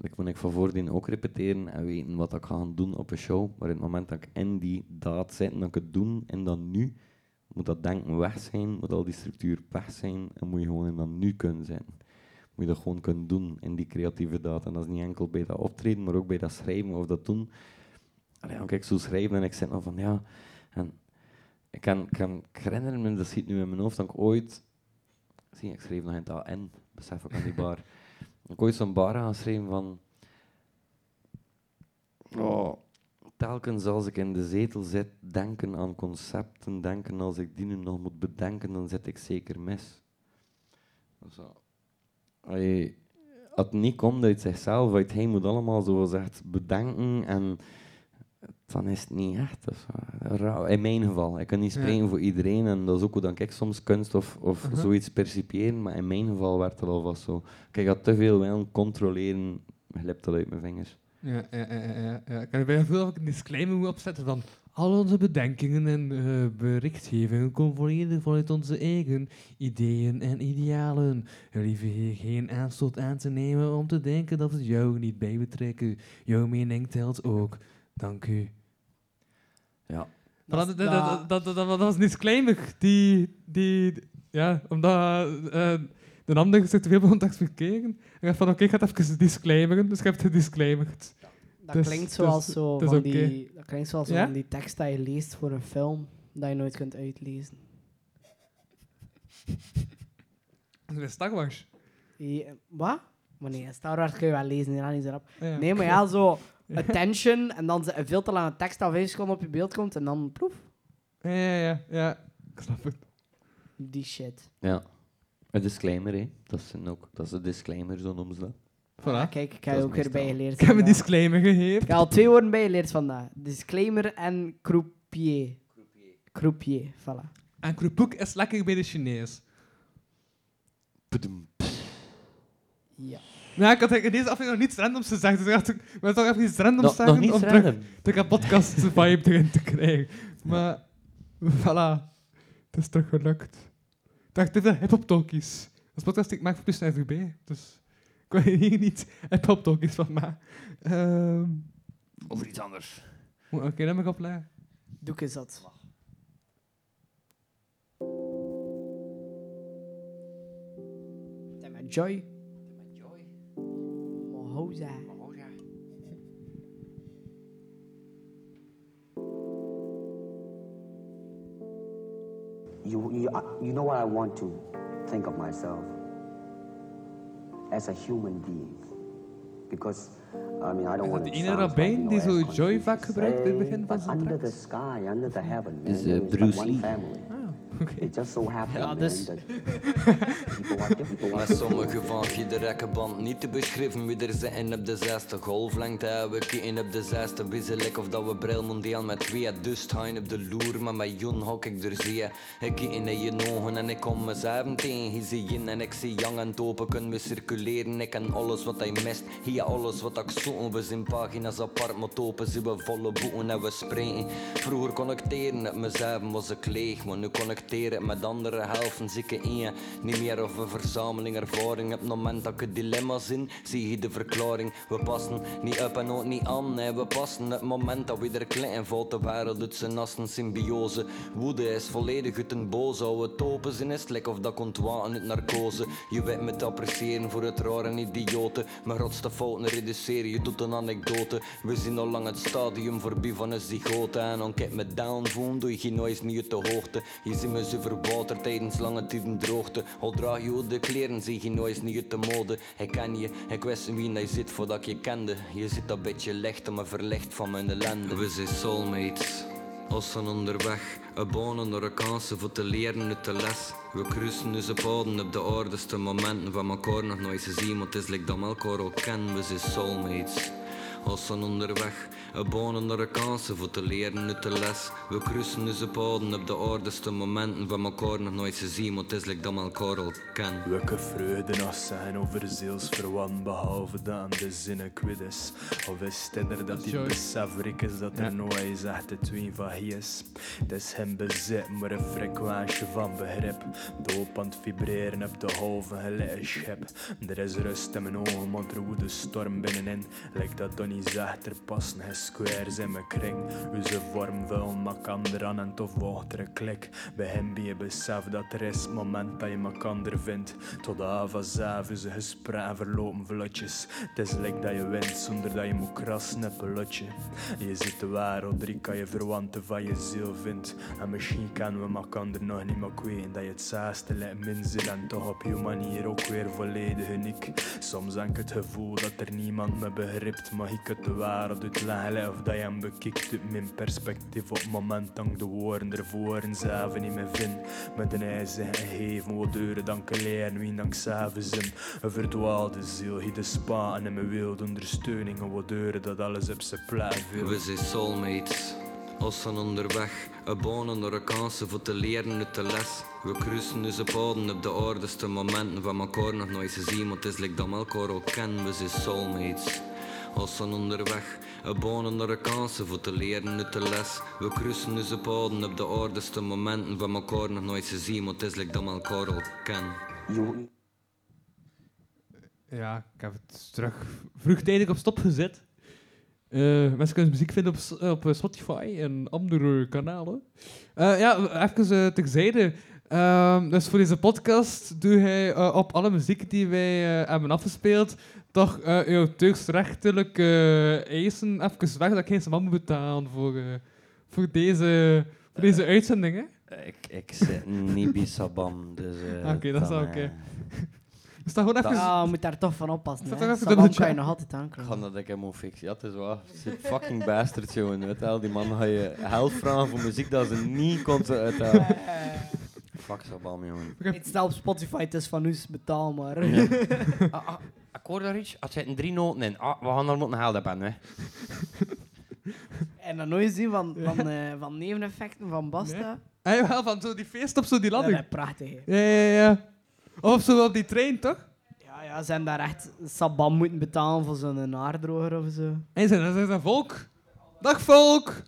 Ik moet ik van voordien ook repeteren en weten wat ik ga gaan doen op een show. Maar in het moment dat ik in die daad zit en dat ik het doen in dat nu, moet dat denken weg zijn, moet al die structuur weg zijn en moet je gewoon in dat nu kunnen zijn. Moet je dat gewoon kunnen doen in die creatieve daad. En dat is niet enkel bij dat optreden, maar ook bij dat schrijven of dat doen. Allee, dan kijk zo schrijven en ik zit nog van ja. En ik kan, kan ik me, dat zit nu in mijn hoofd, dat ik ooit. Zie, ik schreef nog in het AN, besef ik aan die bar. Ik ooit zo'n bar aan schreven van. Oh, telkens als ik in de zetel zit, denken aan concepten, denken als ik die nu nog moet bedenken, dan zit ik zeker mis. Zo. Allee, het niet komt uit zichzelf, uit hij moet allemaal zo echt bedenken en dan is het niet echt. In mijn geval. Ik kan niet Ja. spreken voor iedereen en dat is ook hoe dan ik soms kunst of, of Mhm. zoiets percipiëren, maar in mijn geval werd het alvast zo. Kijk, ik had te veel willen controleren, glipt dat uit mijn vingers. Ja, ja, ja, ja, ja. Ik kan bijna veel of ik een disclaimer moet opzetten van al onze bedenkingen en eh, berichtgevingen komen volledig vanuit onze eigen ideeën en idealen. Er liever hier geen aanstoot aan te nemen om te denken dat we jou niet bij betrekken. Jouw mening telt ook. Dank u. Ja. Dat dat, dat, dat, dat, dat, dat, dat was een disclaimer. Die, die, ja, omdat eh de ander zich te veel begon te expliceren. Ik dacht van, oké, ik ga het even disclaimeren. Dus ik heb het gedisclaimerd. Dat Dus- klinkt dus- zoals zo van die, dat klinkt zoals Ja? van die tekst dat je leest voor een film dat je nooit kunt uitlezen. Dat is Star Wars. Ja, wat? Maar nee, Star Wars kun je wel lezen, ja, niet zo rap. Ja. Nee, maar ja, zo attention en dan een veel te lange tekst dat vijf seconden op je beeld komt en dan ploef, Ja, ja, ja, ja. Ik snap het. die shit. Ja. Een disclaimer, hè. Dat is, een ook, dat is een disclaimer, zo noemen ze dat. Voilà. Ja, kijk, ik heb Dat je is ook weer bijgeleerd. Ik heb een disclaimer gegeven. Ik heb al twee woorden bijgeleerd vandaag. Disclaimer en croupier. Croupier, voilà. En kroepoek is lekker bij de Chinees. Ja. Ja, ik had in deze aflevering nog niets randoms gezegd, dus ik dacht, ik wil toch even iets randoms Nog, zeggen nog niet om terug de podcast-vibe erin te krijgen. Maar, voilà. Het is toch gelukt. Ik dacht, te veel hip-hop talkies. Als podcast die ik maak voor Plus RGB, dus ik wil hier niet hip-hop talkies van maken. Ehm, Over iets anders. Oké, dan ben ik opleggen. Doe ik eens dat. Dat met Joy. Mohoza. You, you, uh, you know what I want to think of myself? Also die innere Band, die so Joy wachgebracht wird, befinden wir uns Diese Bruce Lee. It just so happened, Ja, man, dus- that Met sommige van je de rekkenband niet te beschrijven wie er zitten op de zesde golflengte. en We kijken op de zesde wisselijk of dat we bril mondiaal met twee. Dus gaan op de loer, maar met Jon hok ik er zie. Ik kijk in je ogen en ik kom mezelf tegen. Je zie je en ik zie jong en topen kunnen we circuleren. Ik ken alles wat hij mist, hier alles wat ik zoeken. We zijn pagina's apart, maar topen zien we volle boeken en we spreken. Vroeger connecteren met mezelf was ik leeg, maar nu met andere helften zie ik één. Niet meer of een verzameling ervaring. Op het moment dat ik het dilemma zin, zie je de verklaring. We passen niet op en ook niet aan, nee, we passen. Het moment dat we er klein valt, de wereld uit zijn nassen symbiose. Woede is volledig uit een boze, hou het zin is lek of dat komt waten uit narcose. Je weet me te appreciëren voor het rare en idioten. Mijn grootste fouten reduceren, je doet een anekdote. We zien al lang het stadium voorbij van een zygote. En dan kijk me down voelen, doe je geen uit de hoogte. Je ziet me zuiver water tijdens lange tijden droogte. Al draag je ook de kleren, zie je noise niet de mode. Ik ken je, ik wist wie hij zit voordat je kende. Je zit een beetje licht, maar verlicht van mijn ellende. We zijn soulmates. Als zijn onderweg, een banen naar een kansen voor te leren uit de les. We kruisen onze paden op de aardigste momenten van elkaar nog nooit gezien, maar het is like dat we elkaar al kennen, we zijn soulmates. Als zijn onderweg, een bonen naar de kansen voor te leren uit de les. We kruisen onze paden op de aardigste momenten van elkaar nog nooit gezien, maar het is like dat we elkaar al kennen. Welke vreugde nog zijn over zielsverwant, behalve dat aan de zinnen kwijt is. Of is het er dat die besef is dat er Ja. nooit is echt het tween van hij is. Het is hem bezit, maar een frequentie van begrip. Doop aan het vibreren op de halve gelijk schip. Er is rust in mijn ogen, want er woedt een storm binnenin. Lijkt dat Donnie zegt, er passen geen squares in mijn kring. Onze vorm vul maar kan eraan en tof een klik. Bij hem ben je besef dat er is moment dat je elkaar vindt. Tot de avond is een gesprek verlopen vlotjes. Het is like dat je wint zonder dat je moet krassen een lotje. Je ziet de wereld, drie je verwanten van je ziel vindt. En misschien kennen we elkaar nog niet meer kwijt. Dat je het zaaste lijkt min zit en toch op je manier ook weer volledig uniek. Soms heb ik het gevoel dat er niemand me begrijpt. Mag ik het de wereld uitleggen of dat je hem bekikt uit mijn perspectief. Op het moment dat ik de woorden ervoor en zelf niet meer vind. Met een ijzer en geven wat deuren dan ik leren wie dan ik zelf zin. Een verdwaalde ziel, hier de spaten en mijn wilde ondersteuning. En wat deuren dat alles op zijn plaat viel. We zijn soulmates. Als zijn onderweg, een bonen naar de kansen voor te leren uit de les. We kruisen onze paden op de aardigste momenten van elkaar nog nooit gezien, maar het is like dat we elkaar al kennen. We zijn soulmates. Als zijn onderweg, een bonen naar de kansen voor te leren uit de les. We kruisen onze paden op de aardigste momenten van elkaar nog nooit gezien, maar het is like dat we elkaar al kennen. Ja, ik heb het terug vroegtijdig op stop gezet. Eh, mensen kunnen muziek vinden op, S- op eh, Spotify en andere kanalen. Eh, ja, even uh, terzijde. Ehm, dus voor deze podcast doe hij eh, op alle muziek die wij eh, hebben afgespeeld toch eh jouw turksrechtelijke eh, eisen even weg dat ik geen man moet betalen voor, eh, voor deze, voor deze uitzending. Hè? Ik, ik zit niet bij Sabam, dus... eh, Oké, dat is oké. eh, Dus dat gewoon even... Ja, je moet daar toch van oppassen. Dat hè. is dubbel kan je nog altijd Ik aankloppen. ga dat ik hem moet fixen. Ja, het is waar. Zit fucking bastard, jongen. Weet je wel, die man ga je geld vragen voor muziek dat ze niet kon uithalen. Fuck Sabam, jongen. Het staat op Spotify, het is van ons, betaal maar. Ja. ah, ah, daar iets. Er zitten drie noten in. Ah, we gaan er moeten geld op hebben, hè. En dan nooit zien van, van, eh, van neveneffecten van Basta. Ah, jawel, van zo die feest op zo die ladder. Dat is prachtig. hè. Ja, ja, ja. Of zo op die trein, toch? Ja, ja, ze hebben daar echt Sabam moeten betalen voor zo'n naardroger of zo. En ze dat is een volk. Dag, volk!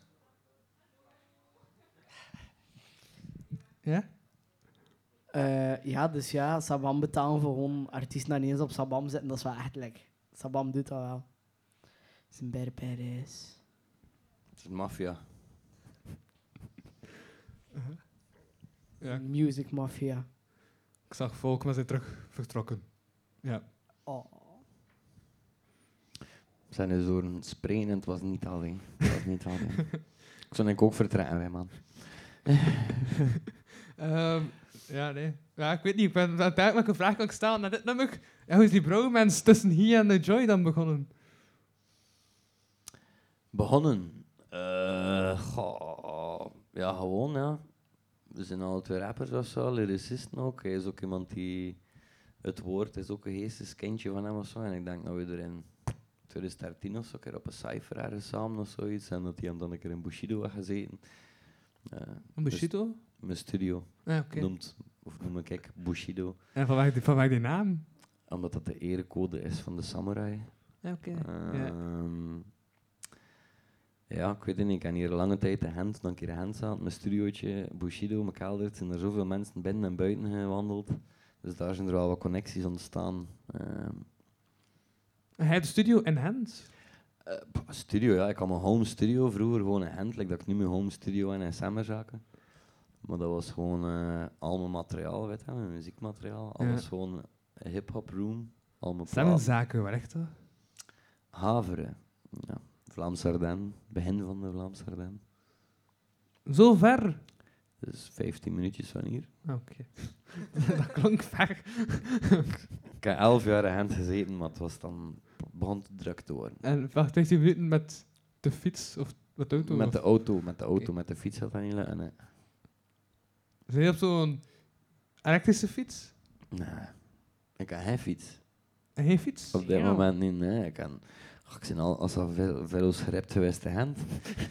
Ja? Eh, ja, dus ja, Sabam betalen voor gewoon artiesten eens op Sabam zitten, dat is wel echt lekker. Sabam doet dat wel. Zijn berperes. Het is maffia. Ja. Music Mafia. Ik zag volk, maar ze terug vertrokken. Ja. Oh. Zijn dus door een springen en het was niet alleen. Het was niet alleen. ik zou denk ik ook vertrekken, man. Ehm, ja, nee. Ja, ik weet niet. Ik ben denken welke vraag kan ik stellen naar dit nummer. Ja, hoe is die bromance tussen hier en de Joy dan begonnen? Begonnen. Eh, goh, ja, gewoon, ja. We zijn alle twee rappers of zo, lyricisten ook. Hij is ook iemand die het woord is ook een geesteskindje van hem of zo. En ik denk dat we er in 2013 of zo een keer op een cijfer ergens samen of zoiets. En dat hij hem dan een keer in Bushido had gezeten. Een Bushido? dus Mijn studio. Ah, oké. Noemt, of noem ik ik Bushido. En vanwege die, vanwege die naam? Omdat dat de erecode is van de samurai. Ja, oké. Ja. Ehm, ja, ik weet het niet. Ik heb hier lange tijd de hand, dan een keer de hand aan mijn studiootje, Bushido, mijn kelder. Er zijn er zoveel mensen binnen en buiten gewandeld. Dus daar zijn er wel wat connecties ontstaan. Ehm, Hij had de studio in hand. eh, studio, ja. Ik had mijn home studio vroeger gewoon een hand, like dat ik nu mijn home studio en in Sammerzaken. Maar dat was gewoon eh, al mijn materiaal, weet je, mijn muziekmateriaal. Ja. Alles gewoon hip-hop room. Al mijn Zijn platen. zaken, waar echt hoor. Haveren. Ja. Vlaams Ardennen. Begin van de Vlaams Ardennen. Zo ver? Dus 15 minuutjes van hier. Ah, Oké. dat klonk ver. Ik heb 11 jaar in hand gezeten, maar het was dan begon te druk te worden. en wacht 15 minuten met de fiets of met de auto? Met de auto, met de auto, met de fiets had dat niet lukken. Zijn je op zo'n elektrische fiets? nee. Ik heb geen fiets. En geen fiets? Op dit Ja. moment niet, nee. Ik, kan, oh, ik ben al, als al veel, veel gerept geweest in Gent.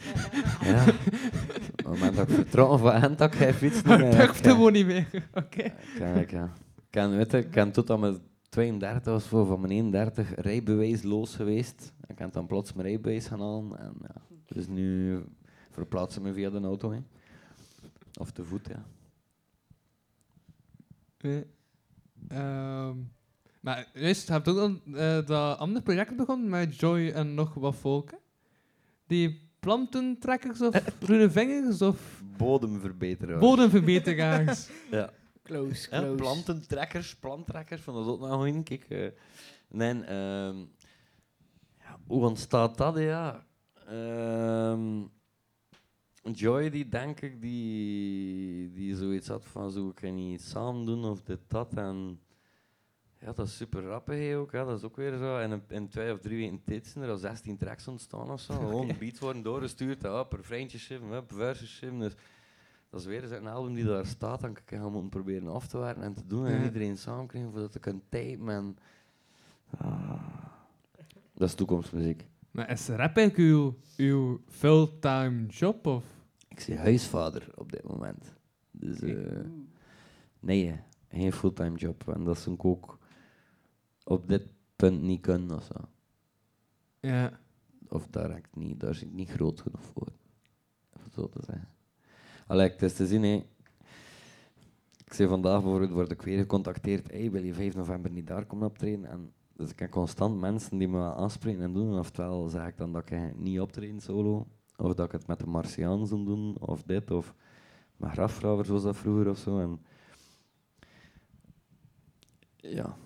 ja. Op het moment dat ik vertrokken van Gent, dat ik geen fiets niet meer. Ik durfde gewoon niet meer. Oké. Kijk, ja. Ik weet je, ik ben tot aan mijn 32 of zo, van mijn 31 rijbewijsloos geweest. Ik heb dan plots mijn rijbewijs gaan halen. En ja, dus nu verplaatsen me via de auto. Hè. Of te voet, ja. Nee. Ehm, maar juist, je hebt ook al eh, dat andere project begonnen met Joy en nog wat volk. hè? Die plantentrekkers of groene vingers of Bodemverbeteraars. bodemverbeteraars. ja. Close, Ja, close. plantentrekkers, planttrekkers, van dat ook nog een kijk. eh, nee, ehm, ja, hoe ontstaat dat, ja? Ehm, Joy, die denk ik, die, die zoiets had van zo, ik kan niet samen doen of dit, dat. En ja, dat is super rappig hè, ook. Ja, dat is ook weer zo. En in, in twee of drie weken tijd zijn er al 16 tracks ontstaan of zo. Gewoon beats worden doorgestuurd, ja, op, per op, verses schrijven. Dus dat is weer eens een album die daar staat. Dan kan ik gaan moeten proberen af te werken en te doen. En Ja. iedereen samen krijgen voordat te kunnen typen. En, ah, dat is toekomstmuziek. maar is rap eigenlijk uw, uw fulltime job? Of? Ik zie huisvader op dit moment. Dus eh, nee, geen fulltime job. En dat is ook, ook op dit punt niet kunnen of zo. Ja. Of ik niet, daar zit ik niet groot genoeg voor. Om zo te zeggen. Allee, het is te zien. Ik zei vandaag bijvoorbeeld, word ik weer gecontacteerd. Hey, wil je 5 november niet daar komen optreden? En dus ik heb constant mensen die me aanspreken en doen. En oftewel zeg ik dan dat ik niet optreden solo. Of dat ik het met de Martiaans moet doen, of dit, of met grafvrouwer zoals dat vroeger of zo. En ja.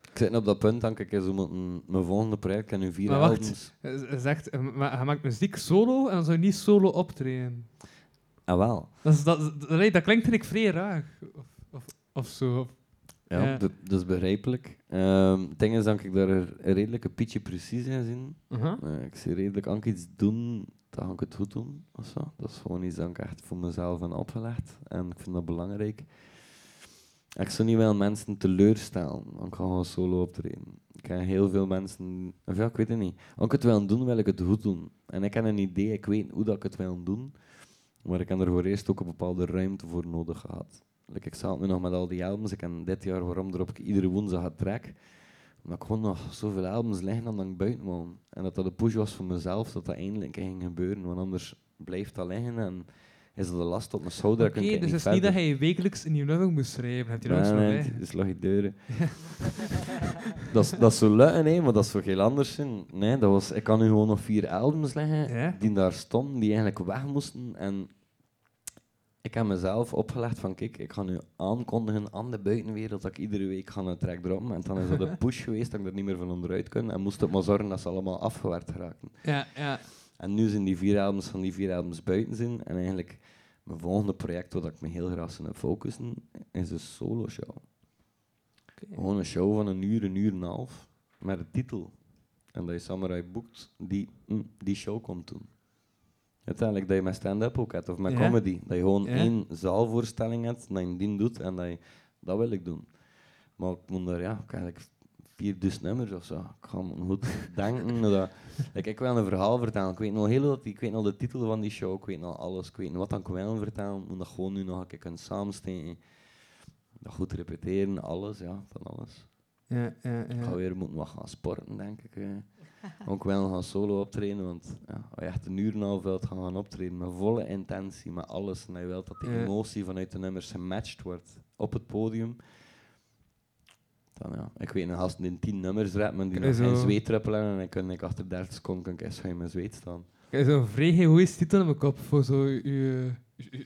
Ik zit nu op dat punt, denk ik, zo moeten mijn volgende project en nu vier Maar wacht, zegt, eh, maar je maakt muziek solo en dan zou je niet solo optreden. Ah, wel. Dat, is, dat, dat, dat klinkt eigenlijk vrij raar. Of, of, of zo. Ja, dat is begrijpelijk. Ehm, het ding is dat ik daar een redelijke pietje precies in zie. Uh-huh. Eh, ik zie redelijk aan iets doen, dan ga ik het goed doen. Of zo. Dat is gewoon iets dat ik echt voor mezelf heb opgelegd. En ik vind dat belangrijk. Ik zou niet wel mensen teleurstellen, want ik ga gewoon solo optreden. Ik heb heel veel mensen... Of ja, ik weet het niet. Als ik het wil doen, wil ik het goed doen. En ik heb een idee, ik weet hoe dat ik het wil doen. Maar ik heb er voor eerst ook een bepaalde ruimte voor nodig gehad. Ik zat nu nog met al die albums. Ik heb dit jaar waarom erop iedere woensdag ga track. Omdat ik gewoon nog zoveel albums liggen dan ik buiten woon. En dat dat een push was voor mezelf, dat dat eindelijk ging gebeuren. Want anders blijft dat liggen en is dat een last op mijn schouder. Oké, ik dus het is niet dat hij wekelijks een nieuw nummer moest schrijven. Heb je Nee, nee, is lag je deuren. dat, is, dat is zo lukken, hè, maar dat is voor heel anders. Nee, dat was, ik kan nu gewoon nog vier albums leggen Ja? die daar stonden, die eigenlijk weg moesten. En ik heb mezelf opgelegd van, kijk, ik ga nu aankondigen aan de buitenwereld dat ik iedere week ga een track droppen. En dan is dat een push geweest dat ik er niet meer van onderuit kan. En moest ik maar zorgen dat ze allemaal afgewerkt raken. Ja, ja. En nu zijn die vier albums van die vier albums buiten zijn. En eigenlijk, mijn volgende project waar ik me heel graag zou focussen, is een solo show. Gewoon een show van een uur, een uur en een half, met een titel. En dat je Samurai boekt die mm, die show komt doen. Uiteindelijk dat je met stand-up ook hebt, of met Ja. comedy. Dat je gewoon Ja. één zaalvoorstelling hebt, dat je die doet en dat je... Dat wil ik doen. Maar ik moet er, ja, ik eigenlijk vier dus nummers of zo. Ik ga me goed denken. Dat, like, ik wil een verhaal vertellen. Ik weet nog heel wat, ik weet nog de titel van die show, ik weet nog alles. Ik weet nog wat ik wil vertellen. Ik moet dat gewoon nu nog een keer kunnen samensteken. Dat goed repeteren, alles, ja, van alles. Ja, ja, Ik ga ja. weer moeten wat gaan sporten, denk ik. Ook wel gaan solo optreden, want ja, als je echt een uur en een half wilt gaan, gaan optreden, met volle intentie, met alles, en je wilt dat die emotie vanuit de nummers gematcht wordt op het podium, dan ja, ik weet een gast die tien nummers rapt, maar die nog geen zo- zweetdruppel hebben, en ik kan ik achter 30 seconden kan ik eens in mijn zweet staan. Ik heb zo'n vrij egoïst titel in mijn kop voor zo uw-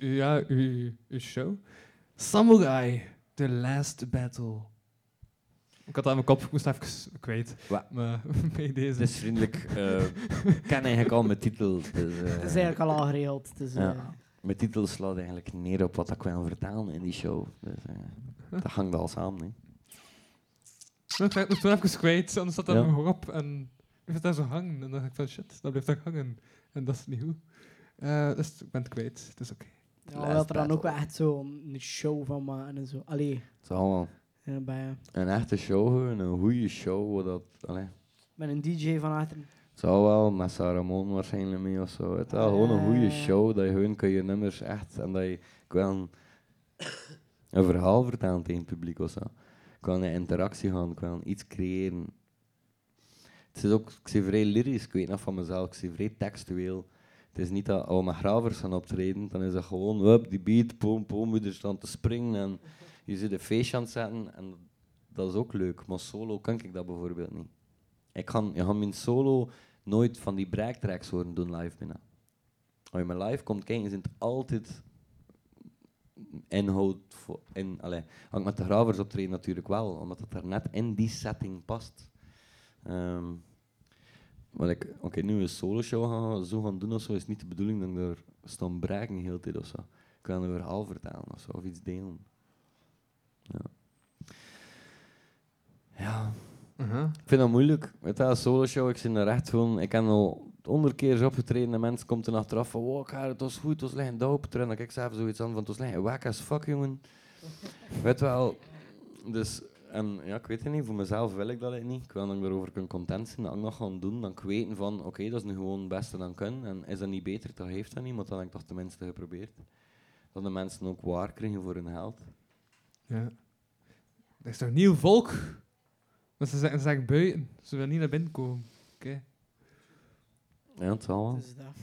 ja, uw, uw show. Samurai, The Last Battle. Ik had dat in mijn kop, ik moest even kwijt. Wa- Maar bij deze. Het is vriendelijk. eh, ik ken eigenlijk al mijn titel. Dus, eh, Het is eigenlijk al aangeregeld. Dus, Ja. eh, Mijn titel slaat eigenlijk neer op wat ik wil vertellen in die show. Dus, eh, dat hangt al samen. Hè. Ja, Ik moest toen even kwijt, anders zat dat Ja. mijn kop en ik het daar zo hangen. En dan dacht ik van shit, dat blijft daar hangen. En dat is niet goed. Eh, dus ik ben het kwijt, het is oké. ja, we hadden er dan ook wel echt zo een show van maken en zo. Allee, Het is allemaal Ja, bij, Een echte show, gewoon, een goede show. waar Dat, allee, met een DJ van achter. het zou wel met Sarah Moon waarschijnlijk mee of zo. Het is wel gewoon een goede Ah. show. Dat je gewoon kun je nummers echt. En dat je wil een, verhaal vertellen tegen het publiek of zo. Ik wil een interactie gaan, ik wil iets creëren. Het is ook, ik zie vrij lyrisch, ik weet nog van mezelf, ik zie vrij textueel. Het is niet dat met gravers gaan optreden, dan is dat gewoon, hup, die beat, boom, boom, moet er staan te springen en je ziet een feestje aan het zetten en dat is ook leuk. Maar solo kan ik dat bijvoorbeeld niet. Ik ga, je gaat mijn solo nooit van die breaktracks horen doen live binnen. Als je mijn live komt kijken, is het altijd inhoud. voor- In, als ik met de gravers optreden natuurlijk wel, omdat het er net in die setting past. Maar ik, oké, nu een solo show gaan, zo gaan doen of zo, is niet de bedoeling dat ik er staan breken de hele tijd of zo. Ik wil een verhaal vertellen of zo, of iets delen. Ja. Ja. Uh-huh. Ik vind dat moeilijk. Met dat solo show, ik zit er echt gewoon... Ik heb al honderd keer opgetreden en mensen komen er achteraf van wow, Karel, het was goed, het was liggen dope. Terwijl ik zelf zoiets aan van, het was liggen wack as fuck, jongen. Weet wel, dus... En ja, ik weet het niet, voor mezelf wil ik dat niet. Ik wil dat ik daarover kan content zijn, dat ik nog gaan doen. Dan ik weten van, oké, dat is nu gewoon het beste dan kan. En is dat niet beter, dan heeft dat niet, maar dan heb ik toch tenminste geprobeerd. Dat de mensen ook waar krijgen voor hun geld. Ja. Er is toch nieuw volk? Maar ze zeggen, ze zeggen buiten. Ze willen niet naar binnen komen. Oké. Ja, het zal wel. Dus dat.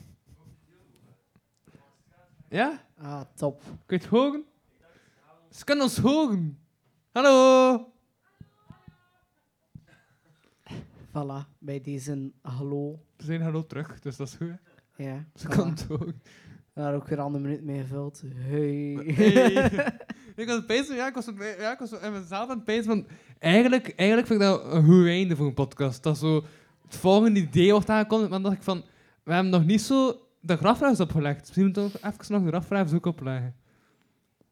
Ja? Ah, top. Kun je het horen? Ze kunnen ons horen. Hallo! Voilà, bij deze hallo. Ze zijn hallo terug, dus dat is goed. hè. Ja, Ze voilà. kan het horen. Daar ook weer een andere minuut mee gevuld. Hey. Hey. ik was bezig, ja, ik was, ja, ik was in mezelf aan het pezen van... Eigenlijk, eigenlijk vind ik dat een goed einde voor een podcast. Dat zo het volgende idee wordt aangekondigd, maar dan dacht ik van... We hebben nog niet zo de grafruis opgelegd. Misschien moeten we even nog de grafruis ook opleggen.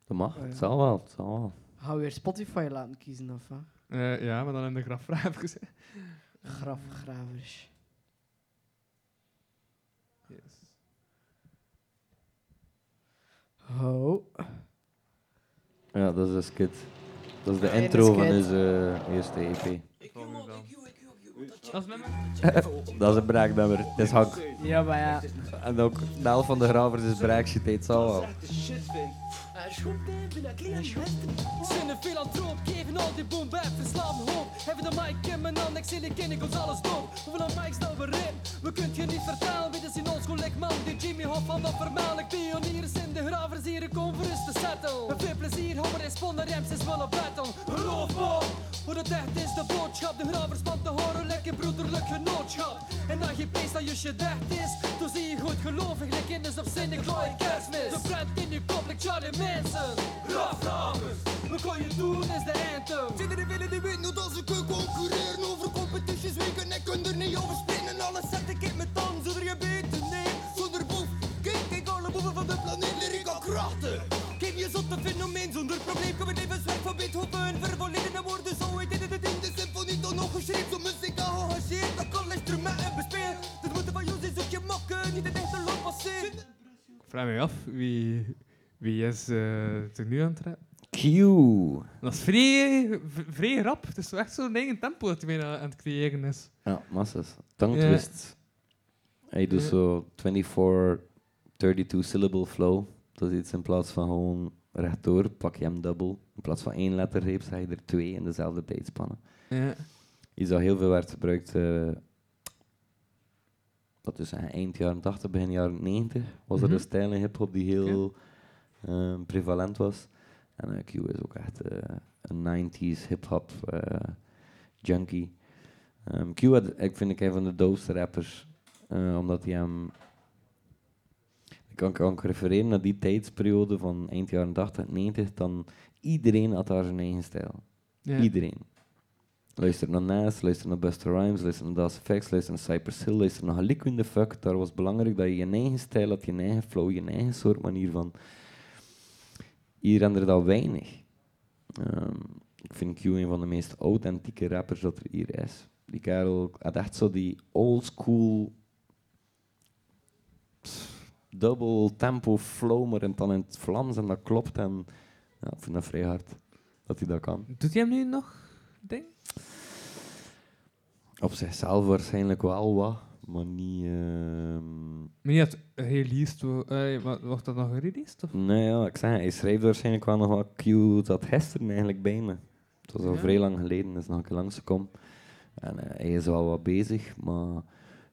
Dat mag, Oh, ja. het zal wel, het zal wel. Gaan we weer Spotify laten kiezen, of wat? Eh, ja, maar dan in de grafruis gezet. Grafgravers. Yes. Oh. Ja, dat is een skit. Dat is de intro van onze eerste EP. Dat is dat is een braaknummer. Het is Hank. Ja, maar ja. En ook de helft van de gravers is braakshit, het zal wel. Zijn een filantroop, geven al die boom bap, verslaan hoop. Hebben de mic in mijn hand, ik zie de ik ons alles door. Hoeveel aan mics nou weer in? We kunt je niet vertellen, wie is in ons gelijk man. Die Jimmy Hoff van dat vermelk. Pioniers in de gravers hier, ik kom voor rust te settle. Met veel plezier, hou maar responder, rems is wel een battle. Geloof hoe dat echt is de boodschap. De gravers van te horen, lekker broederlijk genootschap. En dan je pees dat je echt is, toen zie je goed gelovig, de kinders op zin, ik gooi kerstmis. De brand in je kop, like Charlie Manson. Grafgravers, wat kan je doen is de anthem. Iedereen willen die weten hoe dat ze kunnen concurreren over competities. We kunnen en kunnen er niet over springen. Alles zet ik in mijn tand zonder je beter neemt. Zonder boef, kijk, kijk alle boeven van de planeet lyrica krachten. Je zotte fenomeen zonder probleem. Kan we levenswerk van Beethoven vervolledigen en woorden zo heet dit het in de symfonie dan nog geschreven. Zo muziek gehageerd, dat kan instrumenten bespelen. Dit moeten van jou zijn zoekje mokken, niet het echte loop passeren. Ik vraag me af, wie, wie is eh er nu aan het rappen? Q. Dat is vrij, vrij rap. Het is zo echt zo'n eigen tempo dat hij bijna aan het creëren is. Ja, massas. Tongue twist. Hij doet zo 24, 32 syllable flow. Dat is iets in plaats van gewoon rechtdoor, pak je hem dubbel. In plaats van één lettergreep zeg je er twee in dezelfde tijdspannen. Ja. Iets dat heel veel werd gebruikt, eh dat is zeggen, eind jaren 80, begin jaren 90, was er Mhm. een stijl in hip-hop die heel ehm, prevalent was. En eh, Q is ook echt eh, een 90s hip-hop eh, junkie. Ehm, Q had, ik vind ik een van de doofste rappers, eh, omdat hij hem. Ik kan, kan ik refereren naar die tijdsperiode van eind jaren 80, 90, dan iedereen had daar zijn eigen stijl. Ja. Iedereen. Luister naar Nas, luister naar Buster Rhymes, luister naar Das Effects, luister naar Cypress Hill, luister naar in the Fuck. Daar was belangrijk dat je je eigen stijl had, je eigen flow, je eigen soort manier van. Hier rende dat weinig. Ehm, ik vind Q een van de meest authentieke rappers dat er hier is. Die kerel had echt zo die old school double tempo flow, maar en dan in het Vlaams en dat klopt. En ja, ik vind dat vrij hard. dat hij dat kan. Doet hij hem nu nog, ding? Op zichzelf waarschijnlijk wel wat, maar niet... ehm, Maar niet released wa- wordt dat nog gereleased? Of? Nee, ja, ik zeg, hij schrijft waarschijnlijk wel nog wat Q dat gisteren eigenlijk bij me. Het was al Ja. vrij lang geleden, is nog een keer langsgekomen. En eh, hij is wel wat bezig, maar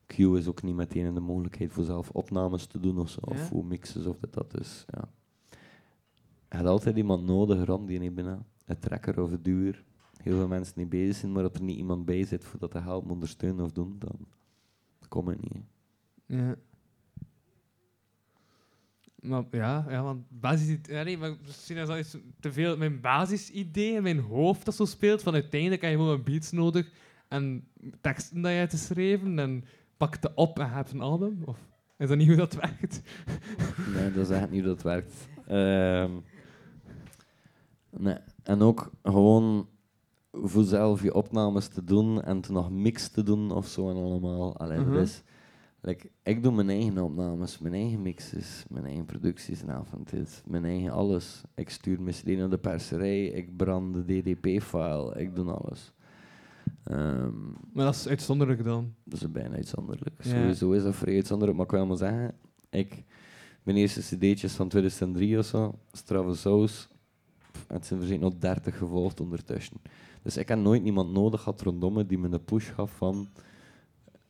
Q is ook niet meteen de mogelijkheid voor zelf opnames te doen of zo, Ja. of hoe mixes of dit, dat is. Ja. Je had altijd iemand nodig rond die niet binnen. Een trekker of een duwer. Heel veel mensen die bezig zijn, maar dat er niet iemand bij zit voor dat te helpen, ondersteunen of doen, dan kom het niet. Ja. Maar ja, ja want basis... Ja, nee, maar misschien is dat iets te veel mijn basisidee in mijn hoofd dat zo speelt. Van uiteindelijk heb je gewoon beats nodig en teksten dat je hebt geschreven en pak het op en heb een album. Of is dat niet hoe dat werkt? Nee, dat is echt niet hoe dat werkt. Ehm, nee. En ook gewoon voor zelf je opnames te doen en toen nog mix te doen of zo en allemaal. Allee, Mhm. like, ik doe mijn eigen opnames, mijn eigen mixes, mijn eigen producties en avond is mijn eigen alles. Ik stuur mijn CD naar de perserij, ik brand de DDP-file, ik doe alles. Ehm, Maar dat is uitzonderlijk dan. dat is bijna uitzonderlijk. Ja. Sowieso is dat vrij uitzonderlijk, maar ik wil maar zeggen, ik, mijn eerste cd'tjes van 2003 of zo, Saus, pff, het zijn er nog 30 gevolgd ondertussen. Dus ik heb nooit niemand nodig gehad rondom me die me een push gaf van...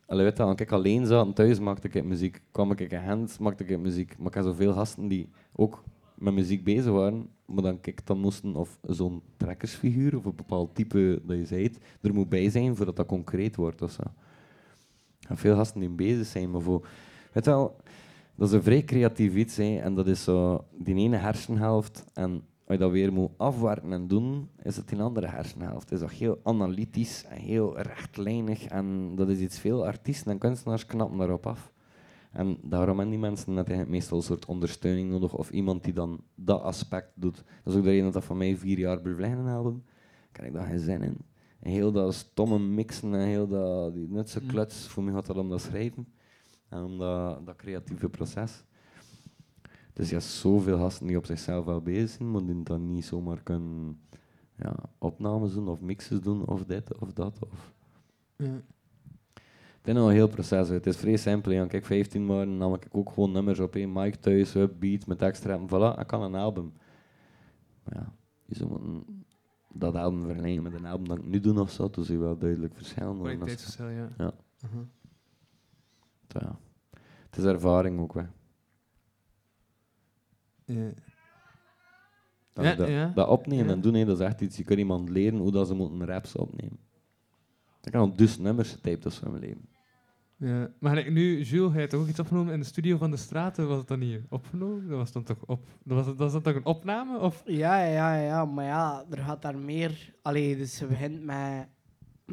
Allee, weet je, als ik alleen zat thuis maakte ik muziek, kwam ik in Gent, maakte ik muziek. Maar ik had zoveel gasten die ook met muziek bezig waren, maar dan, kijk, dan moesten of zo'n trekkersfiguur of een bepaald type dat je zei, er moet bij zijn voordat dat concreet wordt of zo. Veel gasten die bezig zijn, maar voor... Weet wel, dat is een vrij creatief iets, hè, en dat is zo die ene hersenhelft, en als je dat weer moet afwerken en doen, is het die andere hersenhelft. Is ook heel analytisch en heel rechtlijnig, en dat is iets veel artiesten en kunstenaars knappen daarop af. En daarom hebben die mensen net meestal een soort ondersteuning nodig, of iemand die dan dat aspect doet. Dat is ook de reden dat dat van mij vier jaar een album. Kan ik daar geen zin in. En heel dat stomme mixen en heel dat, die nutse Mm. kluts, voor mij gaat dat om dat schrijven. En om dat, dat creatieve proces. Dus ja, zoveel gasten die op zichzelf wel bezig zijn, maar die dan niet zomaar kunnen ja, opnames doen of mixes doen of dit of dat. Of. Ja. Het is een heel proces. Het is vrij simpel. Ja. Kijk, 15 maanden nam ik ook gewoon nummers op één mic thuis, beat met extra en voilà, ik kan een album. Maar ja, je zou moeten dat album vergelijken met een album dat ik nu doe of zo, dus je wel duidelijk verschil. Kwaliteitsverschil, ja. Ja. Mhm. Dus ja. Het is ervaring ook, hè. Ja. Dat, Ja, dat, ja. dat opnemen Ja. en doen, hè, dat is echt iets. Je kunt iemand leren hoe dat ze moeten raps opnemen. Ik heb al dus nummers getypt als van mijn leven. Ja. Maar nu, Jules, hij had toch ook iets opgenomen in de studio van de straten? Was het dan niet opgenomen? Dat was dan toch, op, dat was, dat was dat toch een opname? Of? Ja, ja, ja, maar ja, er gaat daar meer. Allee, dus je begint met.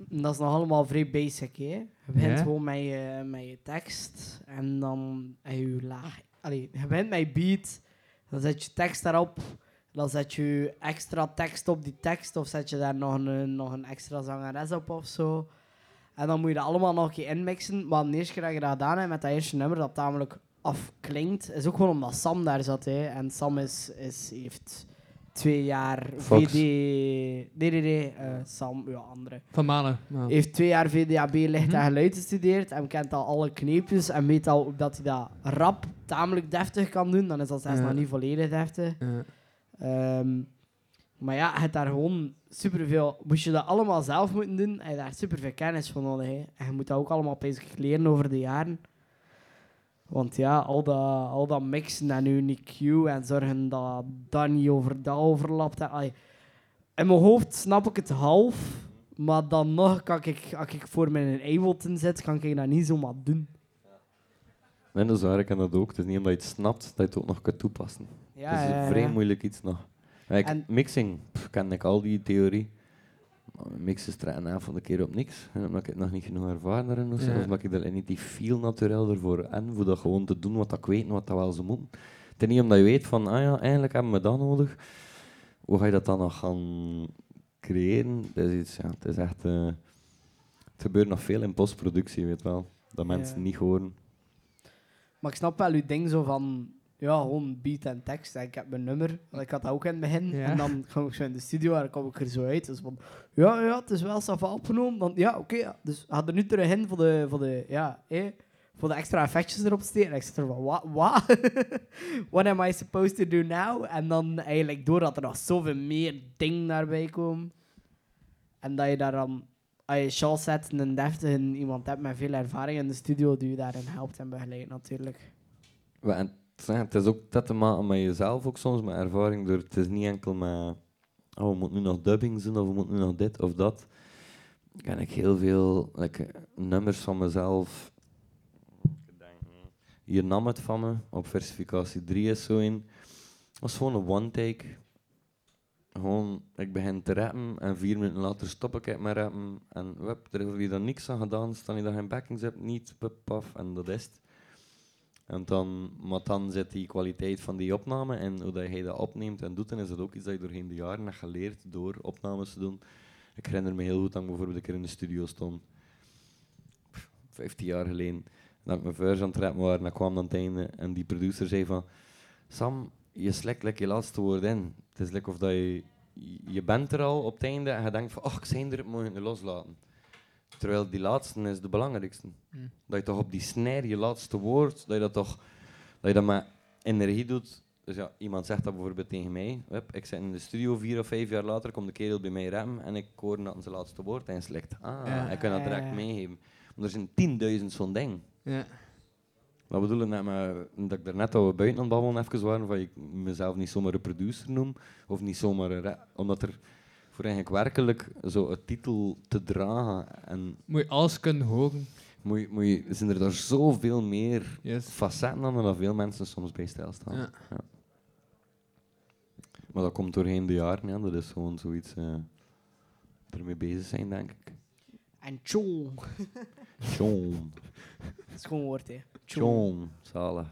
Dat is nog allemaal vrij basic, hè? Je begint Ja. gewoon met je, met je tekst en dan heb je laag. Allee, je begint met je beat, dan zet je tekst daarop, dan zet je extra tekst op die tekst of zet je daar nog een, nog een extra zangeres op of zo. En dan moet je dat allemaal nog een keer inmixen. Maar de eerste keer dat je dat gedaan hebt met dat eerste nummer, dat tamelijk afklinkt, is ook gewoon omdat Sam daar zat. Hè. En Sam is, is, heeft twee jaar Fox. VD... Nee, nee, nee. eh, Sam, ja, andere. Van Malen. Ja. Heeft twee jaar VDAB licht Mhm. en geluid gestudeerd en kent al alle kneepjes en weet al dat hij dat rap tamelijk deftig kan doen. Dan is dat zelfs Ja. nog niet volledig deftig. Ja. Ehm, maar ja, je hebt daar gewoon superveel... Moest je dat allemaal zelf moeten doen, heb je daar superveel kennis voor nodig. En je moet dat ook allemaal bezig leren over de jaren. Want ja, al dat, al dat mixen en unique en zorgen dat dat niet over dat overlapt. en-. In mijn hoofd snap ik het half, maar dan nog kan ik, als ik voor mijn Ableton zit, kan ik dat niet zomaar doen. Nee, dat is waar, ik ken dat ook. Het is niet omdat je het snapt dat je het ook nog kunt toepassen. Ja, het is een vrij moeilijk iets nog. Kijk, En- Mixing, pff, ken ik al die theorie. Mixen trekken af van de keer op niks. En omdat ik het nog niet genoeg ervaren daarin of zo. Ja. Of omdat ik er niet die feel naturel ervoor en voor dat gewoon te doen wat ik weet en wat dat wel zou moeten. Het is niet omdat je weet van, ah ja, eigenlijk hebben we dat nodig. Hoe ga je dat dan nog gaan creëren? Dat is iets, ja, het is echt... eh, het gebeurt nog veel in postproductie, weet wel. Dat mensen Ja. niet horen. Maar ik snap wel uw ding zo van... Ja, gewoon beat en tekst. En ik heb mijn nummer. want Ik had dat ook in het begin. Ja. En dan kwam ik zo in de studio en dan kwam ik er zo uit. Dus van, ja, ja, het is wel sava opgenomen. Dan, ja, oké. ja. Dus had er nu terug in voor de, voor de, ja, eh, voor de extra effectjes erop steken. En ik zit er van, wat? What? What am I supposed to do now? En dan eigenlijk doordat er nog zoveel meer dingen daarbij komen. En dat je daar dan, als je Charles zet, een deftige iemand hebt met veel ervaring in de studio, die je daarin helpt en begeleidt natuurlijk. En het is- is ook dat te maken met jezelf ook soms, met ervaring. Door, het is niet enkel met, oh, we moeten nu nog dubbing doen, of we moeten nu nog dit of dat. Ken ik heel veel nummers van mezelf. Hier nam het van me, op versificatie 3 is zo in. Dat was gewoon een one-take. Gewoon, ik begin te rappen en vier minuten later stop ik met rappen. En wup, er heb je dan niks aan gedaan, staan je geen backings hebt, niet, paf, en dat is het. En dan, maar dan zit die kwaliteit van die opname en hoe dat je dat opneemt en doet, dan is dat ook iets dat je doorheen de jaren hebt geleerd door opnames te doen. Ik herinner me heel goed dat ik bijvoorbeeld een keer in de studio stond, pff, 15 jaar geleden, dat ik mijn verse aan het rappen waren, en dat kwam dan het einde en die producer zei van, Sam, je like je laatste woord in. Het is like of dat je, je bent er al op het einde en je denkt van, oh, ik zijn er, ik moet het loslaten. Terwijl die laatste is de belangrijkste. Mm. Dat je toch op die snare, je laatste woord, dat je dat toch dat je dat met energie doet. Dus ja, iemand zegt dat bijvoorbeeld tegen mij. Ik zit in de studio vier of vijf jaar later, komt de kerel bij mij rappen en ik hoor dat zijn laatste woord en slikt. Ah, Ja. ik kan dat direct ja, ja. meegeven. Maar er zijn tienduizend zo'n ding. Ja. Dat bedoel ik net dat ik daarnet al buiten aan het babbelen even waren, van ik mezelf niet zomaar een producer noem, of niet zomaar omdat er voor eigenlijk werkelijk zo een titel te dragen en Moet je alles kunnen horen. moet je, moet je, zijn er daar zoveel meer facetten aan dan dat veel mensen soms bij stilstaan. Ja. Ja. Maar dat komt doorheen de jaren, ja. dat is gewoon zoiets eh ermee bezig zijn, denk ik. En tjoe. John. Dat is gewoon een woord, hè. John, zalig.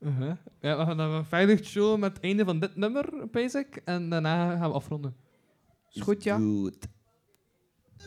Uh-huh. Ja, we gaan dan verder chillen met het einde van dit nummer, basic. En daarna gaan we afronden. Is goed, ja. Goed.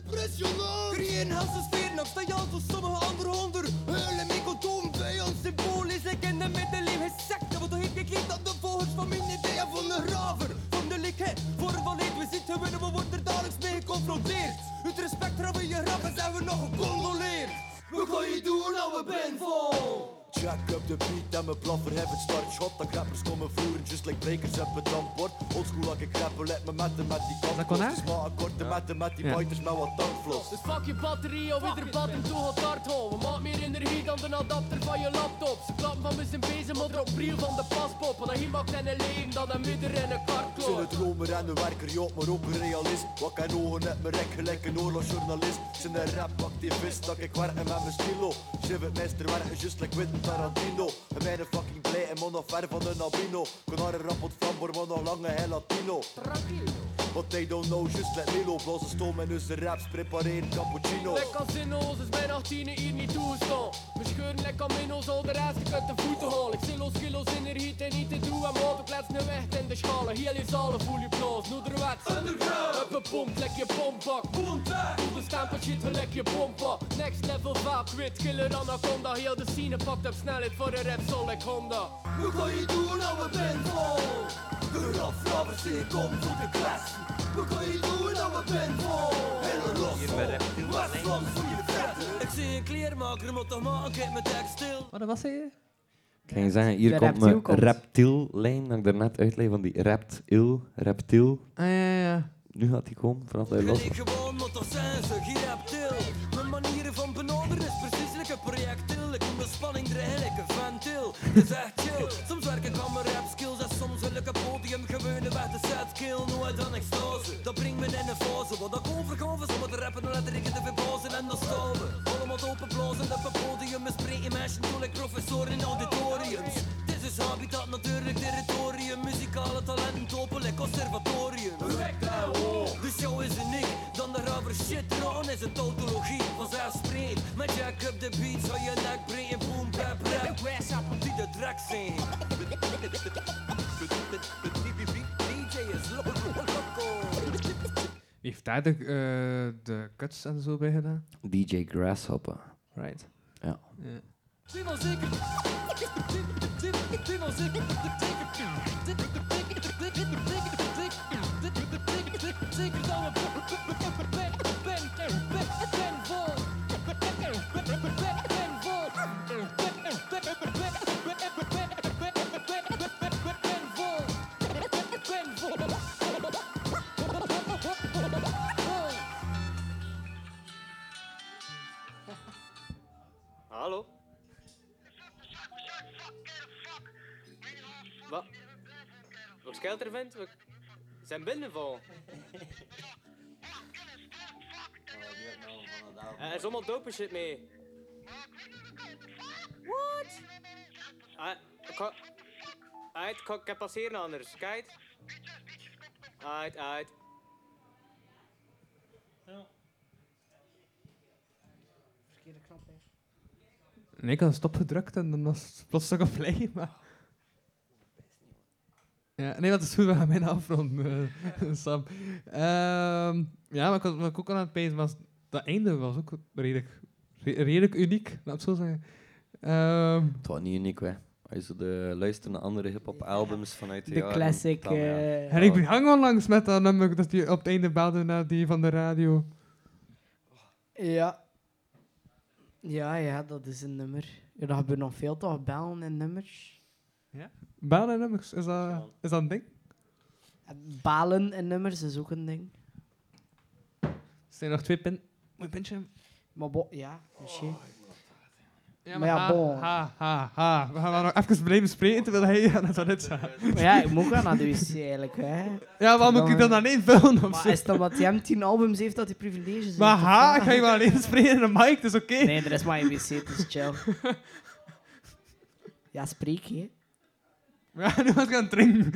Impressionant! Creëren helsensfeer, nog sta je als sommige andere honden. Huilen mekotoom bij ons symbolisch, ik in de middeleeuwen secte. Wat heeft gekleed aan de volgers van mijn ideeën van de graver. Van de likheid, vorm van leed, we zitten winnen, we worden er dagelijks mee geconfronteerd. Het respect hebben je grap en zijn we nog gecondoleerd. We gaan je doen, nou we ben vol. Jack up de beat en mijn blaffer heb het startshot Dat rappers komen voeren, just like breakers heb het antwoord Oldschool like ik rappen, let me met met die kant Dat kon? Dus maar akkoorden met de met die Ja. fighters met wat tankvlos Dus fuck je batterie of ieder button toe gaat hard houden. Maak meer energie dan de adapter van je laptop. Ze klappen van zijn bezem, maar op briel van de paspop. Want hier maakt en een leven dan een midden in een Zijn kartklop. een dromer en een werker, ja, maar ook een realist Wat kan ogen net mijn rek gelijk een oorlogsjournalist Zijn een rapactivist, dat ik werken met mijn stilo Schreef het meester werken, just like Quentin Tarantino. En mer fucking ble en mann av vervende albino. Kan ha en rapport framfor mann av lange helatino. Tranquilo. What they don't know, just let Milo Blazen stoom en dus de raps, prepareer cappuccino Lekker zinloos is mijn 18 hier niet toestaan. We scheuren lekker minno's, al de rest ik uit de voeten halen. Ik zillo's, kilo's in de heat en niet te doen. En motor plaats nu weg in de schalen. Heel je zalen, voel je blaas, noederwets. Underground! Up een pomp, lek je pompak. Voel de stempel shit, lek je pompa. Next level vaak, wit, killer anaconda. Heel de scene pakt op snelheid voor de rap, zo like Honda. We gaan je doen, nou we ben vol. De rafrappers hier kom voor de klas. We gaan je doen, we ben vol. Hele los Westland voor je vetten. Ik zie een kleermaker, maar toch maar ik mijn tekst stil. Wat was hij? Kan je zeggen, hier De komt mijn reptiel-lijn, dat ik daarnet uitleg van die reptil, reptiel. Ah, ja, ja. Nu gaat die komen, vanaf dat je los Ik gewoon, ze geen reptiel. Mijn manieren van benaderen is precies like een projectiel. Ik kom de spanning erin, like een ventil. Het is echt chill. Soms werk ik aan mijn rap skills en soms wil ik een podium gewone weg de set skill. Nooit aan extase. Dat brengt me in een fase waar ik overgave is om te rappen en letter ik te verbazen en dan staan we. Allemaal open blazen op een podium. Spreken mensen toe like professoren in auditoriums. Is habitat, natuurlijk territorium. Muzikale talenten topen like conservatorium. De show is uniek, dan de rubber shit eraan is een tautologie vanzelfsprekend. Met Jack up de beat zou je nek breken, boom bap rap. Die de track zijn. DJ is loco. Wie heeft daar de, eh, de cuts en zo bij gedaan? DJ Grasshopper. Right. Ja. Ja. Simon zeker. Simon zeker. Zeker Wat scheelt er, vent? We zijn binnenval. Er is allemaal dope shit mee. What? Ah, ik ga... Uit, ik heb passeren anders. Kijk. Uit, uit. Verkeerde knop, hè. Nee, ik had stop gedrukt en dan was het plots toch op play, maar... Ja, nee, dat is goed, we gaan bijna afronden, eh, Sam. Ehm, ja, ik was, wat ik ook aan het pezen was... Dat einde was ook redelijk, re- redelijk uniek, laat het zo zeggen. Ehm, Het was niet uniek, hè. Als je zo de luistert naar andere hip-hop albums vanuit de, De jaren, classic, dan, ja. eh, en ik hang onlangs met dat nummer dat die op het einde belde naar die van de radio. Ja. Ja, ja, dat is een nummer. Ja, dat gebeurt nog veel toch, bellen en nummers. Ja? Bellen nummers, is dat, is dat een ding? Balen en nummers is ook een ding. Er zijn nog twee pin... Moet pintje? Maar bo ja, misschien. Ja, maar ja, ha, bon. ha, ha, ha. We gaan maar nog even blijven spreken terwijl hij aan het toilet gaat. Maar ja, ik moet wel naar de wc eigenlijk, hè. Ja, waarom moet ik dan alleen vullen of Maar zo? is het omdat hij hem tien albums heeft dat hij privileges heeft? Maar ha, wat? ik ga je wel alleen spreken in de mic, dat is oké. Nee, er is maar een wc, het is chill. ja, spreek je. Ja, nu was ik aan het drinken.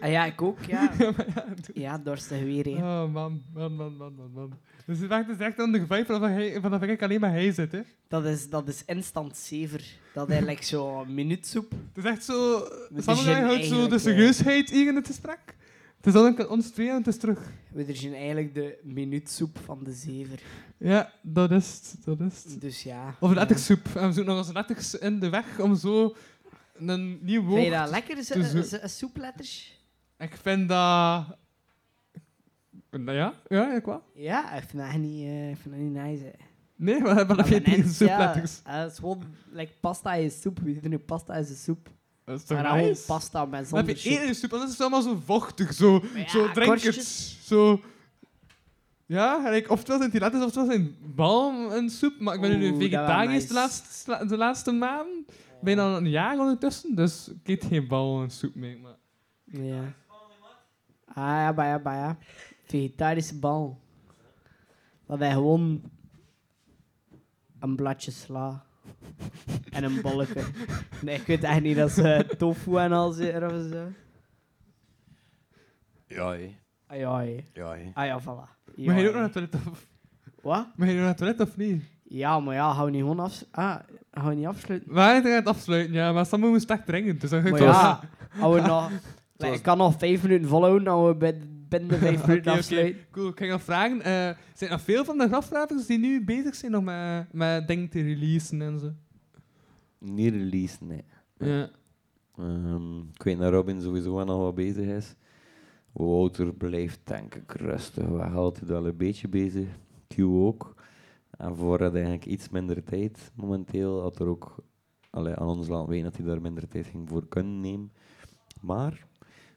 Ah ja, ik ook, ja. Ja, maar ja, Ja, dorstig weer, hè. Oh, man, man, man, man, man, man. Dus het is echt aan de vibe vanaf hij- vanaf ik alleen maar hij zit, hè. Dat is, dat is instant saver. Dat is eigenlijk zo minuutsoep. Het is echt zo... Gin houdt zo de eh. serieusheid hier in het gesprek. Het is dan ons twee en het is terug. We zijn eigenlijk de minuutsoep van de zever. Ja, dat is het, dat is het. Dus ja. Of een ettersoep. En we zoeken nog eens letters in de weg om zo een nieuw woord Vind je dat lekker, ze- soepletters? Ik vind dat... Nou ja, ja, ik wel. Ja, ik vind dat niet, eh, ik vind dat niet nice. hè. Nee, maar wat heb je tegen mensen, ja, soepletters? eh, Het is gewoon, like, pasta is soep. We zitten nu pasta is een soep. Dat is toch Maar nice? pasta met Dan heb zonder je één soep, en dat is allemaal zo vochtig, zo, Ja, zo drink het, korstjes. zo... Ja, ik, oftewel zijn die letters, oftewel zijn balm en soep, maar ik ben nu Oeh, vegetarisch de, laatste, de laatste maanden. Bijna een jaar ondertussen, dus ik eet geen bal en soep mee. Maar... Ja. Ah ja, maar ja, maar ja. Vegetarische bal. Dat hij gewoon een bladje sla. en een bolletje. Nee, ik weet echt niet dat ze tofu en al zitten of zo. Ja, hé. Ah ja, hé. Ja, hé. Ah ja, voilà. Ja, Mag je ook nog naar het toilet of... Wat? Mag je nog naar het toilet of niet? Ja, maar ja, hou niet gewoon af... Ah, hou je niet afsluiten? We gaan het afsluiten, ja, maar Sam moet sterk drinken, dus Maar wel- ja, hou je nog... Ik kan nog vijf minuten volhouden, dan we bij- binnen de vijf minuten oké. afsluiten. Cool, ik ga nog vragen. eh, zijn er nog veel van de grafgravers die nu bezig zijn nog met, met dingen te releasen en zo? Niet release, nee. Ja. Ehm, ik weet dat Robin sowieso wel nog wat bezig is. Wouter blijft denk ik rustig weg, altijd wel een beetje bezig. Q ook. En voor had eigenlijk iets minder tijd momenteel. Had er ook allee, aan ons laten weten dat hij daar minder tijd ging voor kunnen nemen. Maar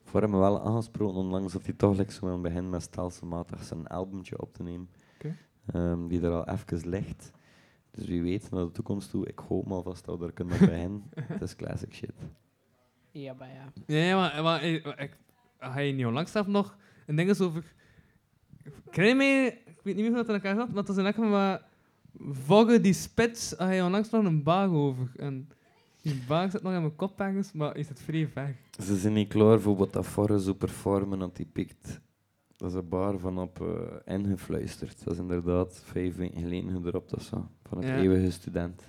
voor hem wel aangesproken, onlangs dat hij toch like, zo aan begin met stelselmatig zijn albumtje op te nemen. Oké. Ehm, die er al even ligt. Dus wie weet, naar de toekomst toe, ik hoop maar vast dat we daar kunnen beginnen. Het is classic shit. Ja, maar ja. Nee, maar, maar eh, ik, ga je niet onlangs zelf nog een ding is over... Krijg mee, ik weet niet meer hoe dat in elkaar zat, maar dat is een lekker maar... Voggen die spits, had je onlangs nog een baag over. En die baag zit nog in mijn kop ergens, maar is het vrij weg. Ze zijn niet klaar voor wat dat voor zo performen dat die pikt. Dat is een bar van op eh, ingefluisterd. Dat is inderdaad vijf weken geleden gedropt of zo. Van het Ja. eeuwige student.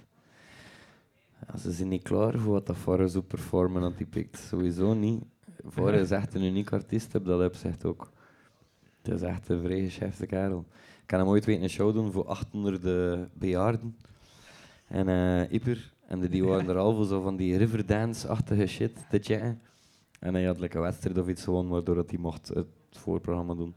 Ja, ze zijn niet klaar voor wat dat voor zo performen dat die pikt. Sowieso niet. Voor is echt een uniek artiest, heb dat heb zegt ook. Het is echt een vrij geschefte kerel. Ik kan hem ooit weten een show doen voor 800 bejaarden. En eh Ieper, En die- die waren er al voor zo van die Riverdance-achtige shit te checken. En hij had like, een wedstrijd of iets gewonnen, waardoor dat hij mocht het voorprogramma doen.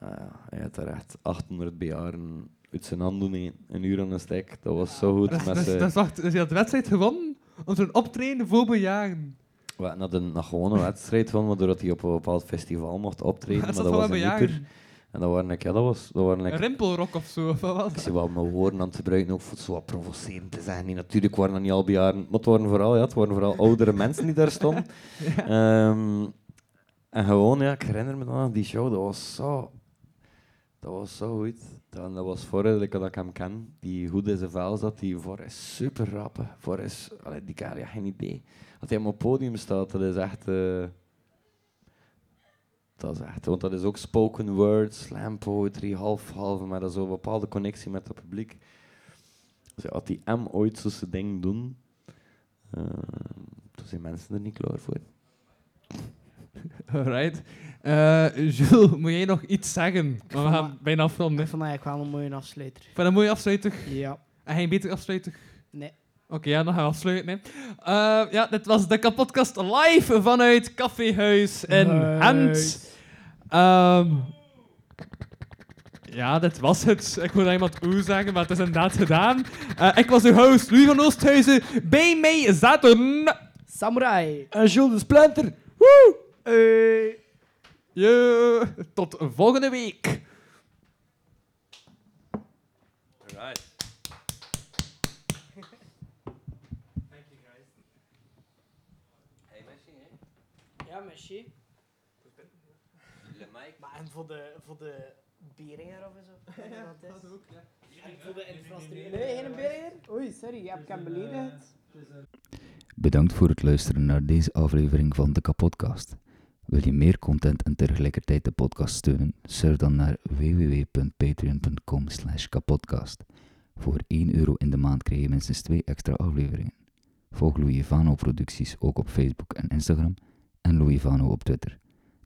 Ja, hij had er echt 800 bejaarden uit zijn hand doen, een uur aan een stek. Dat was zo goed. Dat met dat dus je had de wedstrijd gewonnen om zo'n optreden voor bejaarden. We hadden een, een gewone wedstrijd van, waardoor hij op een bepaald festival mocht optreden. Maar dat was een een. En dat waren like, ja, dat was, dat waren like, Een rimpelrok of zo, of wat was Ik zie wel mijn woorden aan het gebruiken, ook voor zo wat provocerend te zijn. Nee, natuurlijk waren dat niet al bejaarden, maar het waren vooral, ja, het waren vooral oudere mensen die daar stonden. Ehm, en gewoon, ja, ik herinner me nog, die show, dat was zo... Dat was zo goed. Dat, dat was voor dat ik hem ken, die goed in zijn vel zat, die voor is super rappen. Voor is, allee, die kan ja, geen idee. Dat hij op het podium staat, dat is echt... eh, dat is echt, want dat is ook spoken word, slam poetry, half-half, maar dat is zo'n bepaalde connectie met het publiek. Dus ja, als die M ooit zo'n ding doen, eh, dan zijn mensen er niet klaar voor. Alright. Eh, Jules, moet jij nog iets zeggen? We gaan bijna afronden. Ik vond eigenlijk wel een mooie afsluiter. Je een mooie afsluiter? Ja. En geen beter afsluiter? Nee. Oké, ja, dan gaan we afsluiten. Hè. Eh, ja, dit was de kapotkast live vanuit Caféhuis in Huis. Gent. Ehm, ja, dit was het. Ik moet iemand oe zeggen, maar het is inderdaad gedaan. Eh, ik was uw host, Louis van Oosthuizen. Bij mij zaten... Samurai. En Jules de Splinter. Woe! Hey. Yo, tot volgende week. Right. Ja, merci. Maar en voor de, voor de Beringer of zo? Ja, dat ook, ja. En voor de infrastructuur? Nee, geen Beringer? Oei, sorry, je hebt hem beledigd. Bedankt voor het luisteren naar deze aflevering van de Kapodcast. Wil je meer content en tegelijkertijd de podcast steunen? Surf dan naar www.patreon.com slash kapodcast. Voor 1 euro in de maand krijg je minstens 2 extra afleveringen. Volg Louis Vano producties ook op Facebook en Instagram en Louis Vano op Twitter.